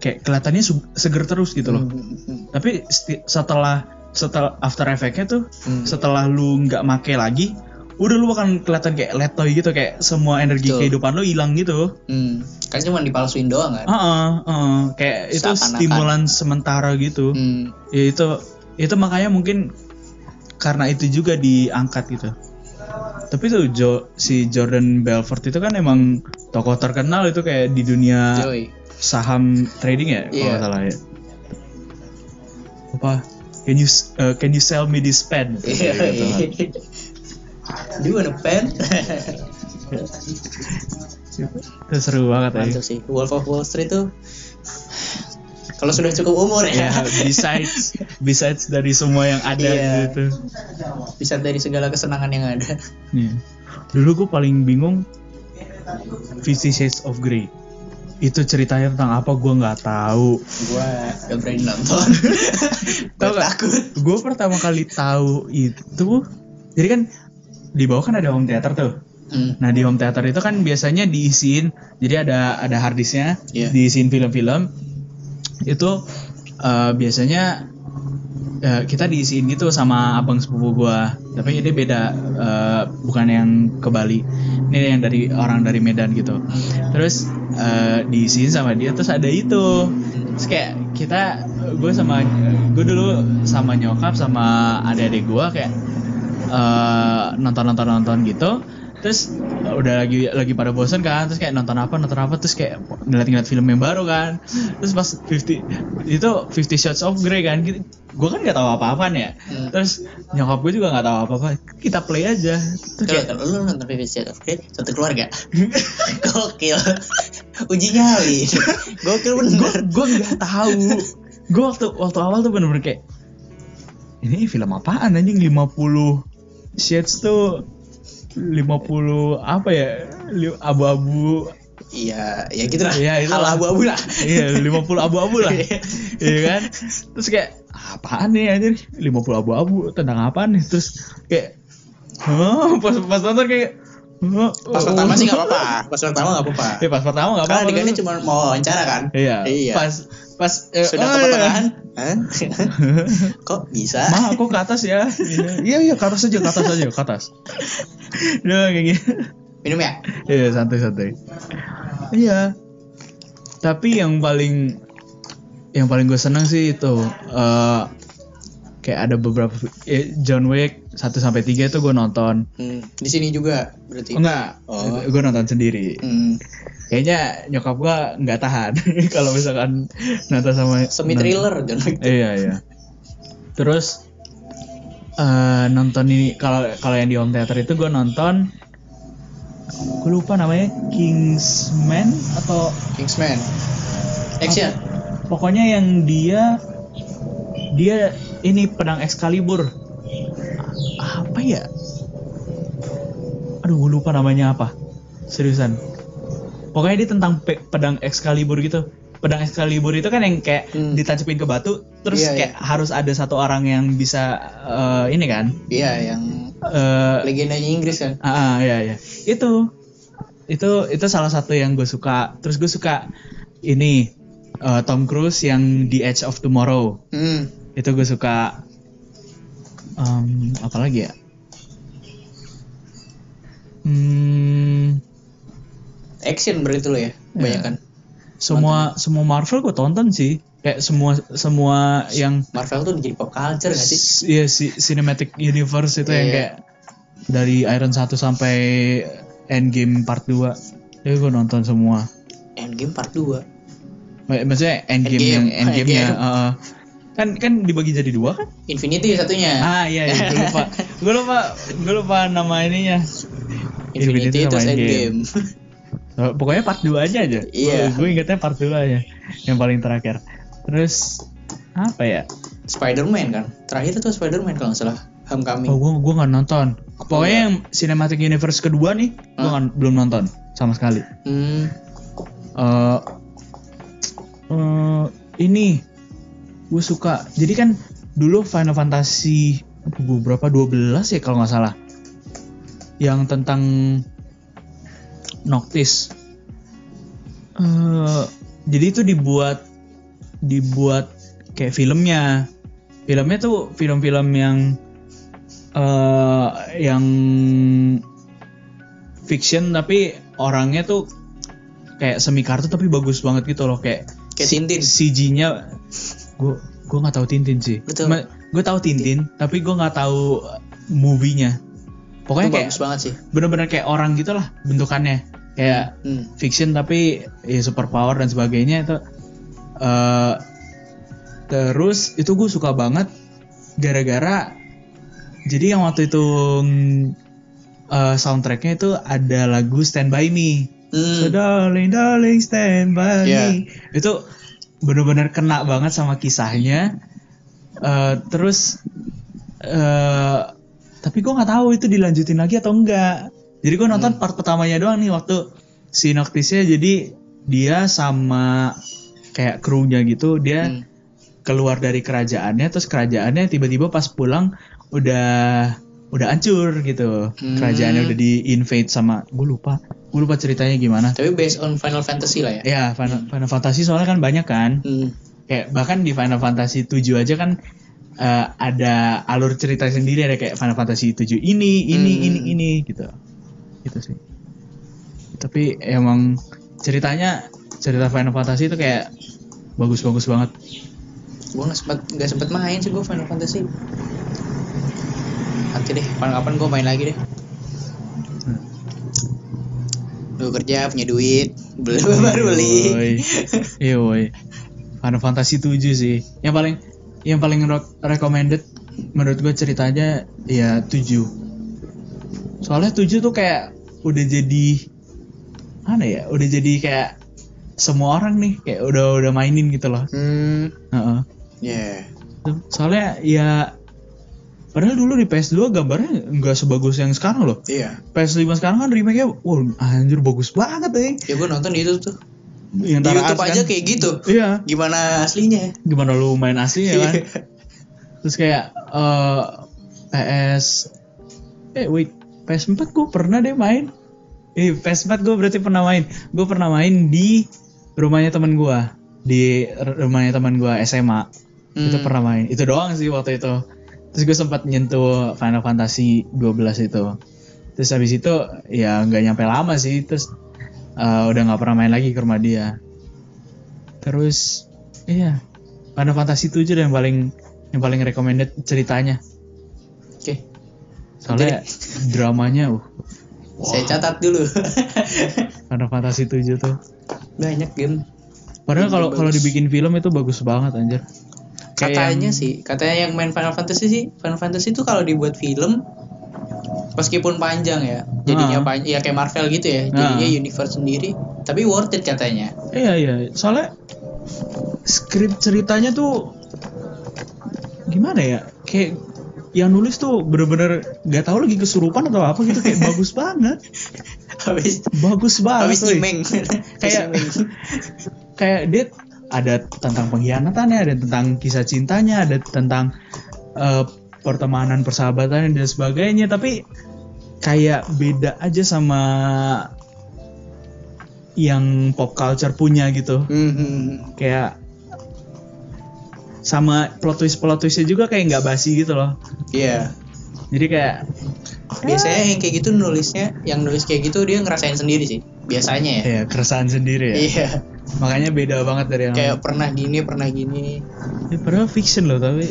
kayak kelihatannya seger terus gitu loh. Hmm, hmm, Tapi sti- setelah setelah after effect-nya tuh hmm. setelah lu nggak make lagi, udah lu akan kelihatan kayak letoy gitu kayak semua energi Betul. kehidupan lu hilang gitu. Hmm. Kan cuma dipalsuin doang kan. Heeh, heeh. kayak itu stimulan sementara gitu. Hmm. Ya itu itu makanya mungkin karena itu juga diangkat gitu. Tapi tuh Jo, si Jordan Belfort itu kan emang tokoh terkenal itu kayak di dunia Joy. saham trading ya kalau Iya. nggak salah ya. Apa? Can you uh, can you sell me this pen? Iya. Gitu. Do you pen? Itu seru banget ya. Mantap sih. Wolf of Wall Street tuh kalau sudah cukup umur Ya, ya, besides besides dari semua yang ada Iya. gitu. bisa dari segala kesenangan yang ada. Nih. Dulu gue paling bingung Fifty Shades of Grey. Itu ceritanya tentang apa gue nggak tahu. Gua gak berani nonton. Tahu takut. Gue pertama kali tahu itu, jadi kan di bawah kan ada home theater tuh. Hmm. Nah di home theater itu kan biasanya diisiin, jadi ada ada harddisknya, Iya. diisiin film-film. Itu eh, biasanya eh, kita diisiin gitu sama abang sepupu gua. Tapi dia beda, eh, bukan yang ke Bali. Ini yang dari orang dari Medan gitu. Terus eh, diisiin sama dia, terus ada itu. Terus kayak kita, gue sama gue dulu sama nyokap sama adik-adik gua kayak eh, nonton-nonton nonton gitu terus udah lagi lagi pada bosan kan terus kayak nonton apa nonton apa terus kayak ngeliat-ngeliat film yang baru kan terus pas 50 itu 50 Shots of Grey kan gue kan nggak tahu apa-apaan ya Hmm. terus nyokap gue juga nggak tahu apa-apa kita play aja terus kayak lu nonton Fifty Shades of Grey satu keluarga. Gokil. Uji nyali. Gokil gue bener. gue nggak tahu gue waktu waktu awal tuh bener-bener kayak ini film apaan anjing 50 shades tuh 50 apa ya abu-abu Iya, ya gitu lah. Iya, itu Hal abu-abu lah. iya 50 abu-abu lah iya kan terus kayak apaan nih anjir 50 abu-abu tentang apaan nih terus kayak Hah, pas pas nonton kayak Pas pertama sih gak apa-apa. Pas pertama gak apa-apa. Ya pas pertama gak Karena apa-apa. adegannya cuma mau wawancara kan. Iya. Iya. Pas pas eh, Sudah oh, ke iya. pertengahan. Hah? Kok bisa? Ma, aku ke atas ya. Iya, iya, ke atas aja, ke atas aja, ke atas. Udah kayak gitu. Minum ya? Iya, santai-santai. Iya. Tapi yang paling yang paling gue seneng sih itu eh kayak ada beberapa eh, John Wick 1 sampai 3 itu gue nonton. Hmm. Di sini juga berarti. Enggak, Oh. gue nonton sendiri. Hmm. Kayaknya nyokap gue nggak tahan kalau misalkan nonton sama Semi thriller Wick. Iya iya. Terus eh nonton ini kalau kalau yang di home theater itu gue nonton, gue lupa namanya Kingsman atau Kingsman. Action. pokoknya yang dia dia ini pedang Excalibur. Apa ya? Aduh gue lupa namanya apa. Seriusan. Pokoknya dia tentang pe- pedang Excalibur gitu. Pedang Excalibur itu kan yang kayak Hmm. ditancapin ke batu, terus Iya, kayak harus ada satu orang yang bisa eh, ini kan. Iya, yang eh legendanya Inggris kan. ah, ah, iya iya. Itu itu itu salah satu yang gue suka. Terus gue suka ini eh, Tom Cruise yang The Edge of Tomorrow. Hmm. Itu gue suka. Em, apa lagi ya? Hmm, Action berarti lo ya, banyak kan. semua semua Marvel gue tonton sih. Kayak semua semua yang Marvel tuh jadi pop culture gak sih? Iya si cinematic universe itu yang Iya. kayak dari Iron 1 sampai Endgame part 2. Ya gue nonton semua. Endgame part 2. Mak- Maksudnya Endgame, Endgame. yang Endgame-nya Endgame. uh, kan kan dibagi jadi dua kan? Infinity satunya. Ah iya, iya gue lupa. gue lupa gue lupa nama ininya. Infinity, sama terus Endgame. So, pokoknya part 2 aja aja. Iya. Gue ingetnya part 2 aja. Yang paling terakhir. Terus apa ya? Spider-Man kan. Terakhir itu Spider-Man kalau nggak salah. Homecoming. Oh, gue gue nggak nonton. Pokoknya yang cinematic universe kedua nih, gue Hah? nggak- belum nonton sama sekali. Hmm. eh eh, ini gue suka. Jadi kan dulu Final Fantasy apa gua berapa 12 ya kalau nggak salah. Yang tentang Noctis. eh jadi itu dibuat dibuat kayak filmnya filmnya tuh film-film yang eh yang fiction tapi orangnya tuh kayak semi kartun tapi bagus banget gitu loh kayak Kayak Tintin. CG-nya gue gue nggak tahu Tintin sih gue tahu Tintin tapi gue nggak tahu movie-nya pokoknya Itu kayak bagus banget sih. bener-bener kayak orang gitu lah bentukannya kayak Hmm. fiction tapi ya super power dan sebagainya itu eh terus itu gue suka banget gara-gara jadi yang waktu itu mm, eh, soundtracknya itu ada lagu Stand By Me Hmm. So darling darling stand by Yeah. me itu bener-bener kena banget sama kisahnya. Eh, terus eh tapi gue nggak tahu itu dilanjutin lagi atau enggak. Jadi gue nonton part pertamanya doang nih waktu sinopsisnya jadi dia sama kayak krunya gitu dia Hmm. keluar dari kerajaannya terus kerajaannya tiba-tiba pas pulang udah udah hancur gitu Hmm. kerajaannya udah di invade sama gue lupa gue lupa ceritanya gimana Tapi based on Final Fantasy lah ya. ya Final, Final Fantasy soalnya kan banyak kan Hmm. kayak bahkan di Final Fantasy 7 aja kan eh, ada alur cerita sendiri ada kayak Final Fantasy 7 ini ini Hmm. ini ini gitu gitu sih tapi emang ceritanya cerita Final Fantasy itu kayak bagus-bagus banget Gue nggak sempet nggak sempet main sih gue Final Fantasy. Nanti deh, kapan-kapan gue main lagi deh. Gue kerja punya duit, beli baru beli. Iya woi. Final Fantasy 7 sih. Yang paling yang paling re- recommended menurut gue ceritanya ya 7. Soalnya 7 tuh kayak udah jadi mana ya? Udah jadi kayak semua orang nih kayak udah udah mainin gitu loh. Hmm, Heeh. ya. Tuh, Soalnya ya padahal dulu di PS2 gambarnya nggak sebagus yang sekarang loh. Iya. PS5 sekarang kan remake-nya wah anjir bagus banget eh. Ya gue nonton itu tuh. Yang Di YouTube Ars aja kan. kayak gitu. Iya. Gimana aslinya? gimana lu main aslinya kan Iya. terus kayak eh PS eh wait PS4 gue pernah deh main eh PS4 gue berarti pernah main gue pernah main di rumahnya teman gue di rumahnya teman gue SMA itu Hmm. pernah main itu doang sih waktu itu terus gue sempat nyentuh Final Fantasy 12 itu. Terus habis itu ya nggak nyampe lama sih. Terus eh, udah nggak pernah main lagi ke rumah dia. Terus iya Final Fantasy 7 yang paling yang paling recommended ceritanya. Oke. soalnya dramanya uh. Saya catat dulu. Final Fantasy 7 tuh. Banyak game. padahal kalau kalau dibikin film itu bagus banget anjir Kayak Katanya yang- sih, katanya yang main Final Fantasy sih, Final Fantasy itu kalau dibuat film meskipun panjang ya, jadinya Ah. pan- ya kayak Marvel gitu ya, jadinya Ah. universe sendiri, tapi worth it katanya. Iya iya, soalnya skrip ceritanya tuh gimana ya? Kayak yang nulis tuh bener-bener gak tahu lagi kesurupan atau apa gitu kayak bagus banget, Habis bagus banget. habis nyimeng. Kayak kayak dia ada tentang pengkhianatannya, ada tentang kisah cintanya, ada tentang eh, pertemanan, persahabatan dan sebagainya. Tapi kayak beda aja sama yang pop culture punya gitu. Mhm. kayak sama plot twist plot twistnya juga kayak nggak basi gitu loh Iya. jadi kayak Biasanya yang kayak gitu nulisnya, yang nulis kayak gitu dia ngerasain sendiri sih. Biasanya ya. ya keresahan sendiri ya Iya. Makanya beda banget dari yang Kayak pernah gini, pernah gini. Ya, padahal fiction loh tapi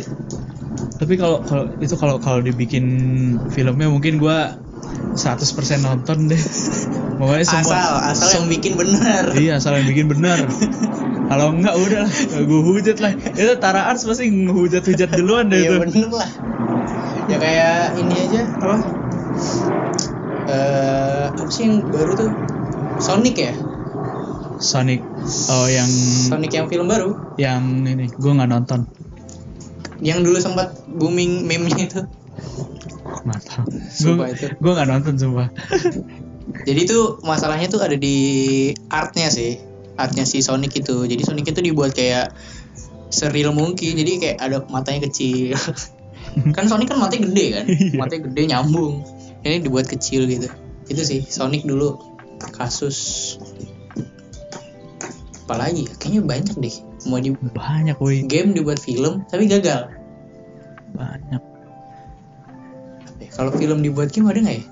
tapi kalau kalau itu kalau kalau dibikin filmnya mungkin gua 100% nonton deh pokoknya semua Asal, asal yang bikin benar. iya asal yang bikin benar kalau enggak udah gue hujat lah itu Tara Arts pasti ngehujat-hujat duluan deh Iya itu bener lah. Ya kayak ini aja apa? Eh apa sih yang baru tuh? Sonic ya? Sonic oh yang Sonic yang film baru yang ini gue nggak nonton yang dulu sempat booming meme-nya itu. tahu Sumpah gue itu. gue nggak nonton sumpah Jadi tuh masalahnya tuh ada di artnya sih. Artnya si Sonic itu. Jadi Sonic itu dibuat kayak seril mungkin. Jadi kayak ada matanya kecil. kan Sonic kan matanya gede kan? Iya. Matanya gede nyambung. Ini dibuat kecil gitu. Itu sih Sonic dulu kasus apalagi ya? kayaknya banyak deh. Mau di banyak woi. game dibuat film tapi gagal. Banyak. Kalau film dibuat game ada nggak ya?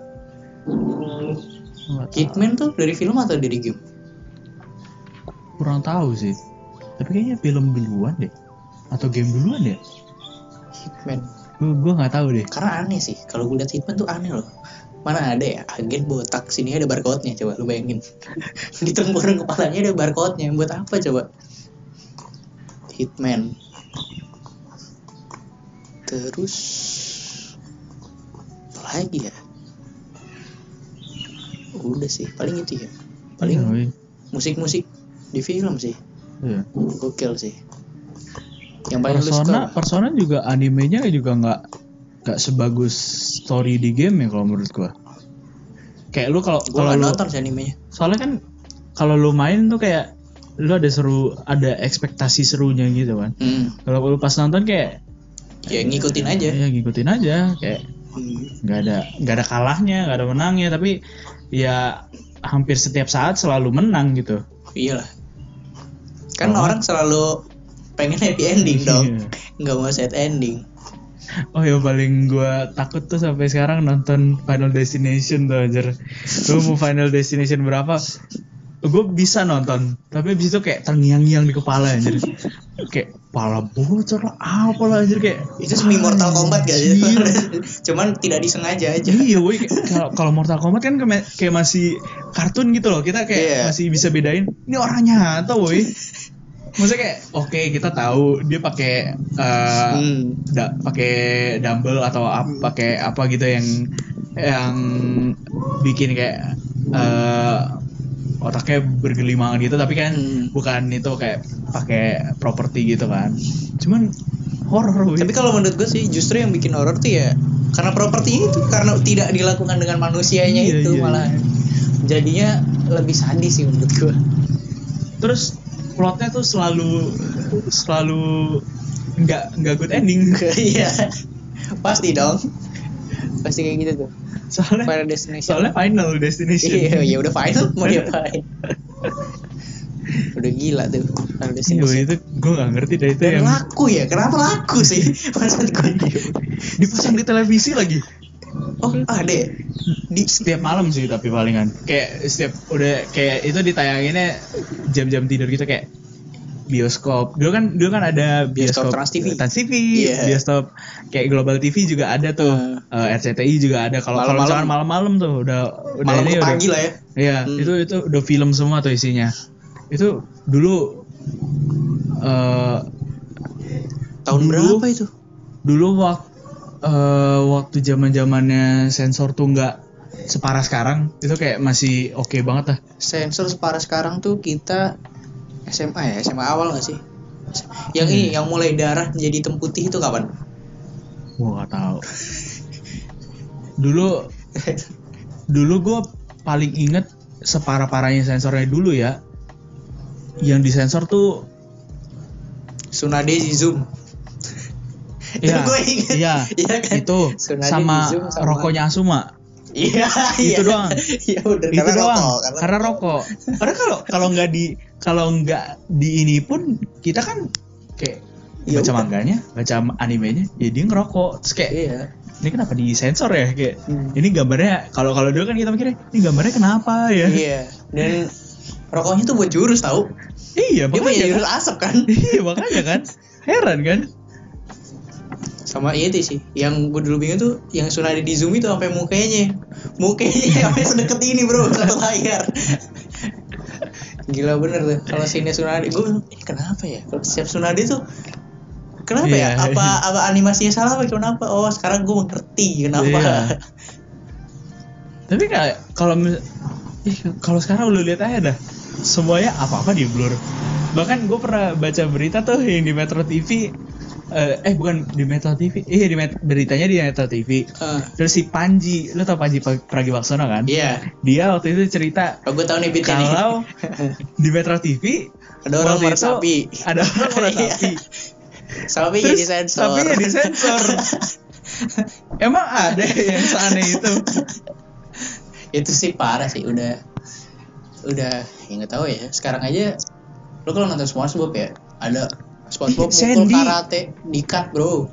Nggak tahu. Hitman tuh dari film atau dari game? Kurang tahu sih. Tapi kayaknya film duluan deh. Atau game duluan ya? Hitman. Gue gue nggak tahu deh. Karena aneh sih. Kalau gue liat Hitman tuh aneh loh mana ada ya? Agen botak sini ada barcode nya coba lu bayangin. Di tengkorak kepalanya ada barcode nya buat apa coba? Hitman. Terus apa lagi ya? Udah sih paling itu ya. Paling Iya, woi. musik-musik di film sih. Iya. gokil sih. Yang paling lu persona suka persona juga animenya juga nggak nggak sebagus story di game ya kalau menurut gua kayak lu kalau kalau lu nonton sih animenya soalnya kan kalau lu main tuh kayak lu ada seru ada ekspektasi serunya gitu kan hmm. kalau lu pas nonton kayak ya ngikutin aja ya ngikutin aja kayak Hmm. nggak ada nggak ada kalahnya nggak ada menangnya tapi ya hampir setiap saat selalu menang gitu Iyalah. Kan Oh. orang selalu pengen happy ending dong. Iya. Nggak mau sad ending. Oh yang paling gua takut tuh sampai sekarang nonton Final Destination tuh anjir. Lu mau Final Destination berapa? Gue bisa nonton, tapi abis itu kayak terngiang-ngiang di kepala anjir. kayak pala bocor lah, apa lah anjir kayak Itu semi Mortal Kombat gak sih? Anjir. Cuman tidak disengaja aja. Iya, woi. Kalau kalau Mortal Kombat kan kayak masih kartun gitu loh. Kita kayak Iya. masih bisa bedain. Ini orang nyata, woi. Maksudnya kayak oke kita tahu dia pakai eh, Hmm. da- pakai dumbbell atau ap- pakai apa gitu yang yang bikin kayak eh, otaknya bergelimangan gitu tapi kan Hmm. bukan itu kayak pakai properti gitu kan cuman horror. Tapi kalau menurut gue sih justru yang bikin horor tuh ya karena propertinya itu karena tidak dilakukan dengan manusianya Iya, itu iya, malah jadinya lebih sadis sih menurut gue. terus plotnya tuh selalu selalu nggak nggak good ending Iya. Pasti dong. Pasti kayak gitu tuh. soalnya Final Destination. soalnya final destination Iya, ya udah final mau diapain? udah gila tuh Final Iya, Destination. itu gue nggak ngerti deh itu Dan yang laku ya, kenapa laku sih? Maksud gue. dipasang di televisi lagi Oh, ada ya? di setiap malam sih tapi palingan kayak setiap udah kayak itu ditayanginnya jam-jam tidur gitu kayak bioskop dulu kan dulu kan ada Bioskop bioskop, Trans TV. Trans TV Iya. bioskop kayak Global TV juga ada tuh Eh, RCTI juga ada kalau kalau Malam-malam. misalkan malam-malam tuh udah udah Malam ini ke udah pagi lah ya. Iya, Hmm. itu itu udah film semua tuh isinya. Itu dulu eh Tahun Dulu- berapa itu? dulu waktu waktu zaman-zamannya sensor tuh nggak separah sekarang, itu kayak masih oke banget lah. Sensor separah sekarang tuh kita SMA ya, SMA awal gak sih? Yang Hmm. ini, yang mulai darah jadi hitam putih itu kapan? Gua nggak tahu. Dulu dulu gue paling inget separah-parahnya sensornya dulu ya. Yang disensor tuh Tsunade Zoom. Iya, Gue inget. iya, Iya kan? itu sama, sama- rokoknya Asuma. Iya, Itu iya. doang. Iya udah itu karena doang rokok, karena karena rokok karena kalau kalau nggak di kalau nggak di ini pun kita kan kayak Ya baca udah. manganya baca animenya ya dia ngerokok terus kayak Iya. ini kenapa di sensor ya kayak Hmm. ini gambarnya kalau kalau dulu kan kita mikirnya ini gambarnya kenapa ya Iya. Dan rokoknya tuh buat jurus tahu. iya Dia punya jurus asap kan. iya makanya kan heran kan Sama iya itu sih. Yang gue dulu bingung tuh yang Tsunade di zoom itu sampai mukanya. Mukanya sampai sedekat ini, Bro, satu layar. Gila bener tuh. Kalau sini Tsunade gue ini kenapa ya? Kalau setiap Tsunade tuh Kenapa Iya. ya? Apa apa animasinya salah apa kenapa? Oh, sekarang gue mengerti kenapa. Iya. tapi kayak kalau ih, kalau sekarang lu lihat aja dah semuanya apa apa di blur bahkan gue pernah baca berita tuh yang di Metro TV eh, eh bukan di Metro TV iya di Met- beritanya di Metro TV Eh, terus si Panji lu tau Panji Pa- Pragiwaksono kan? Iya. dia waktu itu cerita Oh, gue tahu nih kalau di Metro TV Ada orang meresapi. ada orang meresapi Sapi. Terus jadi sensor. sapinya disensor. emang ada yang seaneh itu? Itu sih parah sih udah udah ya nggak tahu ya. Sekarang aja lo kalau nonton SpongeBob ya? Ada SpongeBob mukul Sandy. karate dikat bro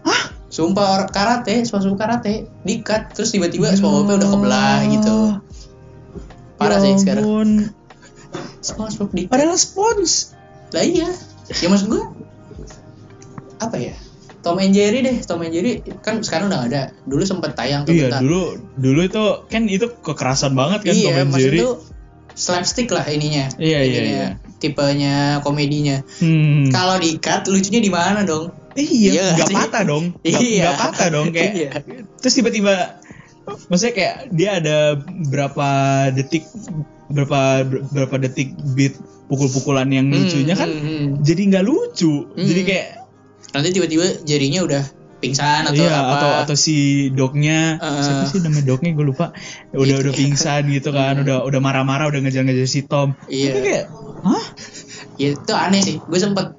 Hah? sumpah orang karate SpongeBob karate dikat terus tiba-tiba SpongeBobnya udah kebelah gitu parah sih Ya sekarang ampun. SpongeBob dikat Padahal spons. lah iya ya maksud gua apa ya Tom and Jerry deh Tom and Jerry kan sekarang udah ada dulu sempet tayang tuh Iya bentar. dulu dulu itu kan itu kekerasan banget kan Tom iya and maksud Jerry. tuh slapstick lah ininya Iya, iya, Ininya, iya. Tipenya komedinya Hmm. kalau dikat lucunya di mana dong Iya, Iya nggak patah dong. Nggak Iya. nggak patah dong kayak. Iya. Terus tiba-tiba, maksudnya kayak dia ada berapa detik, berapa berapa detik beat pukul-pukulan yang Hmm, lucunya kan, hmm, hmm. jadi nggak lucu. Hmm. Jadi kayak nanti tiba-tiba jarinya udah pingsan atau iya apa? atau atau si dognya. Uh. siapa sih namanya dognya? Gue lupa. Udah Gitu udah ya. pingsan gitu kan. Udah udah marah-marah udah ngejar-ngejar si Tom. Iya. Tapi kayak hah? Ya itu aneh sih. Gue sempet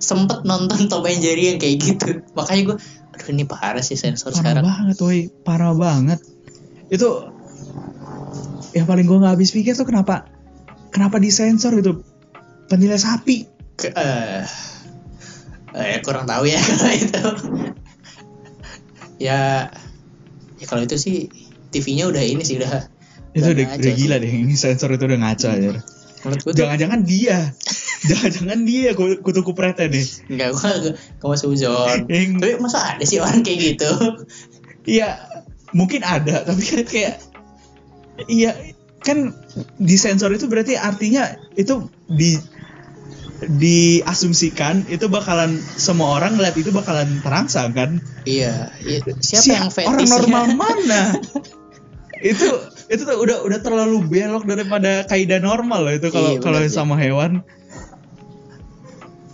sempet nonton Tom and Jerry yang kayak gitu. Makanya gue aduh ini parah sih sensor parah sekarang. banget woi. Parah banget. Itu yang paling gue nggak habis pikir tuh kenapa kenapa disensor itu penilai sapi. Ke, eh eh, kurang tahu ya kalau itu ya ya kalau itu sih TV-nya udah ini sih udah itu udah, udah gila deh ini sensor itu udah ngaco aja tuh jangan-jangan dia. Jangan-jangan dia ku- kutu kupretnya deh. Enggak, gue gak, gak masuk zone Yang- Tapi masa ada sih orang kayak gitu? Iya, mungkin ada, tapi kan kayak iya kan disensor itu berarti artinya itu di diasumsikan itu bakalan semua orang ngeliat itu bakalan terangsang kan? Iya, iya. siapa Si yang fetishnya? orang normal mana? itu itu tuh udah udah terlalu belok daripada kaidah normal loh itu kalau Iya, kalau sama hewan.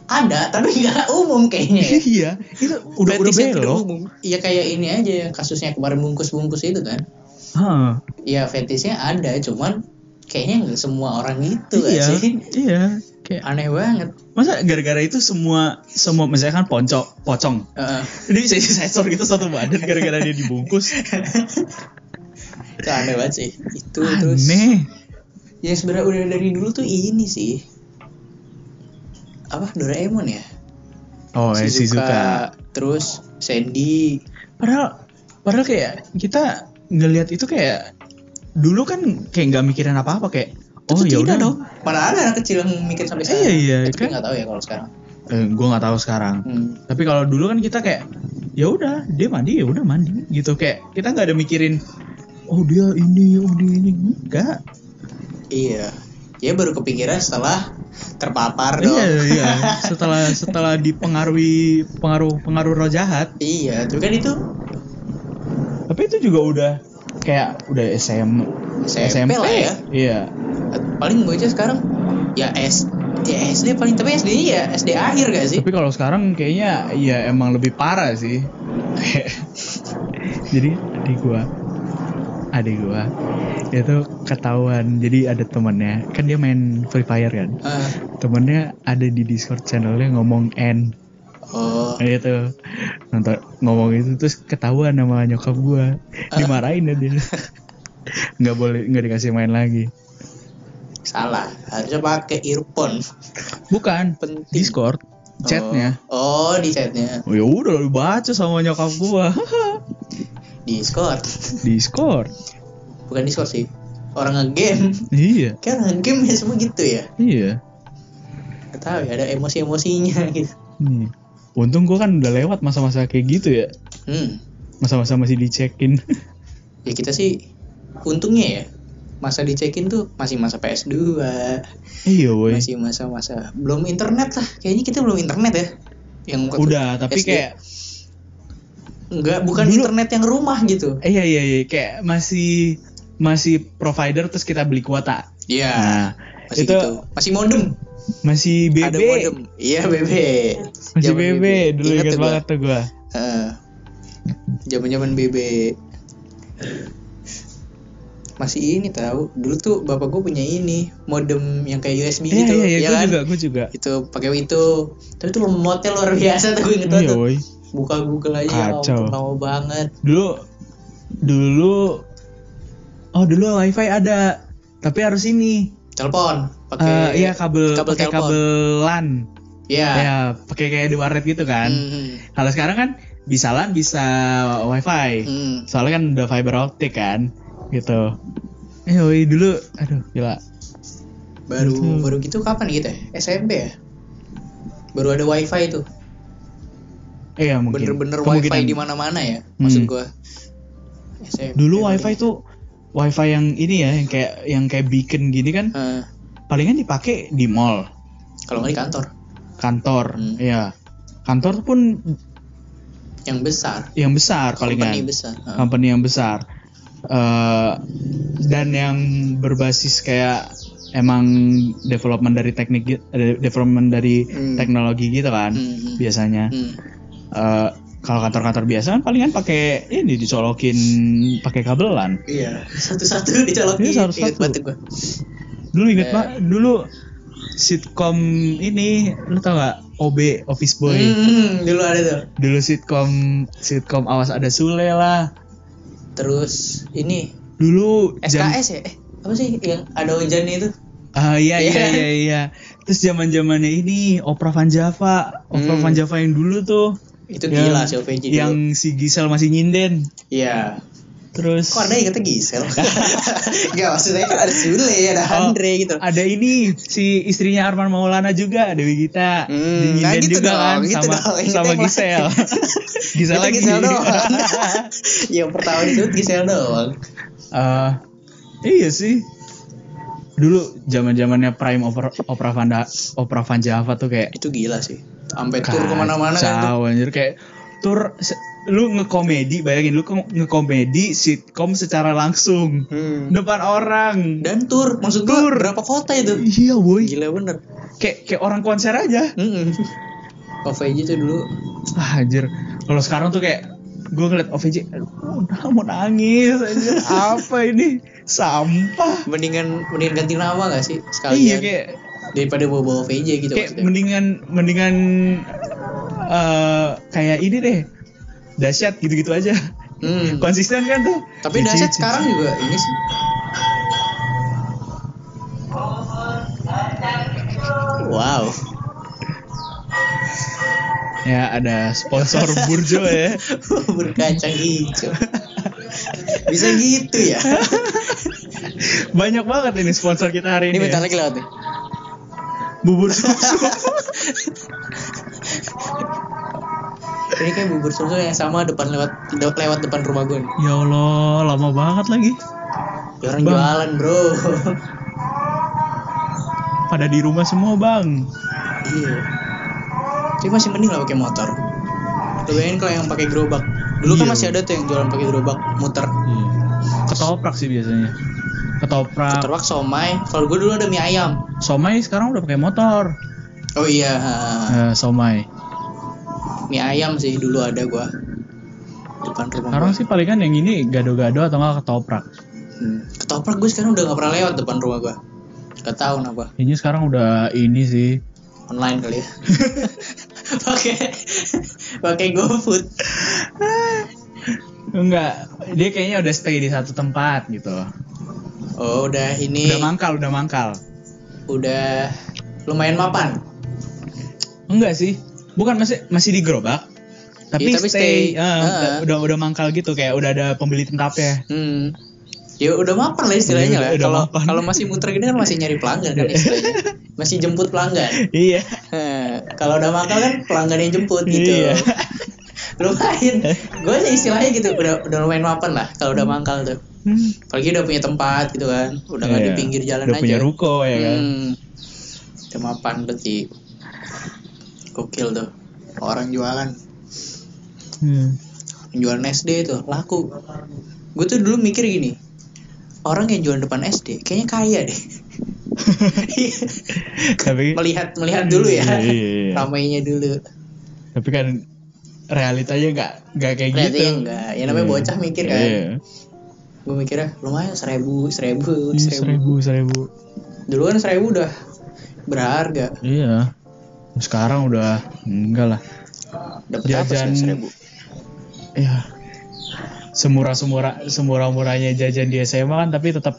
Ada, tapi gak umum kayaknya ya iya, itu udah udah yang tidak belok. Iya kayak ini aja yang kasusnya kemarin bungkus-bungkus itu kan Hah, Iya fetishnya ada, cuman kayaknya nggak semua orang gitu gak iya, sih iya, kayak Aneh banget masa gara-gara itu semua semua misalnya kan poncok pocong Heeh. Dia bisa sensor gitu satu badan gara-gara dia dibungkus. Itu aneh banget sih Itu terus Aneh. Yang sebenarnya udah dari dulu tuh ini sih Apa Doraemon ya Oh, eh, Shizuka. Terus Sandy Padahal padahal kayak kita ngelihat itu kayak dulu kan kayak nggak mikirin apa-apa kayak Tentu ya tidak udah. dong. Mana ada anak kecil yang mikir sampai sekarang. Iya, iya, Tapi kan. nggak tahu ya kalau sekarang. Eh, gue nggak tahu sekarang. hmm. Tapi kalau dulu kan kita kayak ya udah dia mandi ya udah mandi gitu. Kayak kita nggak ada mikirin oh dia ini oh dia ini. Enggak Iya. Ya baru kepikiran setelah terpapar dong. Iya iya. Setelah setelah dipengaruhi pengaruh pengaruh roh jahat. Iya, tapi kan itu. Tapi itu juga udah kayak udah SM SMP, lah ya. iya Paling bocah sekarang ya S ya SD paling tapi SD ya SD akhir gak sih? Tapi kalau sekarang kayaknya ya emang lebih parah sih. Jadi adik gua, adik gua itu ketahuan. Jadi ada temennya, kan dia main Free Fire kan. Ah, Temennya ada di Discord channelnya ngomong N, oh, gitu. Nonton ngomong itu terus ketahuan sama nyokap gua, dimarahin ya dia. nggak boleh nggak dikasih main lagi. Salah. Harusnya pakai earphone. Bukan, Penting. Discord chatnya. Oh, oh, di chatnya. Oh, ya udah lu baca sama nyokap gua. Discord. Discord. Bukan Discord sih. Orang ngegame. Iya, Kan orang ngegame ya semua gitu ya. iya. Gak tahu ya ada emosi-emosinya gitu. Nih. Untung gua kan udah lewat masa-masa kayak gitu ya. Hmm. Masa-masa masih dicekin. Ya kita sih untungnya ya masa dicekin tuh masih masa PS2 iya, masih masa-masa belum internet lah. Kayaknya kita belum internet ya. Yang Udah, tapi SD. kayak enggak bukan Dulu- internet yang rumah gitu. Iya iya iya. Kayak masih masih provider terus kita beli kuota. iya Nah, masih itu gitu. Masih modem. Masih BB. ada modem. Iya BB Masih BB, dulu Ingat ingat banget tuh gua. zaman zaman BB masih ini tahu dulu tuh bapak gue punya ini modem yang kayak USB Iya gitu iya iya, ya gua kan juga gua juga. itu pakai itu tapi itu remote luar biasa tuh gue inget banget Iya, tuh. buka Google aja ya Kacau. lama banget Dulu dulu Oh, dulu wifi ada. Tapi harus ini. telepon Eh pakai iya kabel kabel pakai kabel LAN. Iya. Ya, pakai kayak di warnet gitu kan. Hmm. Kalau sekarang kan bisa LAN, bisa WiFi. Hmm. Soalnya kan udah fiber optic kan, gitu. Eh, woi, dulu, aduh, gila. Baru Gitu. baru gitu kapan gitu ya? SMP ya? Baru ada wifi tuh. Iya mungkin. Bener-bener wifi di mana-mana ya. Maksud Hmm. gua. SMP. Dulu wifi tuh wifi yang ini ya, yang kayak yang kayak beacon gini kan, Eh, palingan dipakai di mall, kalau nggak di kantor kantor, Hmm. ya. Kantor pun yang besar. yang besar palingan. Company besar. Eh. company yang besar Eh, dan yang berbasis kayak emang development dari teknik eh, development dari Hmm. teknologi gitu kan Hmm. biasanya Hmm. Eh, kalau kantor-kantor biasa kan palingan pakai ini dicolokin pakai kabelan Iya, satu-satu dicolokin. Iya, satu-satu. Ingat banget gua. dulu inget Eh. pak dulu sitkom ini lu tau gak OB Office Boy Hmm, dulu ada tuh. dulu sitkom sitkom awas ada Sule lah Terus ini dulu jam- SKS ya? Eh, apa sih yang ada hujannya itu? Ah iya iya Iya. iya iya. Terus zaman zamannya ini Opera Van Java, Opera Hmm. Van Java yang dulu tuh. Itu yang, gila si OVJ dulu. Yang si Gisel masih nyinden. Iya. Terus Kok ada ingetnya Gisel? Enggak, maksudnya kan ada Sule, ada Oh, Andre gitu. Ada ini si istrinya Arman Maulana juga Dewi Gita. Hmm, nah gitu juga dong, kan gitu sama dong. Sama yang Gisel. Gisel lagi. Gisel doang. yang pertama disebut Gisel doang. Eh, iya sih. Dulu zaman-zamannya Prime Opera Opera Van, Da- Opera Van Java tuh kayak Itu gila sih. Sampai tur ke mana-mana kan tuh. Kacau anjir kayak tur lu ngekomedi bayangin lu ngekomedi sitkom secara langsung Hmm. depan orang Dan tur, maksud Tur. berapa kota itu? iya boy Gila bener. kayak kayak orang konser aja Mm OVJ tuh dulu ah, anjir kalau sekarang tuh kayak gue ngeliat OVJ aduh udah mau nangis anjir apa ini sampah mendingan mendingan ganti nama gak sih iya sekalian kayak daripada bawa bawa VJ gitu kayak maksudnya. mendingan mendingan eh kayak ini deh dahsyat gitu-gitu aja Hmm. konsisten kan tuh Tapi Cici, dahsyat cici. sekarang juga ini sih. Wow. Ya ada sponsor burjo ya Berkacang hijau. Bisa gitu ya. banyak banget ini sponsor kita hari Ini ini bentar ya. lagi lewat nih. bubur susu Ini kayak bubur susu yang sama depan lewat lewat depan rumah gue. nih. ya Allah lama banget lagi Ya orang Bang. jualan bro. pada di rumah semua bang iya. Tapi masih mending lah pakai motor. Lu bayangin kalau yang pakai gerobak. Dulu kan Iya. masih ada tuh yang jualan pakai gerobak muter. ketoprak sih biasanya ketoprak Ketoprak somai. Kalau gue dulu ada mie ayam. somai sekarang udah pakai motor Oh iya. Eh, somai mie ayam sih dulu ada gua depan rumah sekarang gua. sih palingan yang ini gado-gado atau enggak ketoprak Hmm. Ketoprak gue sekarang udah gak pernah lewat depan rumah gua. Gak tahu kenapa. ini sekarang udah ini sih Online kali ya. Pakai pakai GoFood. enggak dia kayaknya udah stay di satu tempat gitu Oh udah ini udah mangkal udah mangkal udah lumayan mapan. enggak sih bukan masih masih di gerobak tapi, Iya, tapi stay, stay. eh, Ah. udah udah mangkal gitu kayak udah ada pembeli tetapnya Hmm. Ya udah mapan lah istilahnya Iya, lah. udah Kalau kalau masih muter gini kan masih nyari pelanggan kan istilahnya. Masih jemput pelanggan. iya kalau udah makan kan pelanggan yang jemput gitu. Iya. lumayan. Gue sih istilahnya gitu udah udah lumayan mapan lah kalau udah mangkal tuh. Hmm. Apalagi udah punya tempat gitu kan. Udah nggak di Iya. pinggir jalan udah aja. punya ruko ya kan Hmm. Udah mapan berarti. Gokil tuh. Orang jualan. Hmm. Jualan SD tuh laku. Gue tuh dulu mikir gini. Orang yang jualan depan SD kayaknya kaya deh. tapi melihat melihat dulu ya. Iya, iya, iya. Ramainya dulu. tapi kan realitanya nggak nggak kayak Ternyata gitu enggak. Ya namanya Iya. bocah mikir kan. Iya. Gue mikirnya lumayan seribu, seribu, Iya, seribu. seribu Dulu kan seribu udah berharga. iya sekarang udah enggak lah Dapat apa Jajan. sih seribu? ya semurah semurah semurah murahnya jajan di SMA kan tapi tetap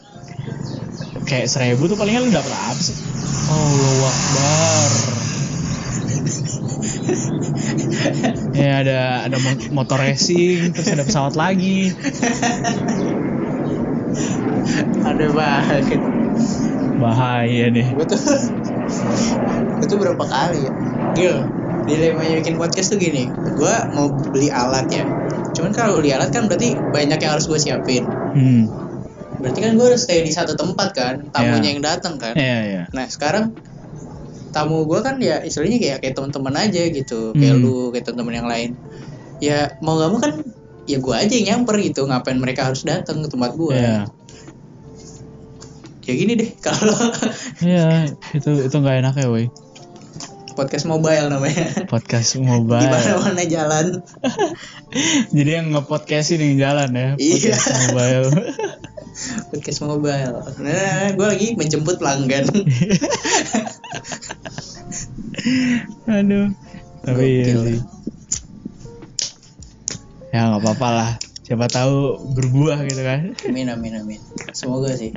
kayak seribu tuh palingan lu dapet apa sih? Allah Akbar. Ya ada ada motor racing terus ada pesawat lagi. Ada banget. Bahaya nih. Betul itu berapa kali ya? Gil. Dilemanya bikin podcast tuh gini Gue mau beli alat ya. Cuman kalau beli alat kan berarti banyak yang harus gue siapin. Hmm. Berarti kan gue harus stay di satu tempat kan Tamunya Iya. yang datang kan. Iya iya. Nah sekarang tamu gue kan ya istilahnya kayak kayak teman-teman aja gitu kayak Hmm. lu kayak teman-teman yang lain. Ya mau gak mau kan ya gue aja yang nyamper gitu ngapain mereka harus datang ke tempat gue iya. Ya gini deh kalau iya itu itu nggak enak ya woi podcast mobile namanya. Podcast di mobile mana-mana jalan. Jadi yang ngepodcastin yang jalan ya Iya. podcast mobile. Podcast mobile. Nah gue lagi menjemput pelanggan. Aduh tapi iya sih. Ya nggak apa-apa lah. Siapa tahu berbuah gitu kan. Amin amin amin. Semoga sih.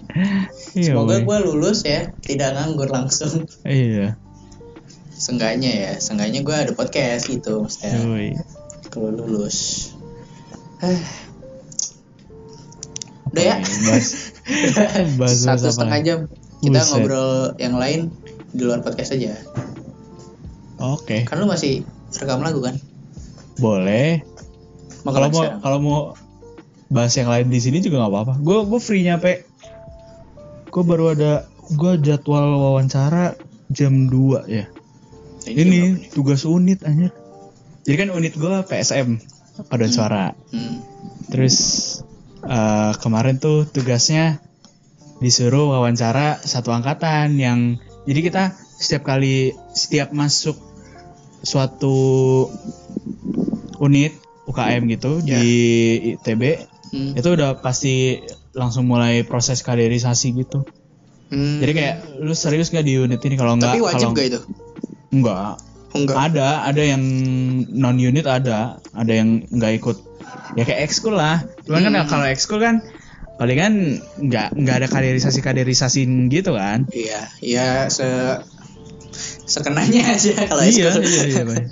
Iya semoga gue lulus ya tidak nganggur langsung. Iya Seenggaknya ya seenggaknya gue ada podcast gitu maksudnya. Kalau lulus. Udah ya? Bahas. Bahas satu setengah jam kita Buset. ngobrol yang lain di luar podcast aja. Oke. Kan lu masih rekam lagu kan? Boleh. Kalau mau kalau mau bahas yang lain di sini juga nggak apa-apa. Gue gue free nyampe. Gue baru ada gue jadwal wawancara jam 2 ya ini tugas unit aja jadi kan unit gue PSM paduan suara. Hmm. terus eh, kemarin tuh tugasnya disuruh wawancara satu angkatan yang jadi kita setiap kali setiap masuk suatu unit UKM gitu di ITB Hmm. itu udah pasti langsung mulai proses kaderisasi gitu. Hmm. jadi kayak lu serius gak di unit ini kalau enggak tapi wajib kalau gak itu enggak enggak ada ada yang non unit ada ada yang nggak ikut ya kayak ekskul lah cuman kan Hmm. kalau ekskul kan palingan nggak nggak ada kaderisasi kaderisasi gitu kan iya iya se sekenanya aja kalau iya ekskul. iya iya Bay.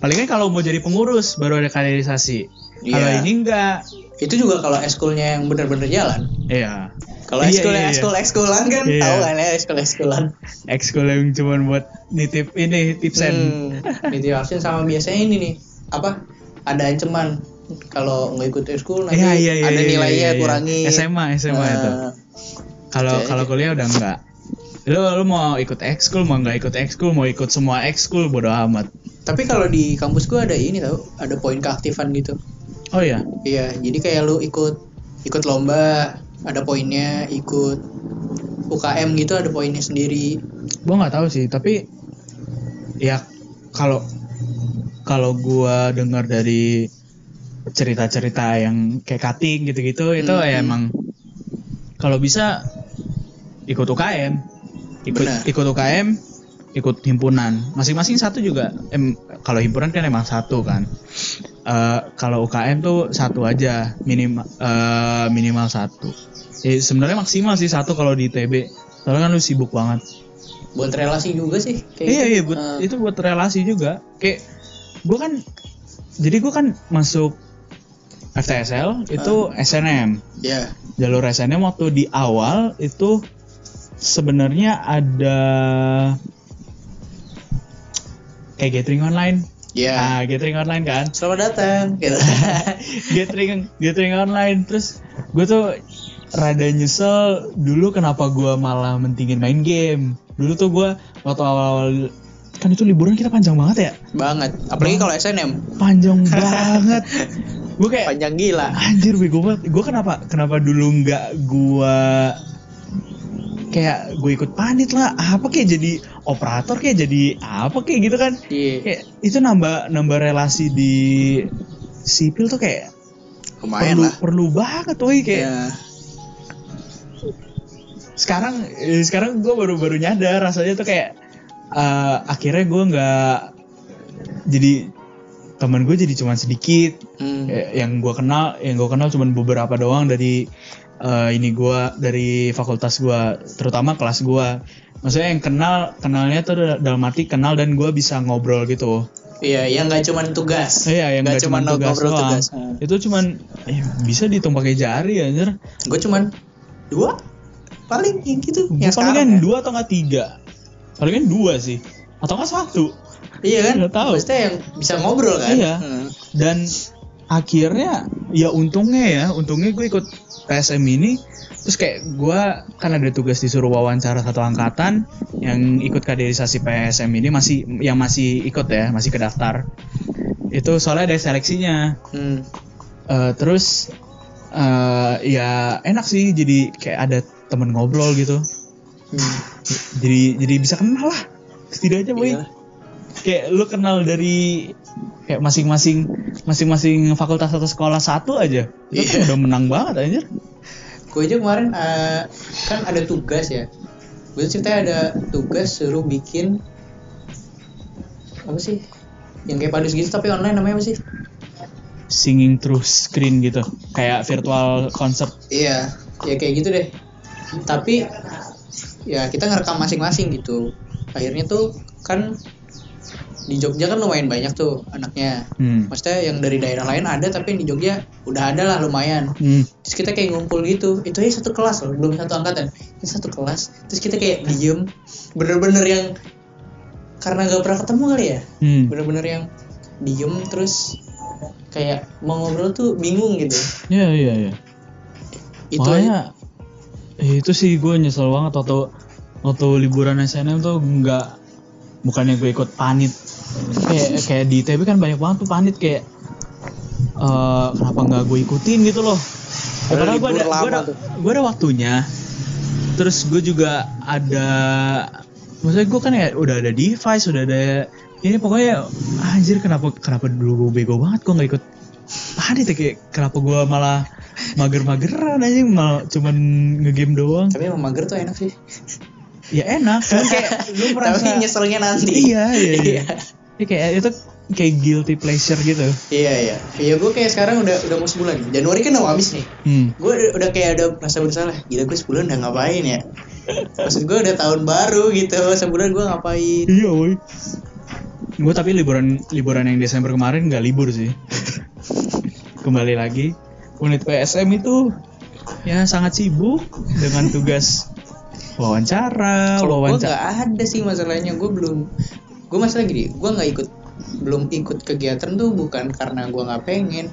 palingan kalau mau jadi pengurus baru ada kaderisasi kalau Iya. ini enggak. Itu juga kalau ekskulnya yang benar-benar jalan. Iya. Kalau Iya, ekskul iya, iya. ekskul ekskulan kan Iya. tahu kan ya ekskul ekskulan ekskul yang cuman buat nitip ini tipsen Hmm, ditirasin sama biasanya ini nih. Apa? Ada ancaman kalau nggak ikut ekskul nanti Iya, iya, iya, ada iya, nilainya iya, iya. kurangi SMA, SMA itu. kalau Oke, kalau kuliah udah enggak. Lu lu mau ikut ekskul mau nggak ikut ekskul mau ikut semua ekskul bodo amat. Tapi kalau di kampus gua ada ini tau ada poin keaktifan gitu oh iya? Iya jadi kayak lu ikut ikut lomba ada poinnya ikut UKM gitu ada poinnya sendiri. Gua nggak tahu sih tapi ya kalau kalau gua dengar dari cerita-cerita yang kayak cutting gitu-gitu itu Hmm. ya emang kalau bisa ikut UKM ikut Benar. ikut UKM ikut himpunan. Masing-masing satu juga. Em, kalau himpunan kan emang satu kan Eh, kalau UKM tuh satu aja minimal eh, minimal satu. Eh, sebenarnya maksimal sih satu kalau di TB soalnya kan lu sibuk banget. Buat relasi juga sih kayak iya gitu. iya buat, Eh, itu buat relasi juga. Kayak gue kan jadi gue kan masuk FTSL itu SNM ya jalur SNM waktu di awal itu sebenarnya ada kayak gathering online ya ah gathering online kan? Selamat datang. Gitu. Gathering gathering online. Terus gue tuh rada nyesel dulu kenapa gue malah mentingin main game. Dulu tuh gue waktu awal-awal kan itu liburan kita panjang banget ya? Banget. Apalagi kalau SNM panjang banget. Gue kayak panjang gila. Anjir bego banget. Gue kenapa kenapa dulu nggak gue kayak gue ikut panit lah apa kayak jadi operator kayak jadi apa kayak gitu kan. Iya. Kayak itu nambah nambah relasi di sipil tuh kayak lumayan perlu lah. perlu banget woi kayak ya sekarang eh, sekarang gue baru baru nyadar rasanya tuh kayak eh, akhirnya gue nggak jadi teman gue jadi cuma sedikit. Hmm. Eh, yang gue kenal yang gue kenal cuma beberapa doang dari eh, ini gue dari fakultas gue terutama kelas gue maksudnya yang kenal kenalnya tuh dalam arti kenal dan gue bisa ngobrol gitu Iya, yang nggak cuman tugas. Iya, yang Nggak gak cuma cuma tugas ngobrol doang. tugas. Itu cuman eh, bisa dihitung pakai jari anjir. Gue cuman dua paling yang gitu. Gue yang palingan sekarang ya. dua atau nggak tiga. Palingan dua sih. Atau nggak satu. Iya kan? Nggak tahu. Maksudnya yang bisa ngobrol kan? Iya. Hmm. Dan akhirnya ya untungnya ya, untungnya gue ikut PSM ini terus kayak gue kan ada tugas disuruh wawancara satu angkatan yang ikut kaderisasi PSM ini masih yang masih ikut ya masih kedaftar itu soalnya ada seleksinya Hmm. Eh, terus eh, ya enak sih jadi kayak ada temen ngobrol gitu Hmm. jadi jadi bisa kenal lah setidaknya boy Iya. Kayak lu kenal dari kayak masing-masing masing-masing fakultas atau sekolah satu aja itu kan Iya. udah menang banget anjir Gue aja kemarin eh, kan ada tugas ya. Gue ceritanya ada tugas suruh bikin apa sih? Yang kayak padus gitu tapi online namanya apa sih? singing through screen gitu kayak virtual concert Iya, ya kayak gitu deh. Tapi ya kita ngerekam masing-masing gitu. Akhirnya tuh kan di Jogja kan lumayan banyak tuh anaknya. hmm. Maksudnya yang dari daerah lain ada tapi yang di Jogja udah ada lah lumayan. Hmm. Terus kita kayak ngumpul gitu. Itu aja satu kelas loh, belum satu angkatan. Itu satu kelas. Terus kita kayak diem, bener-bener yang karena gak pernah ketemu kali ya. Hmm. Bener-bener yang diem terus kayak mau ngobrol tuh bingung gitu. Iya iya iya. Itu aja. Makanya eh, itu sih gue nyesel banget waktu waktu liburan SNM tuh nggak bukannya gue ikut panit kayak kayak di ITB kan banyak banget tuh panit kayak eh kenapa nggak gue ikutin gitu loh. Ya, padahal gue ada gue ada gue ada waktunya. Terus gue juga ada maksudnya gue kan ya udah ada device udah ada ini pokoknya anjir kenapa kenapa dulu gue bego banget gue nggak ikut panit ya kayak kenapa gue malah mager-mageran aja malah cuman ngegame doang. Tapi emang mager tuh enak sih. Ya enak cuman kayak lu merasa Tapi nyeselnya nanti. iya iya iya Ya, kayak itu kayak guilty pleasure gitu Iya iya. Iya gue kayak sekarang udah udah mau sebulan. Januari kan udah habis nih. hmm. Gue udah, udah kayak ada rasa bersalah. Gila gue sebulan udah ngapain ya? Maksud gue udah tahun baru gitu. Sebulan gue ngapain? iya woi gue tapi liburan liburan yang Desember kemarin nggak libur sih kembali lagi unit PSM itu ya sangat sibuk dengan tugas wawancara Kalau gue wawancara nggak ada sih masalahnya. Gue belum. Gue masalah gini. Gue nggak ikut. Belum ikut kegiatan tuh bukan karena gue nggak pengen.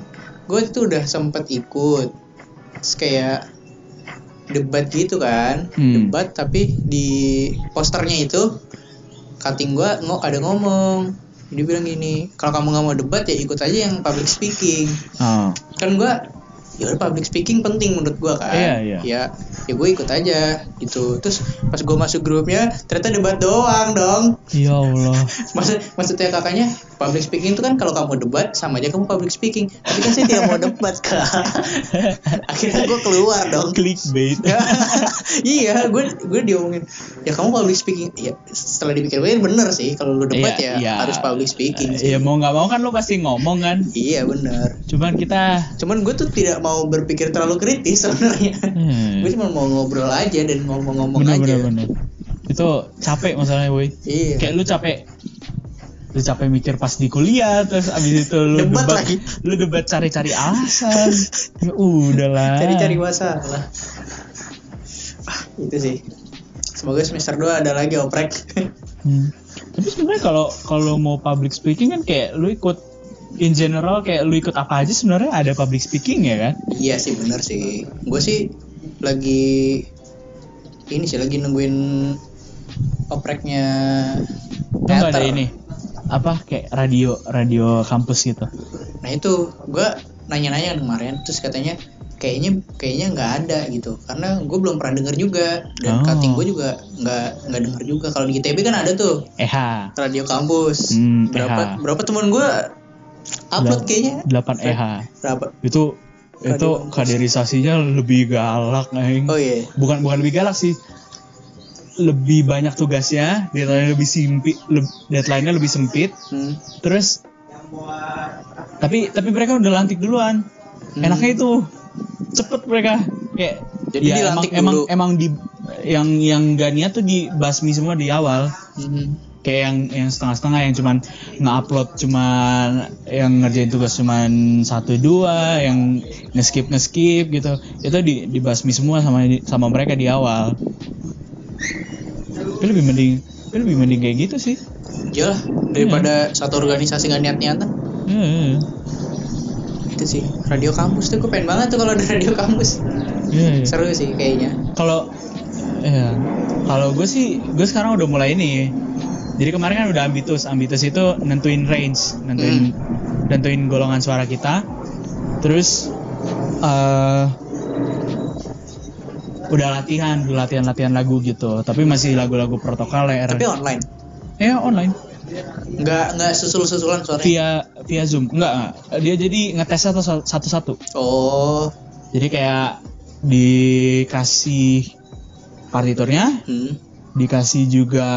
Gue tuh udah sempet ikut. Terus kayak debat gitu kan. Hmm. Debat tapi di posternya itu cutting gue ngo ada ngomong. Dia bilang gini, kalau kamu nggak mau debat ya ikut aja yang public speaking. Oh. Kan gue ya udah public speaking penting menurut gua kan. Iya, iya. ya ya gue ikut aja gitu. Terus pas gue masuk grupnya ternyata debat doang dong. Ya Allah. Maksud maksudnya kakaknya public speaking itu kan kalau kamu debat sama aja kamu public speaking. Tapi kan saya tidak mau debat kak. Akhirnya gue keluar dong. Clickbait. Iya gue gue diomongin ya kamu public speaking. Ya setelah dipikir-pikir bener sih kalau lu debat Iya, ya iya. harus public speaking sih. ya mau nggak mau kan lo pasti ngomong kan. Iya bener. Cuman kita cuman gue tuh tidak mau berpikir terlalu kritis sebenarnya. Hmm, gue cuma mau ngobrol aja dan ngomong-ngomong bener aja. bener bener. Itu capek masalahnya boy. Iya. Kayak lu capek lu capek mikir pas di kuliah terus abis itu lu Debat debat, lagi. lu debat cari-cari alasan. Ya udahlah. Cari-cari masalah. Ah, itu sih. Semoga semester 2 ada lagi oprek. Hmm. tapi sebenarnya kalau kalau mau public speaking kan kayak lu ikut in general kayak lu ikut apa aja sebenarnya? Ada public speaking ya kan? Iya sih bener sih. Gue sih lagi ini sih lagi nungguin opreknya nggak ada teater. ini? Apa kayak radio radio kampus gitu? Nah itu gue nanya-nanya kemarin terus katanya kayaknya kayaknya nggak ada gitu. Karena gue belum pernah denger juga. Oh. dan cutting gue juga nggak nggak denger juga. Kalau di ITB kan ada tuh. EH radio kampus. Hmm, berapa EH. berapa teman gue upload kayaknya. 8 EH berapa? Itu itu kaderisasinya lebih galak nih oh iya. Bukan bukan lebih galak sih. Lebih banyak tugasnya deadline lebih sempit deadline-nya lebih sempit. Hmm. terus tapi tapi mereka udah lantik duluan. Hmm. enaknya itu. Cepet mereka. Kayak Jadi ya emang dilantik emang dulu. emang di yang yang gak niat tuh dibasmi semua di awal. Hmm. Kayak yang yang setengah-setengah yang cuman nge-upload cuman yang ngerjain tugas cuman satu dua yang nge-skip nge-skip gitu itu di dibasmi semua sama sama mereka di awal tapi lebih mending tapi lebih mending kayak gitu sih Iyalah, daripada satu organisasi nggak niat-niatan. Iya, Itu sih. Radio kampus tuh gue pengen banget tuh kalau ada radio kampus. iya, iya. Seru sih kayaknya. kalau ya kalau gue sih gue sekarang udah mulai ini jadi kemarin kan udah ambitus ambitus itu nentuin range nentuin nentuin golongan suara kita terus eh udah latihan udah latihan latihan lagu gitu tapi masih lagu-lagu protokoler Tapi online. ya online Nggak nggak susul-susulan suaranya. via via zoom enggak, enggak. dia jadi ngetes satu satu Oh. jadi kayak dikasih partiturnya Hmm. Dikasih juga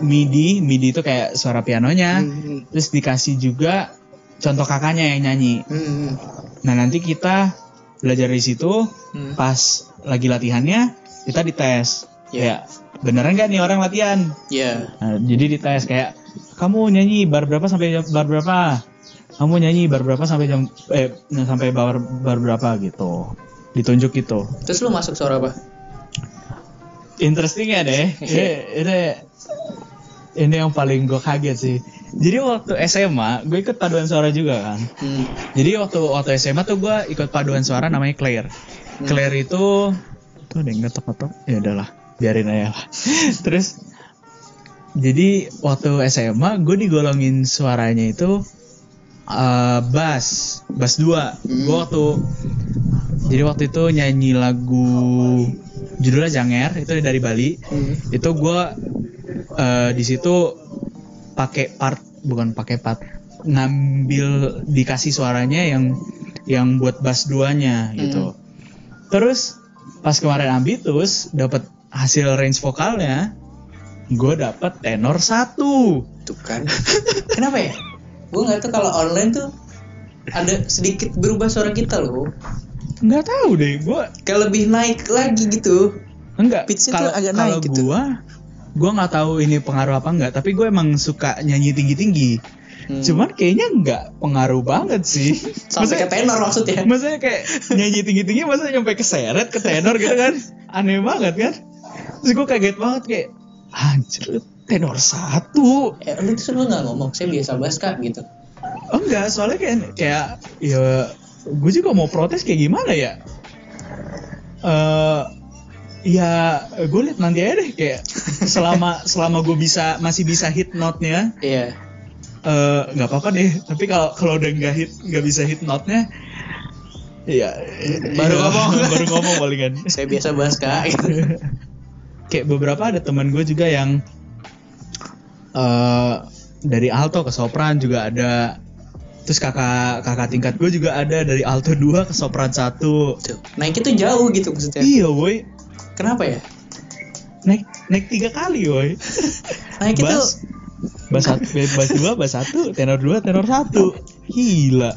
MIDI, MIDI itu kayak suara pianonya, Hmm. terus dikasih juga contoh kakaknya yang nyanyi. Hmm. Nah nanti kita belajar di situ, Hmm. pas lagi latihannya kita dites, Ya. kayak beneran gak nih orang latihan? Ya. Nah, jadi dites kayak kamu nyanyi bar berapa sampai jam- bar berapa? Kamu nyanyi bar berapa sampai jam eh sampai bar bar berapa gitu. Ditunjuk gitu. Terus lu masuk suara apa? Interesting ya deh. Ini, ini, ini yang paling gue kaget sih. Jadi waktu SMA, gue ikut paduan suara juga kan. Hmm. Jadi waktu waktu SMA tuh gue ikut paduan suara namanya Claire. Claire itu tuh ada yang ngetok-ngetok. Ya udahlah, biarin aja lah. Terus jadi waktu SMA gue digolongin suaranya itu eh, bass, bass 2. Gue waktu jadi waktu itu nyanyi lagu judulnya Janger itu dari Bali. Hmm. Itu gue eh, di situ pakai part bukan pakai part ngambil dikasih suaranya yang yang buat bass duanya gitu. Terus pas kemarin ambitus dapat hasil range vokalnya gue dapet tenor satu Tuh kan. Kenapa ya? Gue nggak tahu kalau online tuh ada sedikit berubah suara kita loh. Nggak tahu deh gue Kayak lebih naik lagi gitu. enggak kalau tuh agak naik gitu. gue gue nggak tahu ini pengaruh apa enggak tapi gue emang suka nyanyi tinggi tinggi Hmm. cuman kayaknya nggak pengaruh banget sih Sampai ke tenor maksudnya. maksudnya kayak nyanyi tinggi tinggi masa nyampe ke seret ke tenor gitu kan aneh banget kan terus gue kaget banget kayak anjir tenor satu Eh, lu tuh lu nggak ngomong, saya biasa bahas kak gitu. Oh, enggak soalnya kayak kayak ya gue juga mau protes kayak gimana ya eh ya gue liat nanti aja deh kayak selama selama gue bisa masih bisa hit note-nya Iya. eh, nggak apa-apa deh tapi kalau kalau udah nggak hit nggak bisa hit note-nya ya Baru ya, ngomong. baru ngomong palingan Saya biasa bahas kak. Gitu. kayak beberapa ada teman gue juga yang eh dari alto ke sopran juga ada terus kakak kakak tingkat gue juga ada dari alto 2 ke sopran 1 Tuh. Naik itu jauh gitu maksudnya. iya woi Kenapa ya? naik naik tiga kali woi Naik itu bass satu bass dua bass satu tenor dua tenor satu gila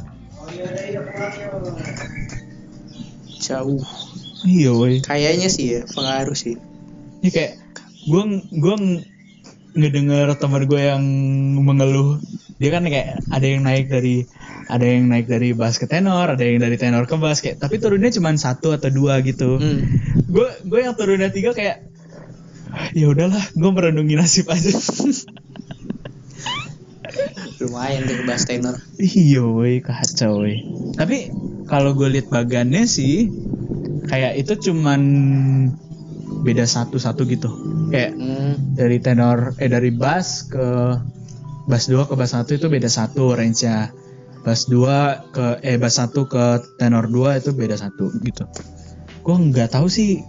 jauh. iya woi Kayaknya sih ya pengaruh sih. ini kayak gue gue ngedenger teman gue yang mengeluh dia kan kayak ada yang naik dari ada yang naik dari bass ke tenor ada yang dari tenor ke bass kayak tapi turunnya cuma satu atau dua gitu Hmm. gue gue yang turunnya tiga kayak ya udahlah gue merenungi nasib aja Lumayan tuh bahas tenor. iya woi kacau woi tapi kalau gue lihat bagannya sih kayak itu cuman beda satu satu gitu kayak Hmm. dari tenor eh dari bass ke bass 2 ke bass 1 itu beda satu range-nya. Bass 2 ke eh bass 1 ke tenor 2 itu beda satu gitu. Gue nggak tahu sih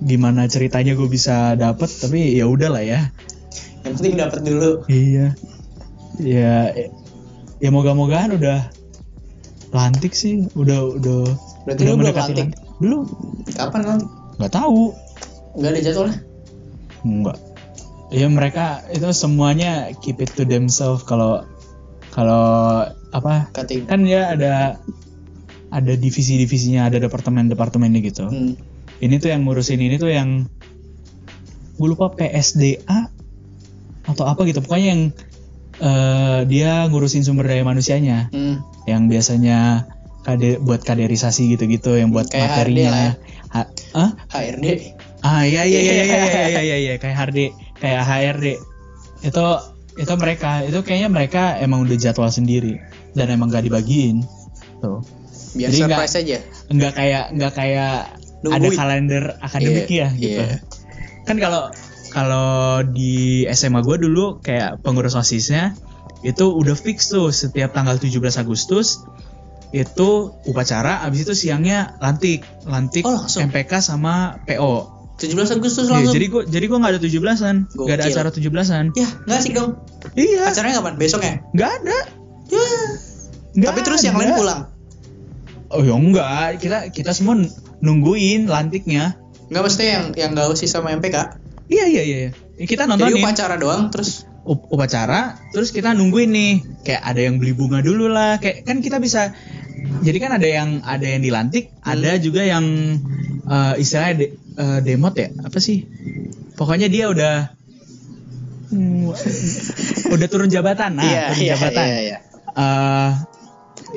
gimana ceritanya gue bisa dapet tapi ya udahlah ya. Yang penting dapat dulu. Iya. Ya ya moga-mogaan udah lantik sih, udah udah Berarti udah lu belum lantik? lantik. Belum. Kapan nanti? nggak tahu. Nggak ada jadwalnya. Enggak ya mereka itu semuanya keep it to themselves kalau kalau apa Cutting. kan ya ada ada divisi-divisinya ada departemen-departemennya gitu hmm. ini tuh yang ngurusin ini tuh yang gue lupa PSDA atau apa gitu pokoknya yang uh, dia ngurusin sumber daya manusianya hmm. yang biasanya kade buat kaderisasi gitu-gitu yang buat kayak materinya HRD ya. Ha, huh? HRD ah iya iya iya ya ya ya kayak HRD kayak HRD itu itu mereka itu kayaknya mereka emang udah jadwal sendiri dan emang gak dibagiin tuh Biar Jadi surprise aja. nggak kayak nggak kayak ada Nungguin. kalender akademik Iya, ya gitu iya. kan kalau kalau di SMA gue dulu kayak pengurus osisnya itu udah fix tuh setiap tanggal 17 Agustus itu upacara abis itu siangnya lantik lantik Oh, langsung? MPK sama PO 17 Agustus Iya, langsung. jadi gue jadi gue nggak ada 17-an nggak ada Gokil. acara 17-an Ya, nggak sih dong. iya Acaranya kapan? Besok ya? nggak ada Ya. Nggak Tapi terus yang ada. lain pulang. oh ya enggak kita kita semua nungguin lantiknya Nggak mesti yang yang nggak usih sama MPK. iya iya iya kita Jadi nontonin upacara doang terus up- upacara terus kita nungguin nih kayak ada yang beli bunga dulu lah kayak kan kita bisa jadi kan ada yang ada yang dilantik Hmm. ada juga yang eh, istilahnya de- eh, demot ya apa sih pokoknya dia udah Hmm, udah turun jabatan nah Iya, turun iya, jabatan iya, iya. Eh,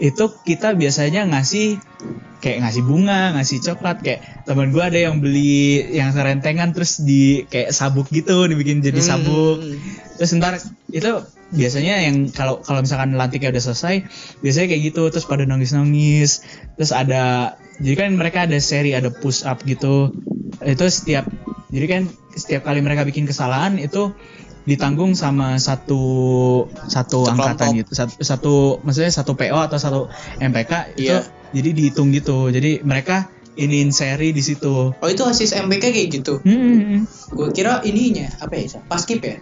itu kita biasanya ngasih kayak ngasih bunga, ngasih coklat kayak teman gua ada yang beli yang serentengan terus di kayak sabuk gitu dibikin jadi Hmm. Terus ntar itu biasanya yang kalau kalau misalkan lantiknya udah selesai biasanya kayak gitu terus pada nangis-nangis terus ada jadi kan mereka ada seri ada push up gitu itu setiap jadi kan setiap kali mereka bikin kesalahan itu ditanggung sama satu satu Sekelompok. angkatan gitu satu, satu maksudnya satu PO atau satu MPK itu Iya. jadi dihitung gitu jadi mereka iniin seri di situ Oh itu asis MPK kayak gitu. Hmm. Gue kira ininya apa ya? Paskip ya?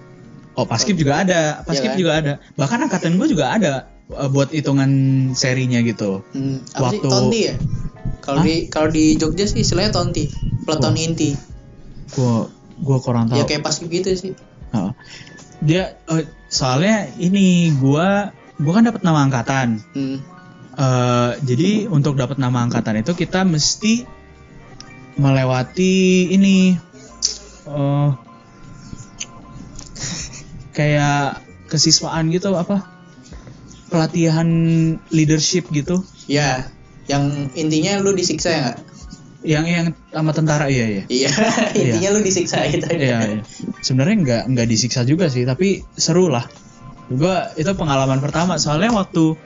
Oh, paskib juga ada, paskib Iya kan? juga ada. Bahkan angkatan gue juga ada uh, buat hitungan serinya gitu. Hmm, apa sih? Waktu- Tonti ya? Kalau di kalau di Jogja sih istilahnya tonti, peleton Oh. inti. Gue gue kurang tahu. Ya kayak paskip gitu sih. Oh. Dia uh, soalnya ini gue gue kan dapat nama angkatan. Hmm. Uh, jadi untuk dapat nama angkatan itu kita mesti melewati ini uh, kayak kesiswaan gitu apa pelatihan leadership gitu Ya, yang intinya lu disiksa ya nggak? yang yang sama tentara iya iya Iya, intinya lu disiksa gitu. iya, iya. sebenarnya nggak nggak disiksa juga sih tapi seru lah gua itu pengalaman pertama soalnya waktu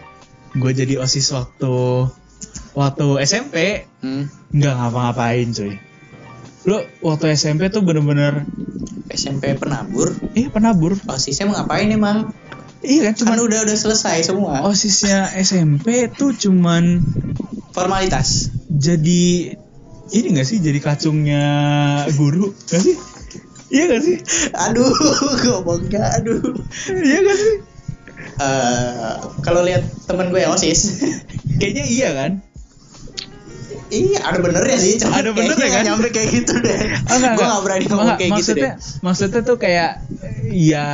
gue jadi osis waktu waktu SMP Hmm. nggak ngapa-ngapain cuy lu waktu SMP tuh bener-bener SMP penabur, eh penabur osisnya mau ngapain emang? iya kan Cuman cuman udah udah selesai semua. osisnya SMP tuh cuman Formalitas. jadi ini gak sih jadi kacungnya guru gak sih iya gak sih Aduh, ngomongnya aduh. iya gak sih Eh, kalau lihat temen gue yang osis, kayaknya iya kan iya ada benernya sih. Cuma Ada benernya kayaknya kan? Nyampe kayak gitu deh. Oh, enggak, gue nggak berani ngomong kayak gitu maksudnya, deh. Maksudnya tuh kayak ya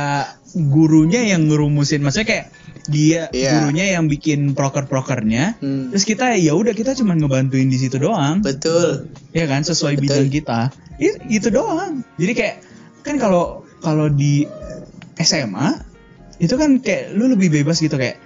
gurunya yang ngerumusin, maksudnya kayak dia Iya. gurunya yang bikin proker-prokernya. Hmm. Terus kita ya udah kita cuma ngebantuin di situ doang. Betul. ya kan sesuai Betul. bidang kita. Itu, itu doang. Jadi kayak kan kalau kalau di SMA itu kan kayak lu lebih bebas gitu kayak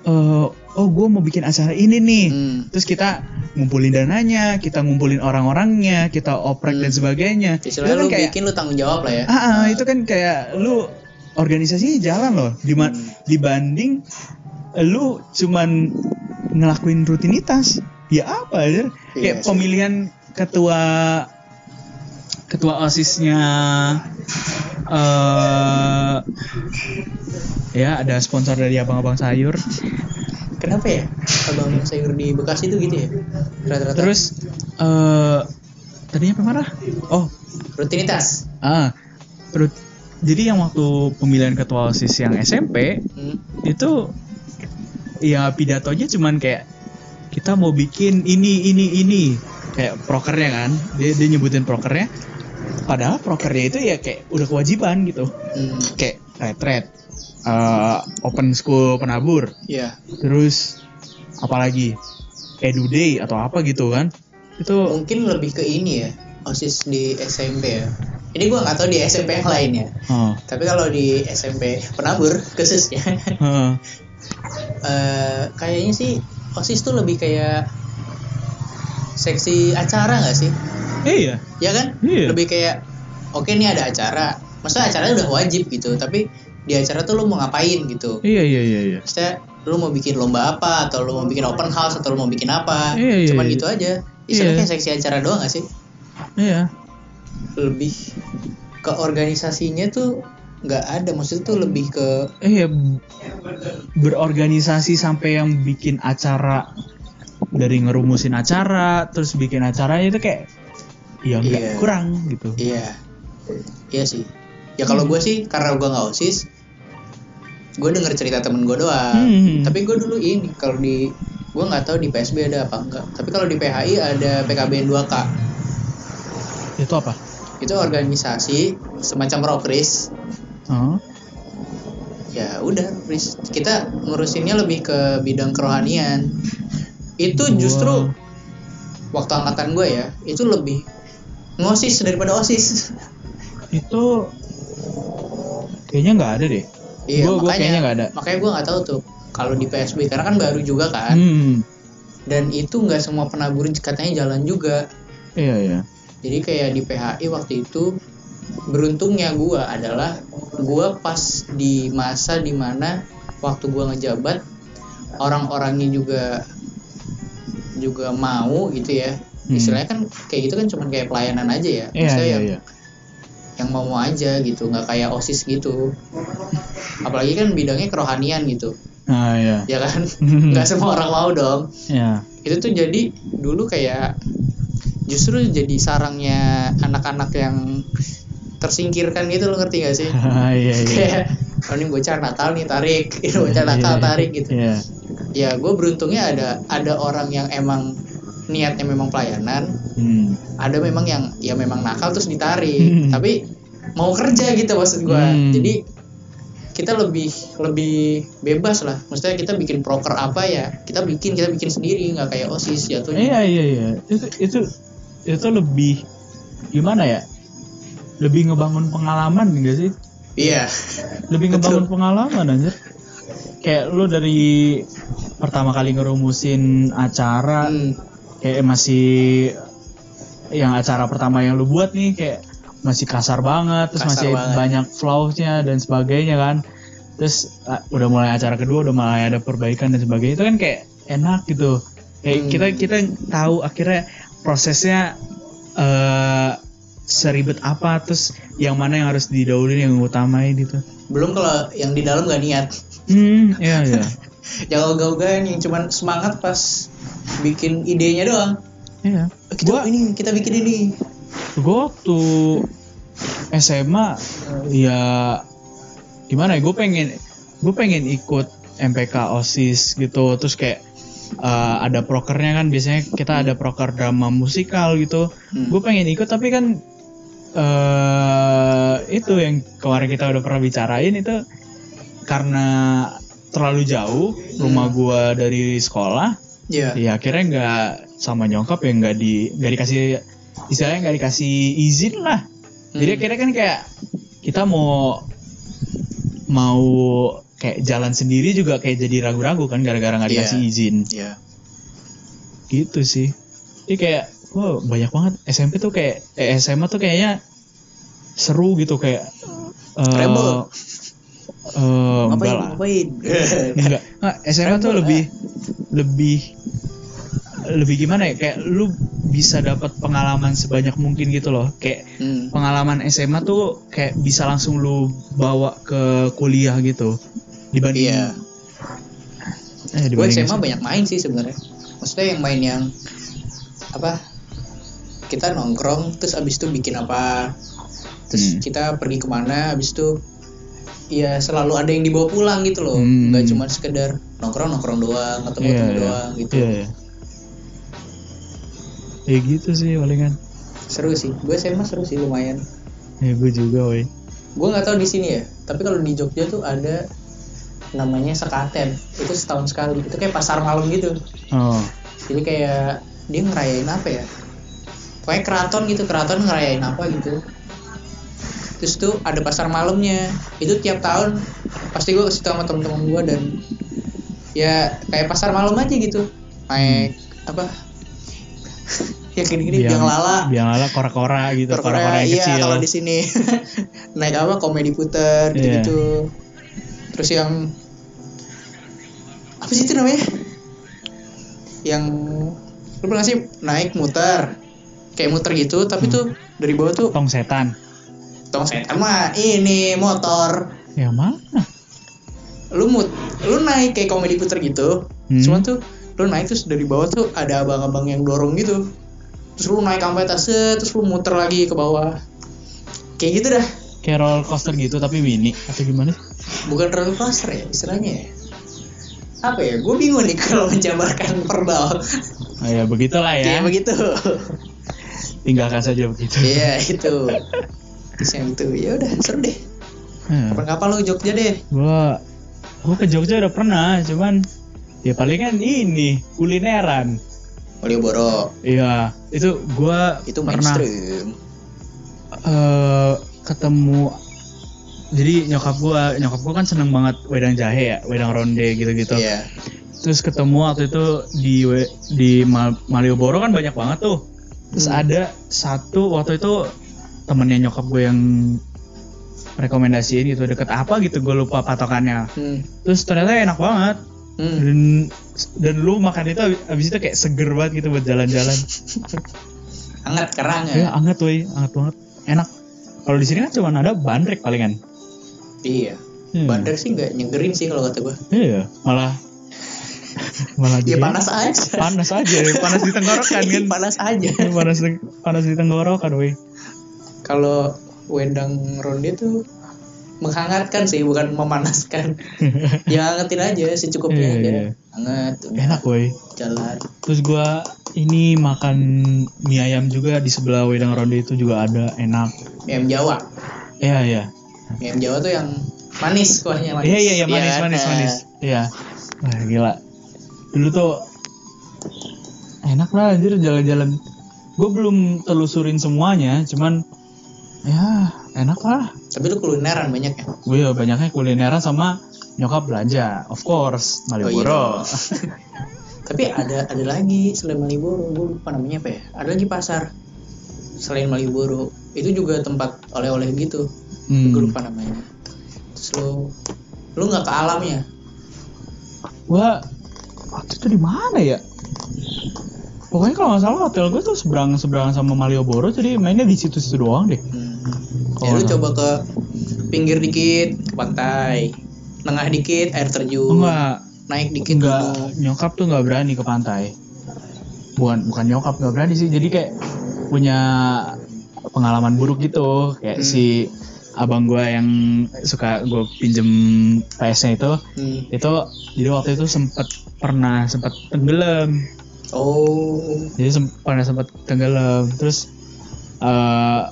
eh oh gue mau bikin acara ini nih. Hmm. Terus kita ngumpulin dananya, kita ngumpulin orang-orangnya, kita oprek dan Hmm. sebagainya. Istilahnya Itu kan lu kayak bikin lu tanggung jawab lah ya. ah, ah, itu kan kayak lu organisasinya jalan loh Dima- Hmm. dibanding lu cuman ngelakuin rutinitas ya apa Iya kayak sih. pemilihan ketua ketua osisnya eh ya ada sponsor dari abang-abang sayur Kenapa ya? Abang sayur di Bekasi itu gitu ya? Rata-rata. terus eh tadinya apa marah oh rutinitas. ah perut jadi yang waktu pemilihan ketua osis yang SMP Hmm. itu ya pidatonya cuman kayak kita mau bikin ini ini ini kayak prokernya kan dia dia nyebutin prokernya padahal prokernya itu ya kayak udah kewajiban gitu Hmm. kayak retret eh, open school penabur Iya. terus apalagi edu day atau apa gitu kan itu Mungkin lebih ke ini ya. osis di SMP ya ini gue nggak tahu di SMP yang lainnya Oh. tapi kalau di SMP penabur khususnya Heeh. eh, kayaknya sih osis tuh lebih kayak seksi acara nggak sih Iya. ya kan Iya. lebih kayak oke nih ada acara maksudnya acaranya udah wajib gitu tapi di acara tuh lu mau ngapain gitu Iya iya iya iya. maksudnya lu mau bikin lomba apa atau lu mau bikin open house atau lu mau bikin apa Iya, iya, cuman iya. gitu aja istilahnya Iya. kayak seksi acara doang gak sih Iya. lebih ke organisasinya tuh nggak ada maksudnya tuh lebih ke b- Berorganisasi sampai yang bikin acara dari ngerumusin acara terus bikin acaranya itu kayak ya nggak Iya. kurang gitu. iya iya sih ya kalau gue sih karena gue nggak osis gue denger cerita temen gue doang Hmm. tapi gue dulu ini kalau di gue nggak tahu di PSB ada apa enggak tapi kalau di PHI ada PKBN 2K Itu apa? itu organisasi semacam rokris Oh. ya udah kita ngurusinnya lebih ke bidang kerohanian itu justru waktu angkatan gue ya itu lebih ngosis daripada osis Itu kayaknya nggak ada deh. iya Gua- gua makanya kayaknya nggak ada. makanya gue nggak tahu tuh kalau di PSB karena kan baru juga kan Hmm. dan itu nggak semua penabur katanya jalan juga Iya iya. jadi kayak di PHI waktu itu beruntungnya gue adalah gue pas di masa di mana waktu gue ngejabat orang-orangnya juga juga mau gitu ya Hmm. istilahnya kan kayak gitu kan cuman kayak pelayanan aja ya Iya Maksudnya iya yang, iya. yang mau mau aja gitu nggak kayak osis gitu apalagi kan bidangnya kerohanian gitu Nah iya. ya kan nggak semua orang mau dong Ya. itu tuh jadi dulu kayak justru jadi sarangnya anak-anak yang tersingkirkan gitu lo ngerti gak sih iya iya. Oh ini bocah Natal nih tarik ini bocah Natal Iya, tarik gitu Iya. ya gue beruntungnya ada ada orang yang emang niatnya memang pelayanan Hmm. ada memang yang ya memang nakal terus ditarik Hmm. tapi mau kerja gitu maksud gue Hmm. jadi kita lebih lebih bebas lah maksudnya kita bikin proker apa ya kita bikin kita bikin sendiri nggak kayak osis jatuhnya Iya iya iya. Itu itu itu lebih gimana ya? Lebih ngebangun pengalaman enggak sih? iya Lebih ngebangun pengalaman aja. Kayak lu dari pertama kali ngerumusin acara Hmm. kayak masih yang acara pertama yang lu buat nih kayak masih kasar banget terus Kasar masih banget. banyak flaws-nya dan sebagainya kan terus ah, udah mulai acara kedua udah mulai ada perbaikan dan sebagainya itu kan kayak enak gitu kayak Hmm. kita kita tahu akhirnya prosesnya eh seribet apa terus yang mana yang harus didahuluin yang utamain gitu belum kalau yang di dalam gak niat. Hmm iya iya. Yang ogah-ogahan yang cuman semangat pas bikin idenya doang. Iya. Kita gua ini kita bikin ini. Gue waktu SMA ya gimana ya gue pengen gue pengen ikut MPK osis gitu. Terus kayak eh, ada prokernya kan biasanya kita ada proker drama musikal gitu. Hmm. gue pengen ikut tapi kan eh itu yang kemarin kita udah pernah bicarain itu karena terlalu jauh rumah gua dari sekolah Iya. ya akhirnya nggak sama nyokap ya nggak di nggak dikasih istilahnya nggak dikasih izin lah jadi Hmm. akhirnya kan kayak kita mau mau kayak jalan sendiri juga kayak jadi ragu-ragu kan gara-gara nggak Iya. dikasih izin Iya. gitu sih jadi kayak wow banyak banget SMP tuh kayak eh, SMA tuh kayaknya seru gitu kayak eh Rebel. eh, enggak Ngapain? Ngapain? enggak Nggak, SMA tuh lebih lebih lebih gimana ya kayak lu bisa dapat pengalaman sebanyak mungkin gitu loh kayak Hmm. pengalaman SMA tuh kayak bisa langsung lu bawa ke kuliah gitu dibanding Iya. eh, Gue dibanding SMA banyak main sih sebenarnya. Maksudnya yang main yang apa? Kita nongkrong terus abis itu bikin apa? Terus Hmm. kita pergi ke mana? Abis itu ya selalu ada yang dibawa pulang gitu loh. Hmm. Nggak cuma sekedar nongkrong nongkrong doang atau Iya, ketemu iya. doang gitu. Iya, iya. Ya gitu sih palingan. Seru sih. Gue SMA seru sih lumayan. Ya gue juga woi. Gue nggak tahu di sini ya. Tapi kalau di Jogja tuh ada namanya sekaten. Itu setahun sekali. Itu kayak pasar malam gitu. Oh. Jadi kayak dia ngerayain apa ya? Pokoknya keraton gitu keraton ngerayain apa gitu. Terus tuh ada pasar malamnya. Itu tiap tahun pasti gue kasih tau sama temen-temen gue dan ya kayak pasar malam aja gitu. Naik apa? Ya gini-gini biang lala. Biang lala kora-kora gitu Kora-kora, kora-kora yang iya kecil. kalau di sini. Naik apa? Komedi puter gitu gitu terus yang apa sih itu namanya? Yang lu pernah sih? Naik muter kayak muter gitu tapi Hmm. tuh dari bawah tuh tong setan. Tong setan mah ini motor. Yang mana? Lu mut lu naik kayak komedi puter gitu. Hmm. cuma tuh lu naik terus dari bawah tuh ada abang-abang yang dorong gitu. Terus lu naik sampai atas terus lu muter lagi ke bawah. Kayak gitu dah. Kayak roller coaster gitu tapi mini. Atau gimana bukan roller coaster ya istilahnya ya. Apa ya? Gue bingung nih kalau menjabarkan verbal oh, ya begitulah ya. Kayak begitu tinggalkan saja begitu. Iya itu. Terus yang itu. Ya udah seru deh. Hmm. kapan-kapan lu Jogja deh? Gua gua ke Jogja udah pernah cuman ya palingan ini kulineran. Malioboro. Iya itu gua itu pernah. mainstream. Eh ketemu jadi nyokap gua nyokap gua kan seneng banget wedang jahe ya wedang ronde gitu-gitu. Iya. Terus ketemu waktu itu di di Ma- Malioboro kan banyak banget tuh terus Hmm. ada satu waktu itu temennya nyokap gue yang rekomendasiin gitu deket apa gitu gue lupa patokannya. Hmm. terus ternyata enak banget. Hmm. dan dan lu makan itu abis, itu kayak seger banget gitu buat jalan-jalan. Hangat kerang ya? Ya anget woi. Anget banget. Enak. Kalau di sini kan cuma ada bandrek palingan. Iya. Hmm. bandar sih nggak nyegerin sih kalau kata gue iya malah malah ya panas aja. panas aja panas di tenggorokan kan? Panas aja. Panas di- panas di tenggorokan woi kalau wedang ronde tuh menghangatkan sih bukan memanaskan. Ya hangatin aja secukupnya Iya, aja. iya. hangat udah enak woi jalan. Terus gua ini makan mie ayam juga di sebelah wedang ronde itu juga ada enak. Mie ayam Jawa. Iya iya. Mie ayam Jawa tuh yang manis kuahnya manis. Iya iya iya manis kan? manis Nah, manis. Iya. Wah gila dulu tuh enak lah anjir jalan-jalan. Gue belum telusurin semuanya cuman ya enak lah. Tapi lu kulineran banyak ya? Gue ya banyaknya kulineran sama nyokap belanja of course Malioboro. Oh, iya. tapi ada ada lagi selain Malioboro gue lupa namanya apa ya? Ada lagi pasar selain Malioboro. Itu juga tempat oleh-oleh gitu. Hmm. gue lupa namanya. Terus lu lu nggak ke alamnya? Gua waktu itu di mana ya? Pokoknya kalau nggak salah hotel gue tuh seberang seberang sama Malioboro jadi mainnya di situ-situ doang deh. Hmm. Ya lu coba ke pinggir dikit ke pantai. Tengah dikit air terjun. Enggak. Naik dikit enggak. gunung. nyokap tuh nggak berani ke pantai. Bukan bukan nyokap nggak berani sih. Jadi kayak punya pengalaman buruk gitu. Kayak Hmm. si abang gua yang suka gue pinjem PS-nya itu Hmm. itu jadi waktu itu sempet pernah sempet tenggelam. Oh. Jadi sem- pernah sempat tenggelam. Terus eh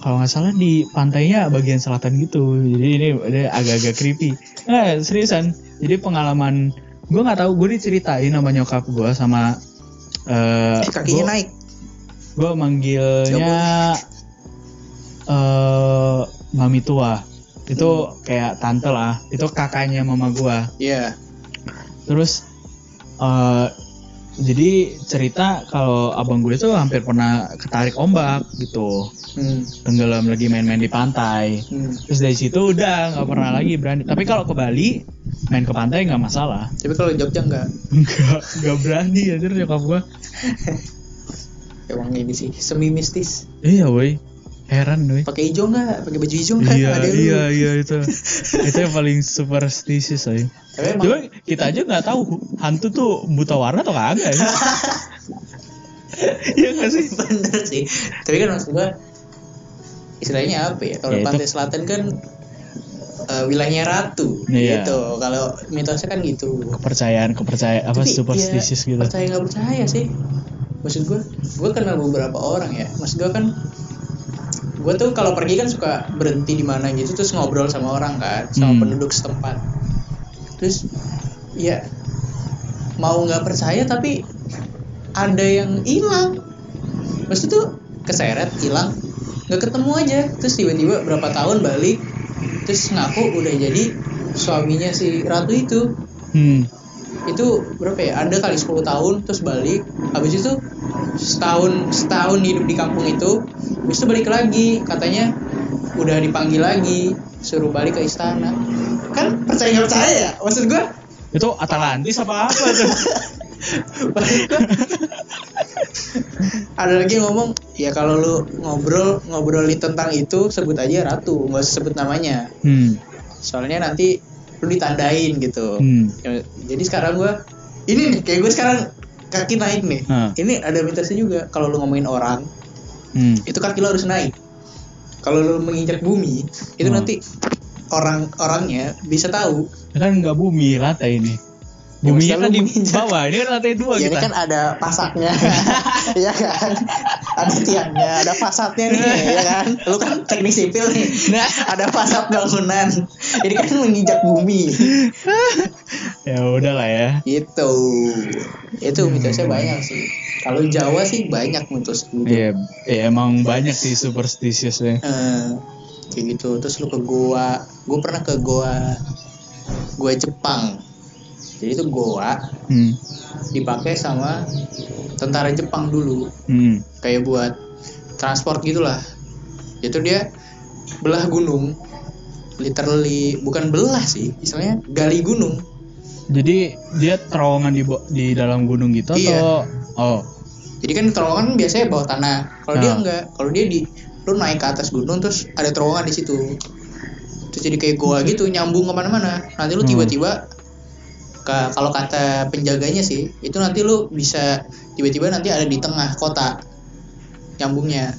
kalau nggak salah di pantainya bagian selatan gitu. Jadi ini agak-agak creepy. Nah seriusan. Jadi pengalaman gue nggak tahu gue diceritain sama nyokap gue sama eh eh kakinya naik. gue manggilnya eh mami tua itu kayak tante lah itu kakaknya mama gue Iya. Terus eh jadi cerita kalau abang gue tuh hampir pernah ketarik ombak gitu, Hmm. tenggelam lagi main-main di pantai. Hmm. Terus dari situ udah nggak pernah lagi berani. Tapi kalau ke Bali main ke pantai nggak masalah. Tapi kalau Jogja enggak. Nggak nggak berani ya nyokap gue. Emang ini sih semi mistis. Iya woi, heran woi. Pakai hijau enggak? Pakai baju hijau enggak? Iya Ada lu. iya iya itu itu yang paling superstitious aja. Cuma kita aja nggak tahu hantu tuh buta warna atau kagak ya. Iya nggak sih? bener sih. Tapi kan maksud gua istilahnya apa ya? Kalau Ya, itu- pantai selatan kan eh, wilayahnya ratu Iya. gitu. Kalau mitosnya kan gitu. kepercayaan kepercayaan apa Tapi superstitious ya, gitu Percaya nggak percaya sih. Maksud gua, gua kenal beberapa orang ya. Maksud gua kan gue tuh kalau pergi kan suka berhenti di mana gitu terus ngobrol sama orang kan sama Hmm. penduduk setempat terus ya mau nggak percaya tapi ada yang hilang Terus itu keseret hilang nggak ketemu aja terus tiba-tiba berapa tahun balik terus ngaku udah jadi suaminya si ratu itu Hmm. Itu berapa ya? Ada kali 10 tahun terus balik. Habis itu setahun setahun hidup di kampung itu habis itu balik lagi. Katanya udah dipanggil lagi suruh balik ke istana. Kan percaya nggak percaya? Ya maksud gua Itu Atalantis apa apa gua ada lagi yang ngomong ya kalau lu ngobrol ngobrolin tentang itu sebut aja ratu nggak usah sebut namanya. Hmm. soalnya nanti lu ditandain gitu Hmm. Ya, jadi sekarang gua ini nih kayak gue sekarang kaki naik nih Hah. ini ada mitosnya juga kalau lu ngomongin orang Hmm. itu kaki lo harus naik kalau lu menginjak bumi itu Hmm. nanti orang orangnya bisa tahu Kan nggak bumi lantai ini. Buminya maksudnya kan di menginjak. bawah, ini kan lantai dua ya ini kan ada pasaknya ya kan ada tiangnya ada fasadnya nih ya kan lu kan teknik sipil nih Nah. ada fasad bangunan ini kan menginjak bumi ya udah lah ya. Gitu. Itu mitosnya banyak sih. Kalau Jawa sih banyak mitos gitu. Iya, ya, emang banyak sih superstitious-nya. Eh, kayak gitu. Terus lu ke goa. Gue pernah ke goa goa Jepang. Jadi itu goa Hmm. dipakai sama tentara Jepang dulu. Hmm. Kayak buat transport gitulah. Itu dia belah gunung. Literally bukan belah sih, istilahnya gali gunung. Jadi dia terowongan di di dalam gunung gitu Iya. atau oh. Jadi kan terowongan biasanya bawah tanah. Kalau dia Nah. enggak, kalau dia di lu naik ke atas gunung terus ada terowongan di situ. Terus jadi kayak goa gitu nyambung ke mana-mana. Nanti lu Hmm. tiba-tiba ke kalau kata penjaganya sih itu nanti lu bisa tiba-tiba nanti ada di tengah kota nyambungnya.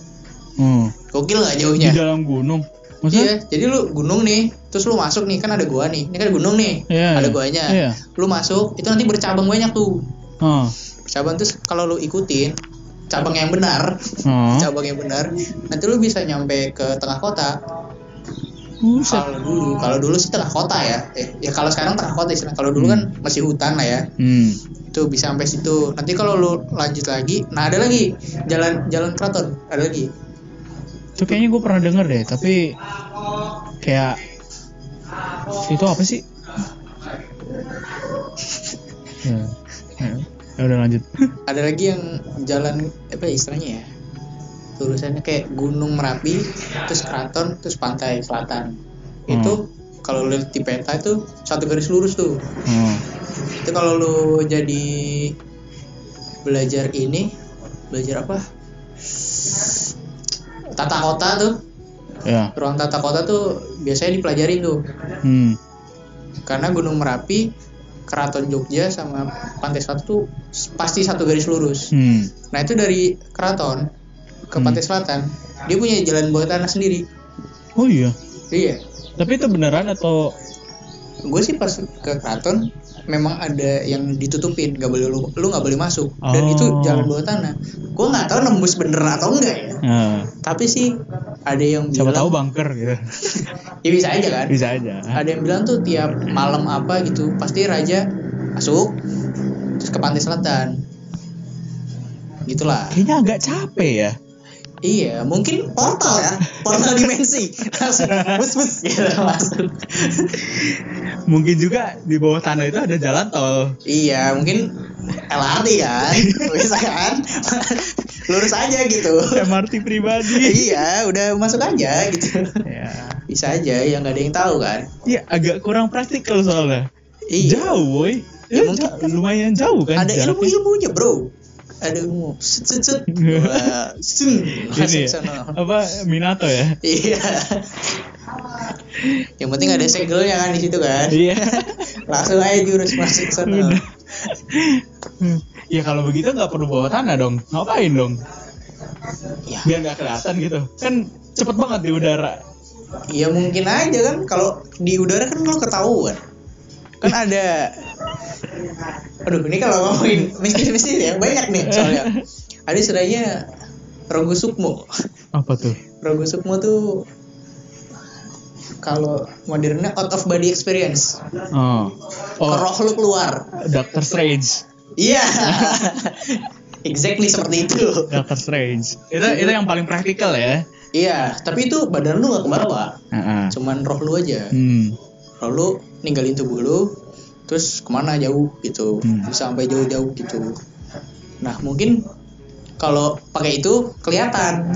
Hmm. Gokil nggak Di jauhnya? dalam gunung. Iya, Maksudnya? jadi lu gunung nih, terus lu masuk nih kan ada gua nih, ini kan gunung nih, Iya, ada iya. goanya. Iya. Lu masuk, itu nanti bercabang banyak tuh. Oh. Bercabang terus kalau lu ikutin cabang yang benar, Oh. cabang yang benar nanti lu bisa nyampe ke tengah kota Buset. kalau dulu kalau dulu sih tengah kota ya eh, ya kalau sekarang tengah kota istilah kalau dulu kan masih hutan lah ya Hmm. itu bisa sampai situ nanti kalau lu lanjut lagi nah ada lagi jalan jalan keraton ada lagi Itu kayaknya gue pernah denger deh, tapi kayak itu apa sih? ya, ya, ya udah lanjut. ada lagi yang jalan apa ya istilahnya ya tulisannya kayak gunung merapi terus keraton terus pantai selatan itu kalau lihat di peta itu satu garis lurus tuh Oh. itu kalau lu jadi belajar ini belajar apa tata kota tuh Ya. ruang tata kota tuh biasanya dipelajarin tuh Hmm. karena Gunung Merapi Keraton Jogja sama Pantai Selatan tuh pasti satu garis lurus Hmm. nah itu dari keraton ke Hmm. Pantai Selatan dia punya jalan bawah tanah sendiri Oh iya. iya Tapi itu beneran atau gue sih pas ke keraton memang ada yang ditutupin nggak boleh lu lu nggak boleh masuk dan Oh. itu jalan bawah tanah gue nggak tahu nembus bener atau enggak ya Nah, tapi sih ada yang siapa bilang tahu bunker gitu. ya bisa aja kan Bisa aja. ada yang bilang tuh tiap malam apa gitu pasti raja masuk terus ke pantai selatan gitulah Kayaknya agak capek ya. Iya mungkin portal ya portal dimensi langsung bus bus gitu masuk Mungkin juga di bawah tanah itu ada jalan tol. iya mungkin LRT kan bisa kan lurus aja gitu MRT pribadi. iya udah masuk aja gitu ya. bisa aja yang nggak ada yang tahu kan Ya agak kurang praktikal soalnya. iya Jauh, boy. Ya, Ya, mungkin- ja- lumayan jauh kan. ada ilmu jaraknya. ilmunya bro ada Ini ya, sono. apa Minato ya? iya yang penting ada segelnya kan di situ kan Iya. langsung aja jurus masuk sana ya kalau begitu nggak perlu bawa tanah dong. Ngapain dong? ya Biar nggak kelihatan gitu. Kan cepet banget di udara. ya mungkin aja kan kalau di udara kan lo ketahuan kan ada aduh ini kalau ngomongin mistis-mistis ya banyak nih soalnya ada istilahnya rogo sukmo Apa tuh? rogo sukmo tuh kalau modernnya out of body experience Oh. Oh, roh lu keluar Doctor Strange. iya exactly seperti itu Doctor Strange. Itu itu yang paling praktikal ya. iya tapi itu badan lu gak kebawa Heeh. cuman roh lu aja Hmm. roh lu ninggalin tubuh lu terus ke mana jauh gitu Hmm. bisa sampai jauh-jauh gitu nah mungkin kalau pakai itu kelihatan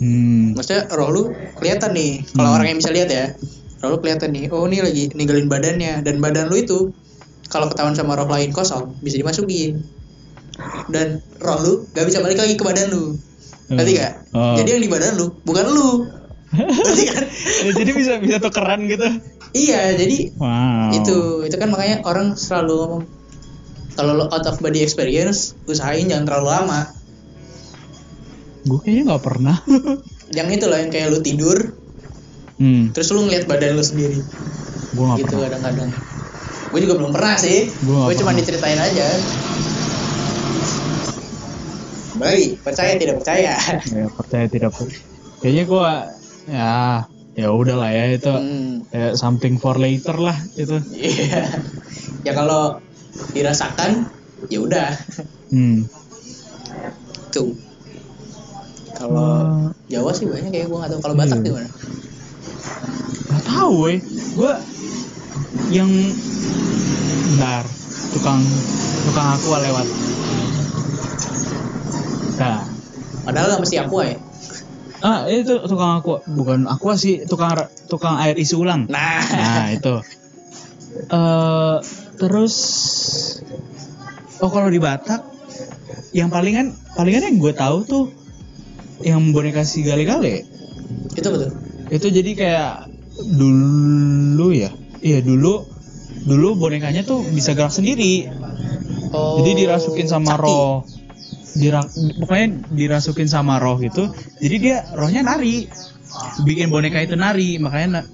Hmm. maksudnya roh lu kelihatan nih kalau Hmm. orang yang bisa lihat ya roh lu kelihatan nih oh ini lagi ninggalin badannya dan badan lu itu kalau ketahuan sama roh lain kosong bisa dimasukin dan roh lu gak bisa balik lagi ke badan lu ngerti gak? Oh. jadi yang di badan lu bukan lu ngerti kan? Ya, jadi bisa bisa tukeran gitu. Iya jadi Wow. itu itu kan makanya orang selalu ngomong kalau lo out of body experience usahain jangan terlalu lama Gue kayaknya nggak pernah. yang itu loh yang kayak lu tidur hmm. terus lu ngeliat badan lu sendiri Gue nggak gitu pernah. kadang-kadang gue juga belum pernah sih gue cuma diceritain aja baik percaya tidak percaya Ya, percaya tidak percaya. Kayaknya gue ya ya udahlah ya itu hmm, kayak something for later lah itu. iya ya kalau dirasakan ya udah Hmm. tuh kalau Jawa sih banyak kayak gue nggak tahu kalau Batak Iya. gimana Gak tahu weh. Gue yang bentar tukang tukang aqua lewat. Nah, padahal nggak mesti aku ya ah itu tukang aqua bukan aqua sih tukang tukang air isi ulang. nah. Nah itu. eh terus oh kalau di Batak yang palingan palingan yang gue tahu tuh yang boneka si gale-gale itu betul itu jadi kayak dulu ya? Iya dulu dulu bonekanya tuh bisa gerak sendiri. Oh, jadi dirasukin sama sakti. roh Dira, pokoknya dirasukin sama roh gitu jadi dia rohnya nari. Bikin boneka itu nari makanya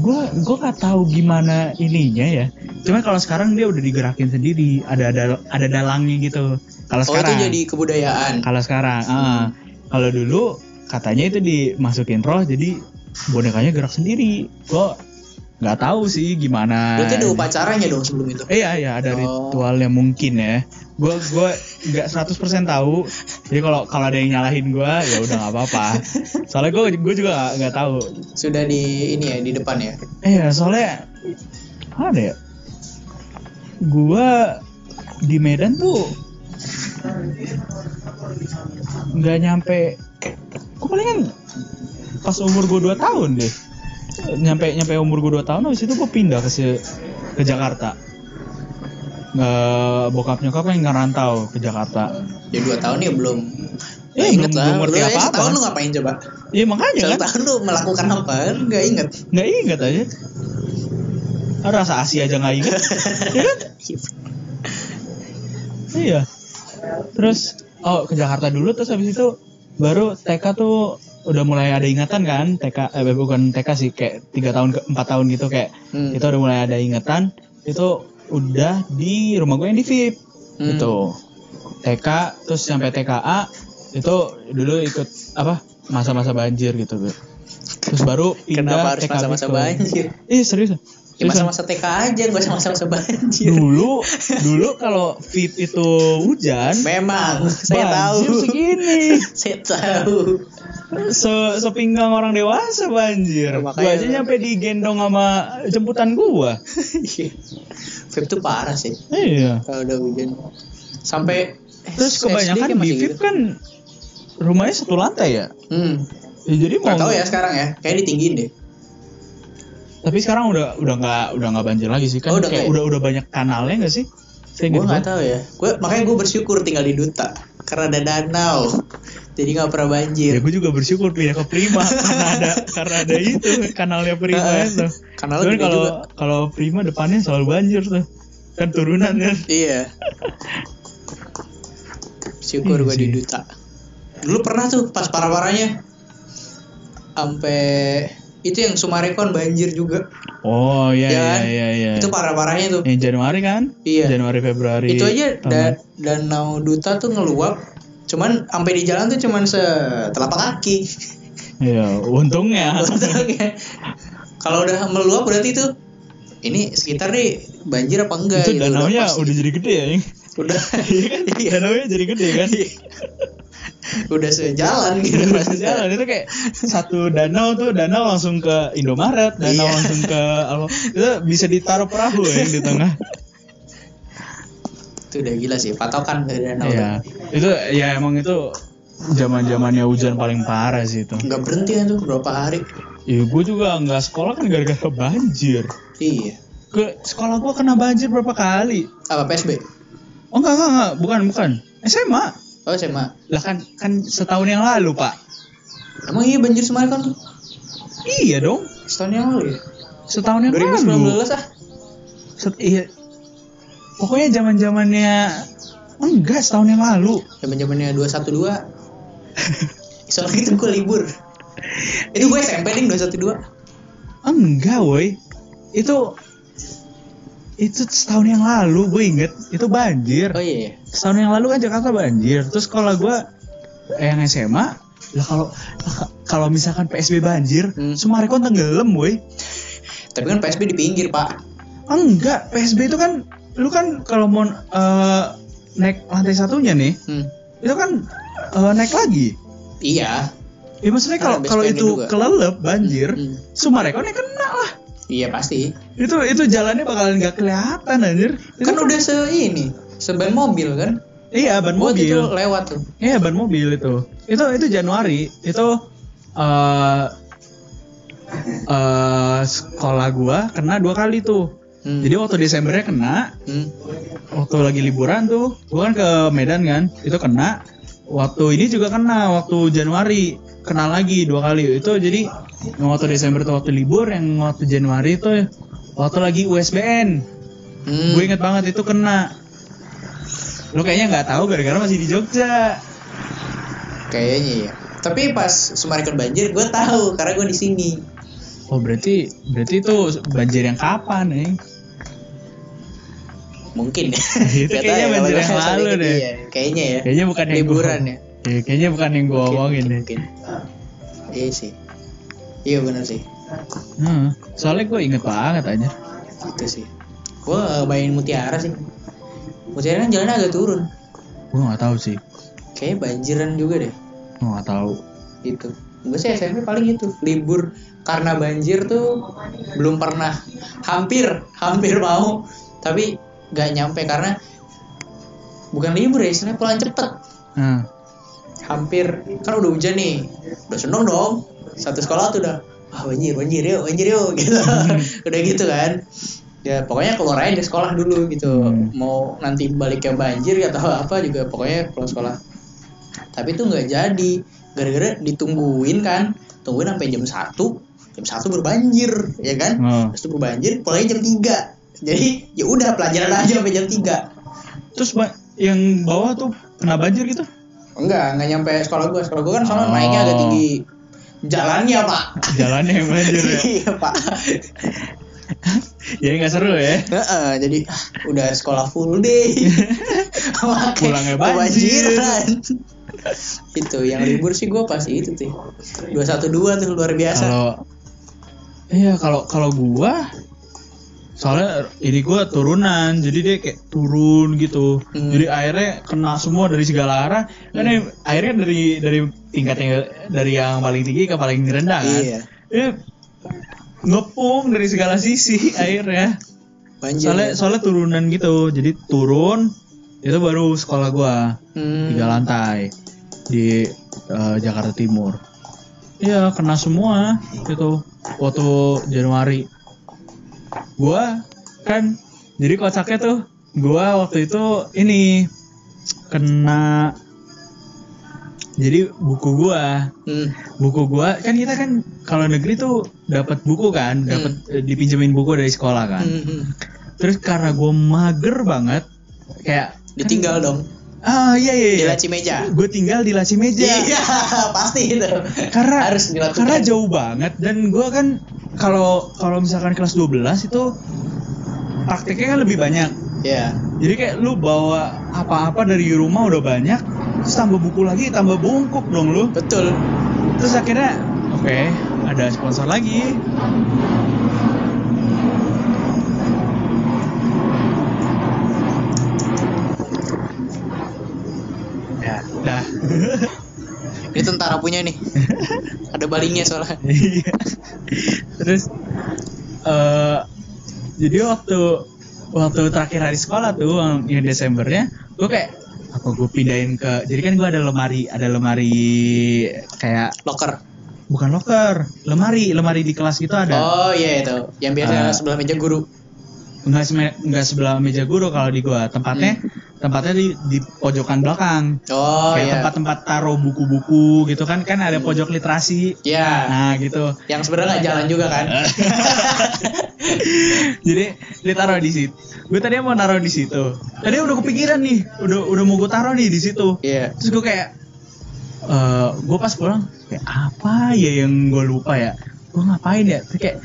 gue gue gak tahu gimana ininya ya. Cuman kalau sekarang dia udah digerakin sendiri ada ada ada dalangnya gitu. Kalau oh itu sekarang. jadi kebudayaan. Kalau sekarang ah. kalau dulu katanya itu dimasukin roh jadi bonekanya gerak sendiri. Gue nggak tahu sih gimana berarti ada upacaranya dong sebelum itu Iya iya ada Oh. ritualnya mungkin ya. Gue gue nggak 100% tahu. Jadi kalau kalau ada yang nyalahin gue ya udah nggak apa-apa. Soalnya gue gue juga nggak- tahu. sudah di ini ya di depan ya Eh ya soalnya ada ya. Gue di Medan tuh nggak nyampe. Gue palingan pas umur gue 2 tahun deh. Nyampe nyampe umur gue 2 tahun habis itu gue pindah ke si- ke Jakarta. Nggak bokap nyokap yang ngerantau ke Jakarta. ya dua tahun ya belum Ya, Nggak inget belum- lah belum ngerti apa-apa. setahun lu ngapain coba Iya makanya kan tahun lu melakukan apa nggak inget nggak inget aja. Ah, Rasa Asia aja nggak inget. Iya kan? Iya. Terus oh ke Jakarta dulu terus habis itu baru TK tuh udah mulai ada ingatan kan TK eh bukan TK sih kayak tiga tahun ke empat tahun gitu kayak Hmm. itu udah mulai ada ingatan itu udah di rumah gue yang di VIP Hmm. gitu. TK terus sampai TKA itu dulu ikut apa masa-masa banjir gitu terus baru pindah kenapa harus TKB masa-masa banjir? Ih serius ya masa-masa TK aja gak usah masa-masa banjir. Dulu dulu kalau fit itu hujan memang saya tahu. segini. Saya tahu. Se sepinggang orang dewasa banjir. Makanya- gua aja nyampe digendong sama jemputan gua. Vape tuh parah sih. Iya. Kalau udah hujan. Sampai eh, terus kebanyakan di VIP gitu. kan rumahnya satu lantai ya? Hmm. Ya, jadi mau tahu ya sekarang ya. Kayak ditinggiin deh tapi sekarang udah udah nggak udah nggak banjir lagi sih kan Oh, udah kayak ya? udah udah banyak kanalnya nggak sih? Saya gue nggak tahu. ya. Gue makanya gue bersyukur tinggal di Duta karena ada danau. Jadi nggak pernah banjir. Ya gue juga bersyukur pindah ke Prima karena ada karena ada itu kanalnya Prima Heeh. itu. Kanalnya Cuman kalau kalau Prima depannya selalu banjir tuh. Kan turunan kan? Iya. Syukur Iya gue di. Duta. Dulu pernah tuh pas parah parahnya sampai itu yang Sumarekon banjir juga oh iya Ya iya kan? iya iya itu parah parahnya tuh yang Januari kan Iya. Januari Februari itu aja da- danau Duta tuh ngeluap cuman sampai di jalan tuh cuman setelapak kaki Iya, untungnya. Untungnya. kalau udah meluap berarti itu ini sekitar nih banjir apa enggak itu gitu, danaunya pas. udah jadi gede ya, udah Iya kan? Danaunya jadi gede kan? udah sejalan gitu Udah maksudnya. jalan itu kayak satu danau tuh danau langsung ke Indomaret, danau Iya. langsung ke itu bisa ditaruh perahu ya di tengah. itu udah gila sih patokan dari danau Iya. Itu ya emang itu zaman-zamannya hujan paling parah sih itu. nggak berhenti kan tuh berapa hari Ya gue juga nggak sekolah kan gara-gara banjir. iya Ke sekolah gue kena banjir berapa kali? apa PSB Oh enggak enggak enggak, bukan bukan. SMA. Oh SMA Lah kan kan setahun yang lalu, Pak. emang iya banjir semarin kan Iya dong. setahun yang lalu ya Setahun yang 2019 lalu. ah Set- iya. Pokoknya zaman-zamannya enggak setahun yang lalu. zaman zamannya 212 soalnya itu gue libur itu gue SMP nih 212 Enggak, woi. Itu itu setahun yang lalu gue inget itu banjir. oh iya iya. Setahun yang lalu kan Jakarta banjir. Terus sekolah gue eh, yang SMA lah kalau kalau misalkan PSB banjir, Hmm. Sumarekon tenggelam, woi. tapi kan PSB di pinggir pak Enggak, PSB itu kan lu kan kalau mau eh, naik lantai satunya nih, hmm. itu kan eh, naik lagi. iya Ya maksudnya Kan kalau kalau itu kelelep banjir, Hmm. Sumarekon ya kena lah. Iya pasti Itu itu jalannya bakalan nggak kelihatan anjir. Itu kan udah se ini seban mobil kan Iya, ban Buat itu mobil. lewat tuh Iya, ban mobil itu. Itu itu Januari. Itu eh eh sekolah gua kena dua kali tuh. Hmm. Jadi waktu Desembernya kena, Hmm. waktu lagi liburan tuh, gua kan ke Medan kan, itu kena. Waktu ini juga kena, waktu Januari kena lagi dua kali. Itu jadi yang waktu Desember tuh waktu libur, yang waktu Januari itu waktu lagi USBN. Hmm. Gue inget banget itu kena. Lu kayaknya nggak tahu gara-gara masih di Jogja. kayaknya ya tapi pas Sumarekon banjir gue tahu karena gue di sini Oh berarti berarti itu banjir yang kapan nih? mungkin ya Itu kayaknya ya, banjir yang lalu deh. ya. kayaknya ya Kayaknya bukan liburan gua, ya kayaknya bukan yang gua Mungkin, omongin deh. mungkin. iya sih. Iya benar sih. Hmm, soalnya gue inget banget aja. itu sih. Gue main mutiara sih. Mutiara kan jalannya agak turun. Gue nggak tahu sih. kayaknya banjiran juga deh. Gue nggak tahu. itu gue sih SMP paling itu libur. Karena banjir tuh belum pernah. Hampir hampir mau. Tapi gak nyampe karena bukan libur ya istilahnya pulang cepet. Nah, hampir kan udah hujan nih. Udah seneng dong. Satu sekolah tuh udah ah banjir banjir yuk banjir yuk gitu. Udah gitu kan. Ya pokoknya keluar aja dari sekolah dulu gitu. Hmm. mau nanti balik ke banjir atau apa juga pokoknya pulang sekolah. Tapi itu nggak jadi. Gara-gara ditungguin kan. Tungguin sampai jam 1 jam satu berbanjir ya kan? Oh. terus berbanjir pulangnya jam 3 jadi ya udah pelajaran aja sampai jam 3 Terus yang bawah tuh kena banjir gitu? Enggak, enggak nyampe sekolah gua. Sekolah gua kan soalnya Oh. naiknya agak tinggi. Jalannya, Pak. Jalannya yang banjir ya? iya, Pak. Jadi nggak seru ya? Heeh, jadi ah, udah sekolah full day. Pulangnya banjir. kebanjiran. itu yang libur sih gua pasti itu tuh. 212 tuh luar biasa. Kalau iya kalau kalau gua soalnya ini gua turunan jadi dia kayak turun gitu Hmm. jadi airnya kena semua dari segala arah kan ini airnya dari dari tingkat yang dari yang paling tinggi ke paling rendah kan Iya. Dia ngepung dari segala sisi airnya Banjir. soalnya soalnya turunan gitu jadi turun itu baru sekolah gua Hmm. tiga lantai di eh, Jakarta Timur. Iya kena semua itu waktu Januari. Gua kan jadi kocaknya tuh gua waktu itu ini kena jadi buku gua Hmm. buku gua kan kita kan kalau negeri tuh dapat buku kan dapat eh, dipinjemin buku dari sekolah kan Hmm, hmm. terus karena gua mager banget kayak Ditinggal dong. Ah iya iya, Di iya. laci meja. gue tinggal di laci meja Iya, pasti itu. karena harus dilakukan. karena jauh banget dan gue kan kalau kalau misalkan kelas 12 itu prakteknya kan lebih banyak Iya. jadi kayak lu bawa apa-apa dari rumah udah banyak terus tambah buku lagi tambah bungkuk dong lu Betul. terus akhirnya oke ada sponsor lagi Ini tentara punya nih. Ada balingnya soalnya. Iya. Terus eh jadi waktu waktu terakhir hari sekolah tuh yang- Desembernya, gue kayak apa gue pindahin ke jadi kan gue ada lemari ada lemari kayak Locker. bukan locker lemari lemari di kelas gitu ada Oh iya itu. Yang biasa Ah. sebelah meja guru. Nggak seme- nggak sebelah meja guru kalau di gua tempatnya tempatnya di di pojokan belakang Hmm. Oh kayak iya. tempat-tempat taruh buku-buku gitu kan kan ada pojok literasi Ya. nah gitu Yang sebenarnya nggak jalan juga kan? jadi ditaruh di situ gue tadi mau naruh di situ tadi udah kepikiran nih udah udah mau gue taruh nih di situ Iya. terus gue kayak eh gue pas pulang kayak apa ya yang gue lupa ya gue ngapain ya kayak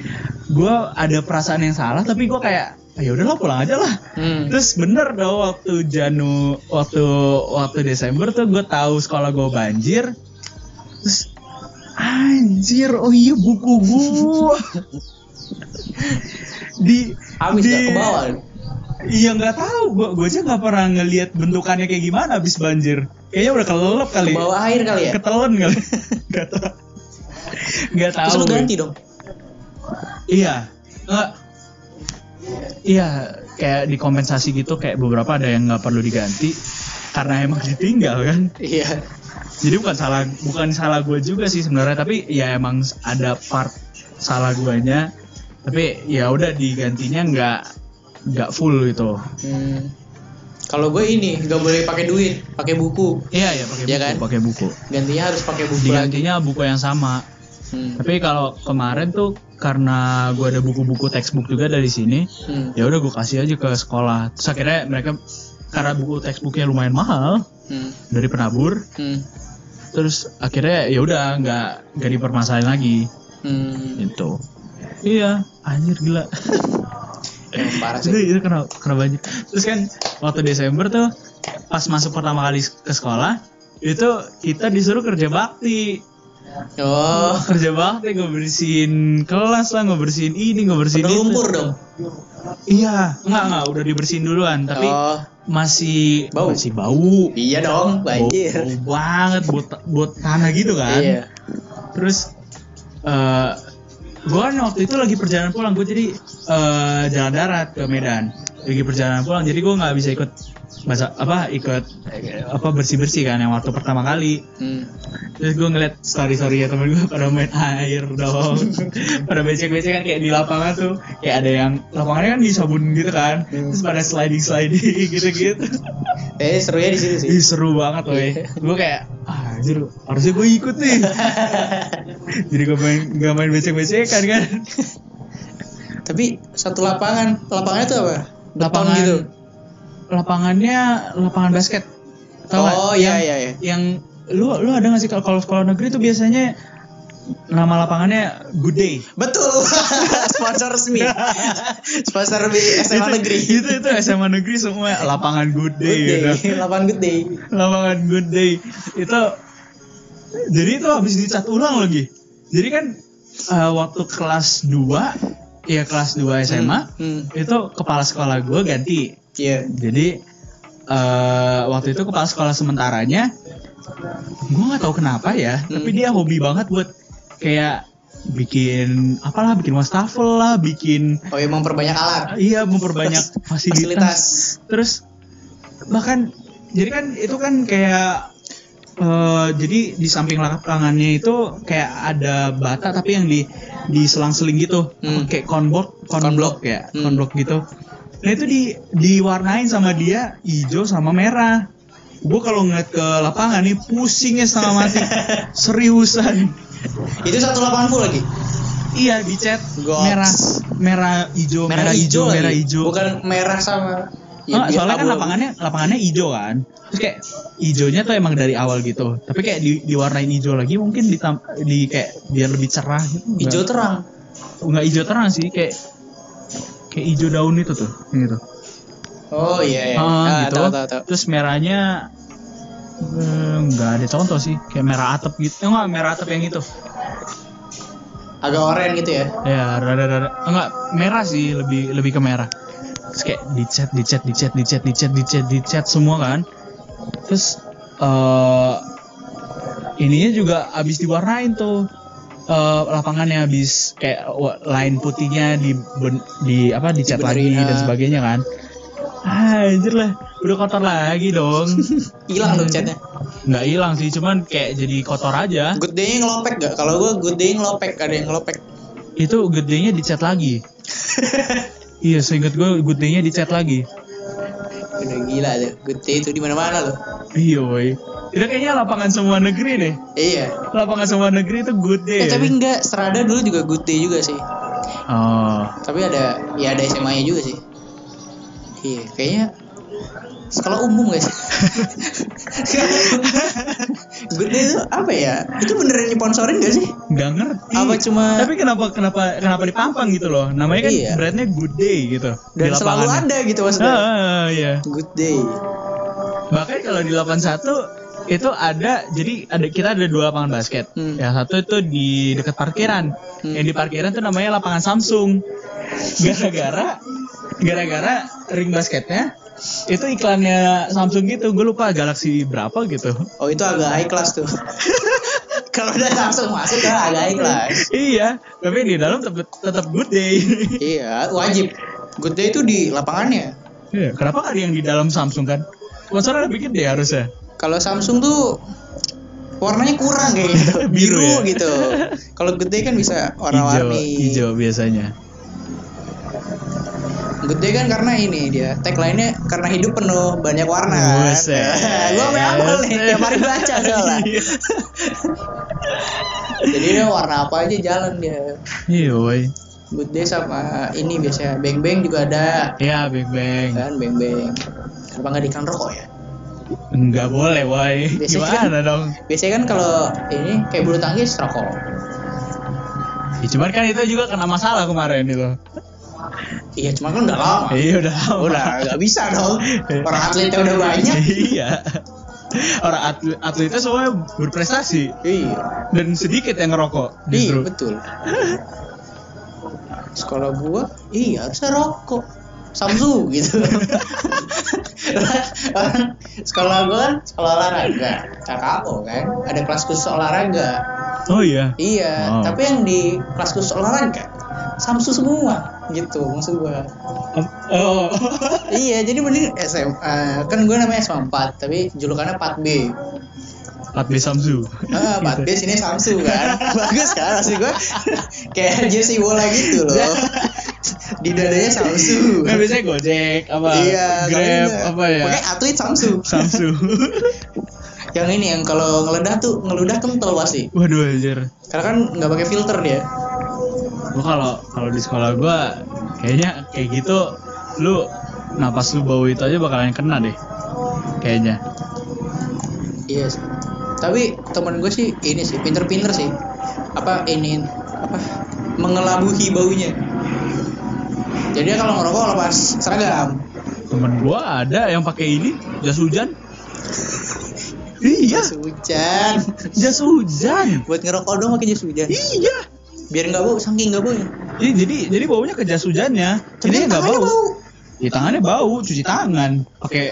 gue ada perasaan yang salah tapi gue kayak "Ah, ya udahlah pulang aja lah Hmm. terus bener dong waktu Janu waktu waktu Desember tuh gue tahu sekolah gue banjir terus anjir oh iya buku gue di Habis di, nggak ke bawah. Iya nggak tahu, gua gua aja nggak pernah ngelihat bentukannya kayak gimana abis banjir. Kayaknya udah kelelep Ke kali. bawah air kali ya? Ketelen kali. Gak tahu. Gak tahu. Terus lu gue. ganti dong. Iya. Nggak. Iya, kayak dikompensasi gitu kayak beberapa ada yang nggak perlu diganti karena emang ditinggal kan. Iya. Jadi bukan salah bukan salah gue juga sih sebenarnya tapi ya emang ada part salah guanya. Tapi ya udah digantinya nggak nggak full gitu. Hmm. Kalau gue ini nggak boleh pakai duit, pakai buku. Iya ya pakai Iya buku, kan? pakai buku. Gantinya harus pakai buku lagi. Digantinya buku yang sama. Hmm. Tapi kalau kemarin tuh karena gua ada buku-buku textbook juga dari sini, Hmm. ya udah gue kasih aja ke sekolah. Terus akhirnya mereka karena buku textbooknya lumayan mahal Hmm. dari penabur, Hmm. terus akhirnya ya udah nggak nggak dipermasalahin lagi Hmm. gitu. Iya, anjir gila. Emang parah itu sih. itu kena kena banjir. Terus kan waktu Desember tuh pas masuk pertama kali ke sekolah itu kita disuruh kerja bakti. Oh. kerja bakti ngebersihin kelas lah ngebersihin ini ngebersihin itu lumpur dong. iya nggak nggak udah dibersihin duluan tapi Oh. masih Bau. masih bau Iya dong, bau, banjir. bau banget buat buat tanah gitu kan Iya. terus eh gue kan waktu itu lagi perjalanan pulang gue jadi eh, jalan darat ke Medan lagi perjalanan pulang jadi gue nggak bisa ikut masa apa ikut apa bersih bersih kan yang waktu pertama kali. Hmm. Terus gue ngeliat story story ya temen gue pada main air dong. Pada becek becek kan kayak di lapangan tuh Kayak ada yang lapangannya kan disabun gitu kan. Terus pada sliding sliding gitu gitu Eh serunya di situ sih. Ih seru banget woy Gue kayak ah anjir harusnya gue ikut nih. Jadi gue main gak main becek becek kan kan. Tapi satu lapangan, lapangannya tuh apa? Lapangan gitu. Lapangannya lapangan basket Tau? Oh iya Yang- iya iya. Yang lu lu ada gak sih kalau sekolah negeri tuh biasanya nama lapangannya Good Day Betul. Sponsor resmi. Sponsor resmi SMA itu, negeri. itu itu SMA negeri semua lapangan good day, Good day. gitu. Lapangan good day. lapangan good day itu jadi itu habis dicat ulang lagi jadi kan eh, waktu kelas 2 ya kelas 2 SMA Hmm. itu kepala sekolah gue ganti Iya. jadi eh waktu itu kepala sekolah sementaranya gue nggak tahu kenapa ya Hmm. tapi dia hobi banget buat kayak bikin apalah bikin wastafel lah bikin Oh emang perbanyak alat. Iya memperbanyak fasilitas. Fasilitas. Terus bahkan jadi kan itu kan kayak eh jadi di samping lapangannya itu kayak ada bata tapi yang di di selang-seling gitu Hmm. kayak konblok konblok ya Hmm. konblok gitu. Nah itu di diwarnain sama dia hijau sama merah. Gue kalau ngeliat ke lapangan nih pusingnya setengah mati seriusan. Itu satu lapangan full lagi. Iya Goks. merah merah hijau merah, hijau merah hijau. Bukan merah sama. Ah, biar soalnya kan lapangannya lapangannya hijau kan. Terus kayak hijaunya tuh emang dari awal gitu. Tapi kayak di, diwarnain hijau lagi mungkin di, di kayak biar lebih cerah gitu. hijau terang. Enggak hijau terang sih kayak kayak hijau daun itu tuh, gitu. Oh iya iya. Ah, Ah, gitu. tahu tahu tahu. Terus merahnya eh, nggak ada contoh sih, kayak merah atap gitu. Eh, Enggak, merah atap yang itu. Agak oranye gitu ya. Ya, rada-rada enggak merah sih, lebih lebih ke merah. Terus kayak dicat, dicat, dicat, dicat, dicat, dicat, dicat semua kan. Terus eh ininya juga abis diwarnain tuh. Eh, lapangannya habis kayak line putihnya di ben- di apa dicat lagi dan ah. sebagainya kan. Ah, anjir lah udah kotor lagi dong. Hilang dong catnya nggak hilang sih cuman kayak jadi kotor aja. Good day ngelopek gak kalau gue good day ngelopek ada yang ngelopek. Itu gedenya dicat lagi iya seinget gue gedenya dicat lagi. Udah gila deh good day itu di mana mana loh iya woi. Itu kayaknya lapangan semua negeri deh. Iya. Lapangan semua negeri itu good day eh tapi enggak serada dulu juga good day juga sih. Oh. Tapi ada ya ada SMA nya juga sih. Iya kayaknya sekolah umum gak sih good day itu apa ya? Itu beneran sponsorin gak sih? Nggak ngerti. Apa cuma- tapi kenapa kenapa kenapa dipampang gitu loh? Namanya kan Iya. brandnya good day gitu dan selalu ada gitu maksudnya. Ah, iya. Good day. Bahkan kalau di 81 itu ada jadi ada kita ada dua lapangan basket. Hmm. yang satu itu di dekat parkiran. Hmm. yang di parkiran tuh namanya lapangan Samsung. Gara-gara gara-gara ring basketnya itu iklannya Samsung gitu gue lupa Galaxy berapa gitu. Oh itu agak high class tuh. Kalau udah langsung masuk kan agak high class. Iya tapi di dalam tetap tetap good day. Iya wajib. Good day itu di lapangannya. Iya, kenapa ada yang di dalam Samsung kan? Sponsornya lebih gede harusnya. Kalau Samsung tuh warnanya kurang kayak gitu. Biru biru, ya? gitu. Kalau good day kan bisa hijau warna-warni. hijau biasanya day kan karena ini dia. Tagline-nya karena hidup penuh banyak warna kan. Gua sampai hafal nih? Tiap hari baca soalnya. Iya. jadi dia warna apa aja jalan dia. Iya woy good day sama ini biasanya. Beng beng juga ada. Ya bang bang kan beng beng kenapa nggak diiklan rokok ya? Nggak boleh woy Biasanya gimana dong? biasanya kan kalau ini kayak bulu tangkis rokok. Ya, cuman kan itu juga kena masalah kemarin itu. Iya cuma kan udah lama. Iya udah lama. udah nggak bisa dong. Orang atletnya udah banyak. Iya. Orang atlet atletnya semua berprestasi. Iya. Dan sedikit yang ngerokok iya justru. betul. Sekolah gua iya harusnya rokok. Samsu gitu. Sekolah gua kan sekolah olahraga. Cakapo kan ada kelas khusus olahraga. Oh iya. iya Oh. tapi yang di kelas khusus olahraga Samsu semua gitu maksud gua. Oh. iya jadi mending SMA kan gua namanya SMA 4 tapi julukannya 4B Atlet Samsu. Ah, 4B sini Samsu kan? Bagus kan maksud gua? Kayak jersey bola gitu loh. Di dadanya Samsu. Nggak biasanya Gojek apa iya Grab apa ya? pakai atlet Samsu. Samsu. yang ini yang kalau ngeledah tuh ngeludah kental pasti. Waduh anjir. karena kan nggak pakai filter dia Gua kalau kalau di sekolah gua kayaknya kayak gitu lu napas lu bau itu aja bakalan kena deh. Kayaknya. iya sih tapi temen gue sih ini sih pinter-pinter sih apa ini apa mengelabuhi baunya jadi kalau ngerokok lepas seragam Temen gua ada yang pakai ini jas hujan. iya, jas hujan jas hujan. buat ngerokok dong pakai jas hujan Iya. Biar nggak bau saking nggak bau ya Jadi jadi jadi baunya ke jas hujannya. Jadi nggak bau. Di tangannya bau, cuci tangan, pakai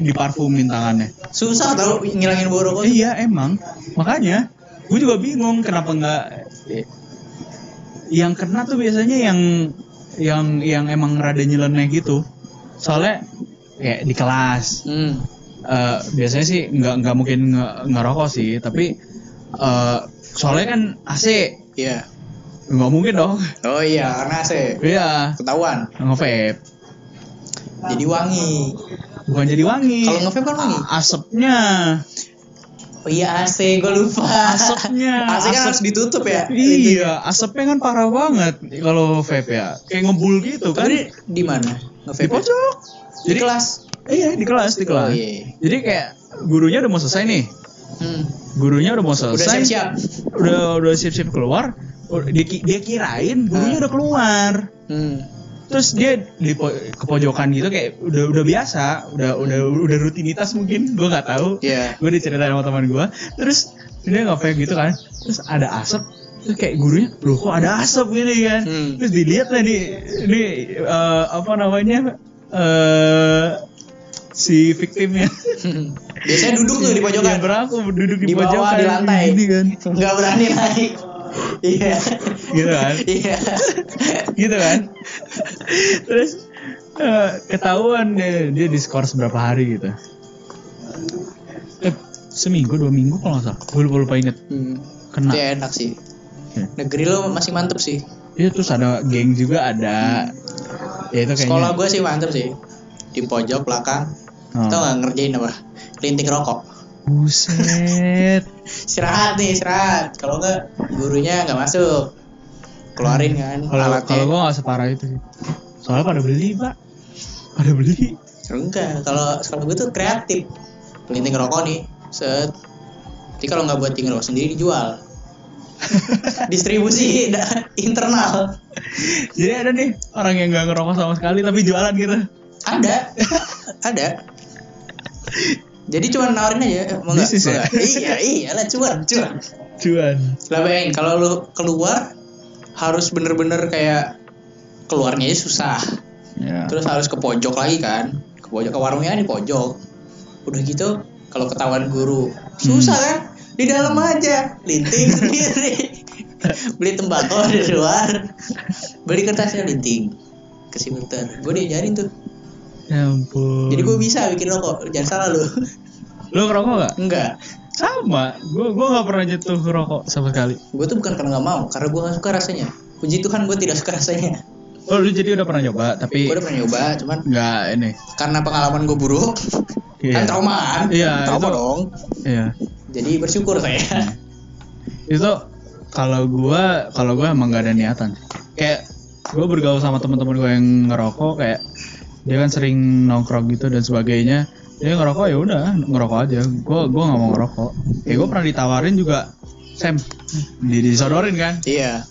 diparfumin tangannya. susah tau ngilangin bau rokok Iya emang, makanya gue juga bingung kenapa nggak yang kena tuh biasanya yang yang yang emang rada nyeleneh gitu. Soalnya kayak di kelas hmm. eh, biasanya sih nggak nggak mungkin nge ngerokok sih, tapi eh, soalnya kan AC iya nggak mungkin dong. oh iya karena AC Iya, ketahuan nge-vape. jadi wangi Bukan jadi wangi. kalau nge-vape kan wangi asapnya. oh iya AC gue lupa Asapnya, AC kan harus ditutup ya Iya, asapnya kan parah banget kalau vape ya. Kayak ngebul gitu kan. tapi di mana Di nge-vape pojok. di kelas Iya, di kelas, di kelas. Oh, iya. Jadi kayak gurunya udah mau selesai nih. hmm. Gurunya udah mau udah selesai. siap-siap Udah udah siap-siap keluar. Udah- Dia, dia kirain gurunya Ah. udah keluar. hmm. Terus dia di po- kepojokan gitu kayak udah udah biasa, udah udah udah rutinitas mungkin, gua nggak tahu. Iya. Gue diceritain sama teman gua. Terus dia vape gitu kan. Terus ada asap. Terus kayak gurunya, loh kok ada asap gini kan? Hmm. Terus dilihat lah nih, ini eh, apa namanya? eh si victimnya Biasanya duduk tuh di pojokan. berapa duduk di, Di bawah, pojokan di lantai. gini kan Nggak berani naik. Iya. gitu kan Iya. gitu kan terus eh, ketahuan dia dia diskors berapa hari gitu eh, seminggu dua minggu kalau nggak salah gue lupa lupa inget Hmm. kena Itu enak sih. Ya. Negeri lo masih mantep sih. Iya terus ada geng juga ada ya itu kayaknya Sekolah gue sih mantep sih. Di pojok belakang. Oh. Tau gak ngerjain apa? Linting rokok. buset Istirahat nih, istirahat. Kalau enggak gurunya nggak masuk. Keluarin kan kalau alatnya. kalau gue nggak separah itu sih soalnya pada beli pak pada beli Enggak, kalau sekolah gue tuh kreatif. Linting rokok nih, set. Jadi kalau nggak buat tinggal rokok sendiri dijual. Distribusi internal. jadi ada nih orang yang nggak ngerokok sama sekali tapi jualan gitu Ada, ada. Jadi cuma nawarin aja, mau nggak? Ya? Iya, iya lah cuan, cuan. cuan Lah bayangin kalau lu keluar harus bener-bener kayak keluarnya aja susah. ya Terus harus ke pojok lagi kan, ke pojok ke warungnya kan di pojok. Udah gitu kalau ketahuan guru susah kan? Di dalam aja, linting sendiri. Beli tembakau di luar. Beli kertasnya linting. Ke simultan. Gue diajarin tuh. Ya ampun Jadi gue bisa bikin rokok. Jangan salah lu. lo ngerokok gak Enggak. sama gue gue nggak pernah jatuh rokok sama sekali Gue tuh bukan karena nggak mau, karena gue gak suka rasanya. Puji Tuhan gue tidak suka rasanya. oh lu jadi udah pernah nyoba tapi Gue udah pernah nyoba, cuman nggak ini karena pengalaman gue buruk, Iya. kan trauma kan? Iya, trauma itu- dong. iya Jadi bersyukur saya. itu kalau gua kalau gua emang gak ada niatan kayak gua bergaul sama teman-teman gua yang ngerokok kayak dia kan sering nongkrong gitu dan sebagainya. Dia ngerokok ya udah ngerokok aja. Gua gua nggak mau ngerokok. Kayak gua pernah ditawarin juga Sam di disodorin kan? Iya.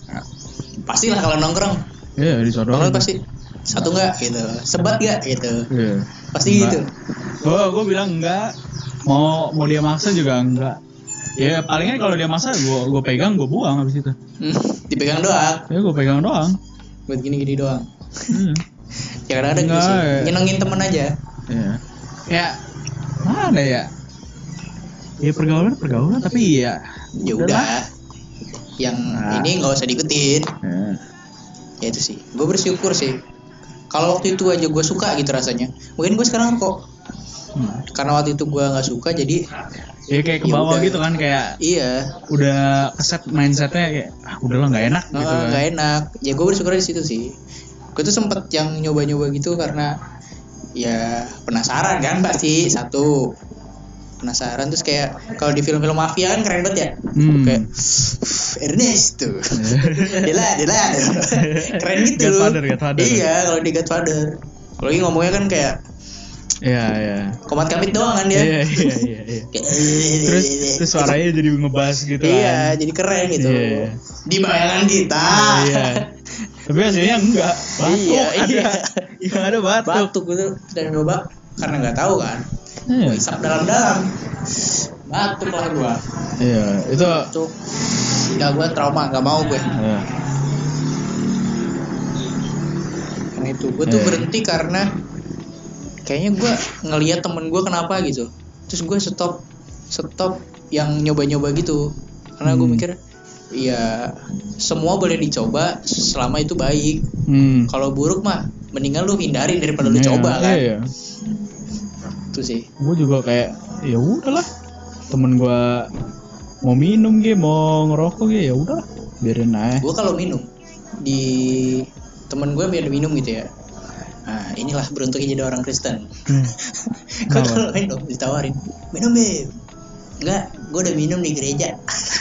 Pastilah kalau nongkrong, iya disodorin. Nongkrong pasti satu enggak gitu, sebat enggak gitu. iya. Pasti Enggak. gitu. gua gua bilang enggak. Mau mau dia maksa juga enggak. Ya palingan kalau dia maksa gua gua pegang gua buang habis itu. Hmm, dipegang doang, ya gua pegang doang. Buat gini-gini doang. Ya kadang-kadang gitu sih, ya. nyenengin temen aja. Iya. Ya mana ya? Ya pergaulan pergaulan tapi ya Ya udah. Yang Nah. ini nggak usah diikutin. ya. Ya itu sih. Gue bersyukur sih. Kalau waktu itu aja gue suka gitu rasanya. Mungkin gue sekarang kok Hmm. karena waktu itu gue nggak suka jadi Ya kayak ke Ya bawah udah. gitu kan kayak iya udah keset mindsetnya kayak ah udahlah nggak enak gitu nggak kan. nggak enak. Ya gue bersyukur di situ sih. Gue tuh sempet yang nyoba-nyoba gitu karena ya penasaran kan pasti satu penasaran terus kayak kalau di film-film mafia kan keren banget ya Hmm. kayak Ernest tuh Dela Dela keren gitu Godfather, Godfather. iya kalau di Godfather kalau lagi ngomongnya kan kayak Iya iya. komat kamit doang kan dia Iya iya iya. iya. Terus terus suaranya jadi ngebas gitu iya kan. jadi keren gitu Iya. di bayangan kita Iya. Tapi hasilnya enggak. Batuk Iya, ada. iya. Yang ada batuk. batuk gitu dan coba karena nggak tahu kan Iya. Gua isap dalam-dalam batuk lah gua Iya, itu tuh udah gua trauma nggak mau gue Iya. karena itu gue tuh Iya. berhenti karena kayaknya gue ngelihat temen gue kenapa gitu terus gue stop stop yang nyoba-nyoba gitu karena gue Hmm. mikir ya semua boleh dicoba selama itu baik. Hmm. kalau buruk mah mendingan lu hindari daripada lu Iya, coba kan? Iya. itu sih. Gue juga kayak ya udahlah. Temen gue mau minum gitu mau ngerokok gitu ya udah biarin aja. Gue kalau minum di temen gue biar minum gitu ya. Nah inilah beruntungnya jadi orang Kristen. Hmm. gue kalau minum ditawarin minum beb enggak gue udah minum di gereja.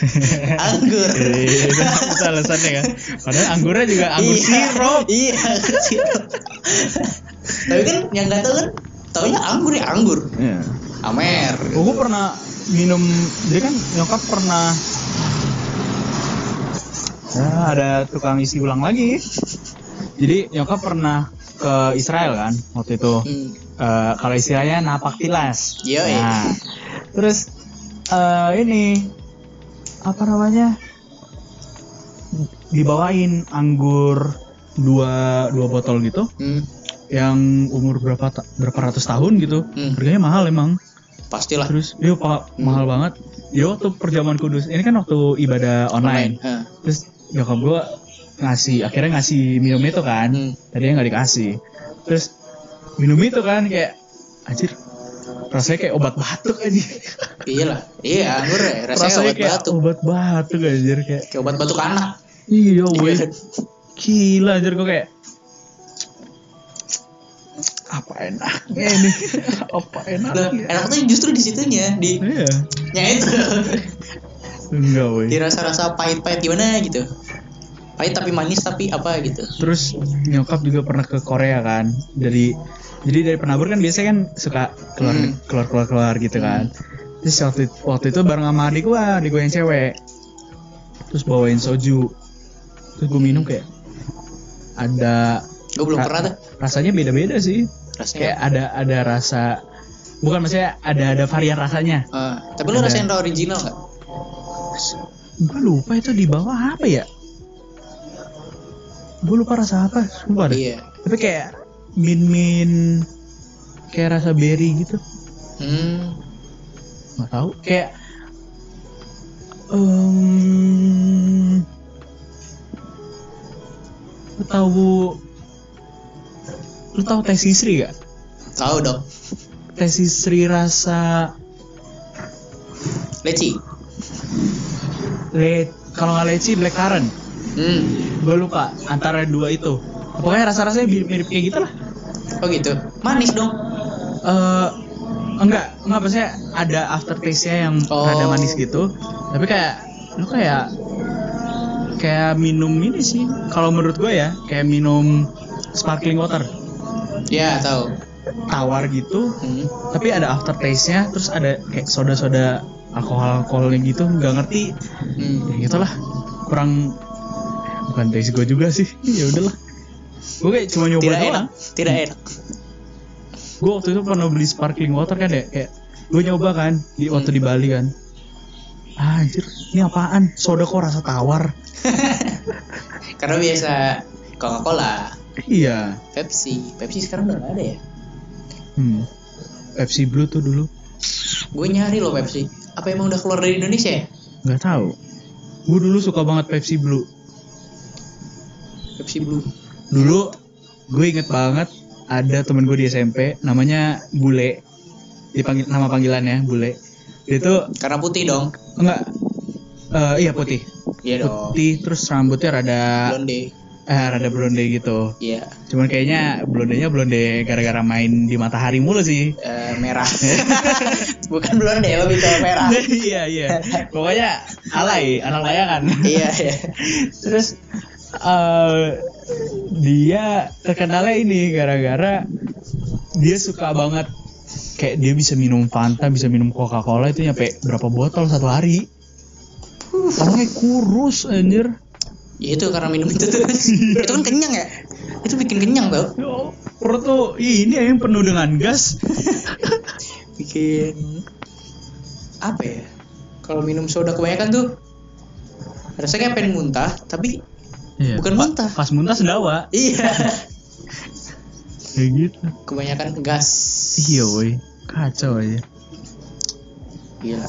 Anggur. Iya, itu alasannya kan. Padahal anggurnya juga anggur Iya, sirup. iya anggur sirup. Tapi kan yang nggak tahu kan taunya anggur ya anggur. Iya. amer. Oh, gue pernah minum dia kan nyokap pernah. Ya ada tukang isi ulang lagi. Jadi nyokap pernah ke Israel kan waktu itu. Hmm. Eh, kalau istilahnya napak tilas. Yoi. nah terus eh, ini apa namanya? Dibawain anggur dua dua botol gitu Hmm. yang umur berapa berapa ratus tahun gitu. Hmm. harganya mahal emang. Pastilah. Terus dia pak mahal banget. Dia waktu perjamuan kudus ini kan waktu ibadah online. Hah. terus nyokap gue ngasih akhirnya ngasih minum itu kan. Hmm. tadinya nggak dikasih. Terus minum itu kan kayak anjir rasanya kayak obat batuk aja. Iyalah. Iya anggur ya. Rasanya rasanya obat kayak batuk. obat batuk anjir kayak kayak obat batuk anak. Iya woi Iya. gila anjir kok kayak apa enaknya ini? Apa Loh, enaknya? enak tuh justru di situnya di iya. Nya itu enggak woi di rasa-rasa pahit-pahit gimana gitu. Pahit tapi manis tapi apa gitu. Terus nyokap juga pernah ke Korea kan. Dari jadi dari penabur kan biasanya kan suka keluar Hmm. keluar keluar keluar gitu kan. Terus waktu waktu itu bareng sama adik gua adik gua yang cewek. Terus bawain soju. Terus gua minum kayak ada gue belum ra- pernah tuh. rasanya beda beda sih. Rasanya kayak ada ada rasa bukan maksudnya ada ada varian rasanya. Ah, tapi lu Ada. rasain original nggak? Gua lupa itu di bawah apa ya? Gua lupa rasa apa sumpah deh. Iya. Tapi kayak min min kayak rasa berry gitu. Hmm. Nggak tahu. Kayak um, lu tahu lu tahu teh sisri gak tahu dong. Teh sisri rasa leci. Le kalau nggak leci black currant. Hmm. Gue lupa antara dua itu pokoknya rasa rasanya mirip, mirip kayak gitu lah oh gitu. Manis dong. Eh enggak enggak maksudnya ada aftertaste nya yang Oh. rada manis gitu. Tapi kayak lu kayak kayak minum ini sih. Kalau menurut gue ya kayak minum sparkling water. Ya tahu. Tawar gitu. Hmm. tapi ada aftertaste nya terus ada kayak soda soda alkohol alkoholnya gitu. Nggak ngerti. Hmm. ya gitulah. Kurang bukan taste gue juga sih. Ya udahlah gue kayak cuma nyoba tidak doang. enak tidak enak. Gue waktu itu pernah beli sparkling water kan ya kayak gue nyoba kan di waktu di Bali kan. Ah, anjir ini apaan? Soda kok rasa tawar? Karena biasa Coca Cola iya. Pepsi Pepsi sekarang udah nggak ada ya? Hmm. Pepsi Blue tuh dulu. Gue nyari loh Pepsi. Apa emang udah keluar dari Indonesia ya? Nggak tahu. Gue dulu suka banget Pepsi Blue. Pepsi Blue dulu gue inget banget ada temen gue di SMP namanya Bule. Dipanggil nama panggilannya Bule. Dia tuh karena putih dong. Enggak. Eh, iya putih. Iya dong. Putih terus rambutnya rada blonde. Eh rada blonde gitu. Iya. Cuman kayaknya blondenya blonde gara-gara main di matahari mulu sih. Eh, merah. Bukan blonde lebih ke merah. Iya iya. Pokoknya alay, anak layangan. iya iya. Terus eh dia terkenalnya ini gara-gara dia suka banget kayak dia bisa minum Fanta, bisa minum Coca-Cola itu nyampe berapa botol satu hari. Orangnya kurus anjir. ya itu karena minum itu tuh itu kan kenyang ya itu bikin kenyang tau perut tuh ini yang penuh dengan gas. bikin apa ya kalau minum soda kebanyakan tuh rasanya kayak pengen muntah tapi Iya, Bukan muntah. Pas muntah sendawa. iya Kayak gitu. kebanyakan gas Iya woi, kacau aja. gila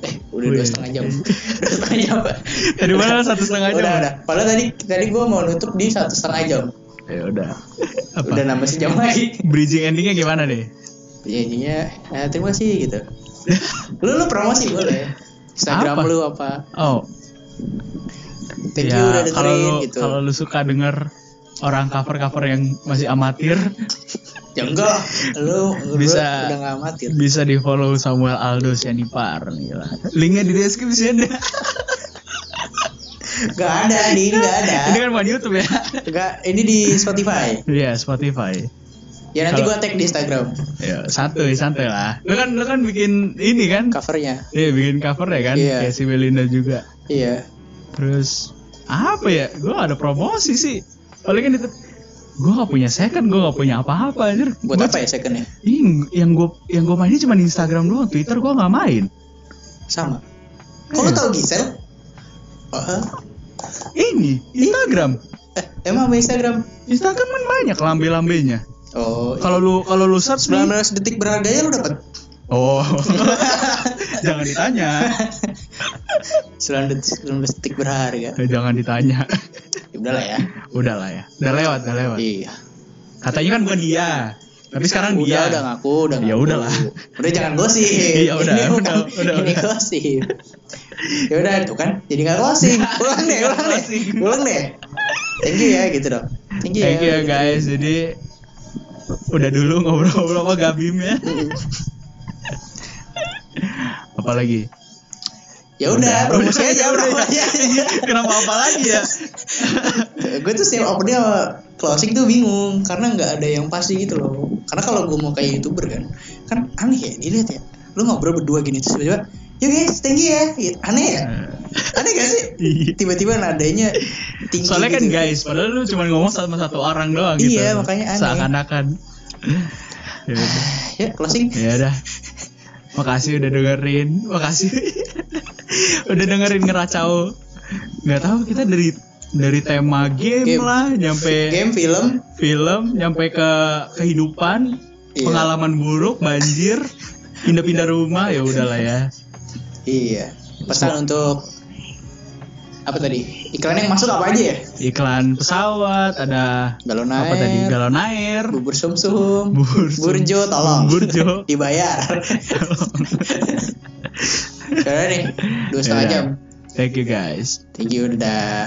eh udah Wih. dua setengah jam udah setengah jam Dari mana satu setengah jam? udah udah padahal tadi tadi gue mau nutup di satu setengah jam Ya udah. Apa? udah nambah sejam lagi Bridging endingnya gimana deh? janjinya eh, terima kasih gitu lu lu promosi boleh Instagram Apa? lu apa Oh, thank ya, you udah kalau dengerin lu, gitu kalau lu suka denger orang cover-cover yang masih amatir, ya enggak lah. lu Bisa. udah amatir bisa di follow Samuel Aldo Sianipar. Gila. Linknya di deskripsi ada. Gak ada nih nggak ada Ini kan bukan YouTube ya? Nggak, ini di Spotify Iya, Spotify. ya nanti Kalau- gua tag di Instagram Ya, santuy, santai lah. Lu kan lu kan bikin ini kan? covernya Iya, bikin cover ya kan? Iya. Kayak si Belinda juga. iya Terus apa ya? Gue gak ada promosi sih. Paling kan itu gue gak punya second, gue gak punya apa-apa anjir. buat Gua apa ya secondnya Ih, yang gue yang gue mainin cuma Instagram doang, Twitter gue nggak main. sama lu Iya. tau Gisel oh, Ini Instagram, eh, emang sama Instagram Instagram kan banyak lambe-lambenya. Oh, Kalau lu kalau lu search nih, 19 detik berharganya lu dapat. Oh jangan ditanya, 19 detik, 19 detik berharga. jangan ditanya. Ya udahlah ya. Udah lah ya, udah lewat, udah lewat. Iya. Katanya kan bukan dia, tapi sekarang udah, dia. udah ngaku, udah ngaku. Ya udahlah. Udah jangan gosip. Iya, udah, ini udah, bukan, udah, ini udah. gosip. ya udah itu kan jadi nggak closing. Ulang deh, ulang deh. Ulang deh. Thank you ya gitu dong. Thank you Thank you ya. ya guys. Jadi udah dulu ngobrol-ngobrol sama Gabim ya. Apalagi? Ya udah, promosi aja, promosi aja. Kenapa apa lagi ya? gue tuh setiap opening closing tuh bingung karena nggak ada yang pasti gitu loh karena kalau gue mau kayak youtuber kan kan aneh ya dilihat ya lu ngobrol berdua gini terus tiba-tiba guys thank you ya Gitu. aneh ya aneh gak sih Iya. tiba-tiba nadanya tinggi Soalnya kan gitu. guys, padahal lu cuma ngomong sama satu orang doang gitu. Iya, makanya aneh. Seakan-akan. Ya ya closing Ya udah. Makasih udah dengerin. Makasih. udah dengerin ngeracau. Nggak tahu kita dari dari tema game, Game. lah, nyampe game film film, nyampe ke kehidupan, Iya. pengalaman buruk, banjir, pindah-pindah rumah, ya udahlah ya. iya pesan untuk apa tadi iklan yang masuk apa aja ya Iklan pesawat, ada galon air apa tadi? Galon air, bubur sum sum Bubur sum- burjo tolong Burjo. dibayar Udah nih dua setengah Ya udah. jam Thank you guys. thank you udah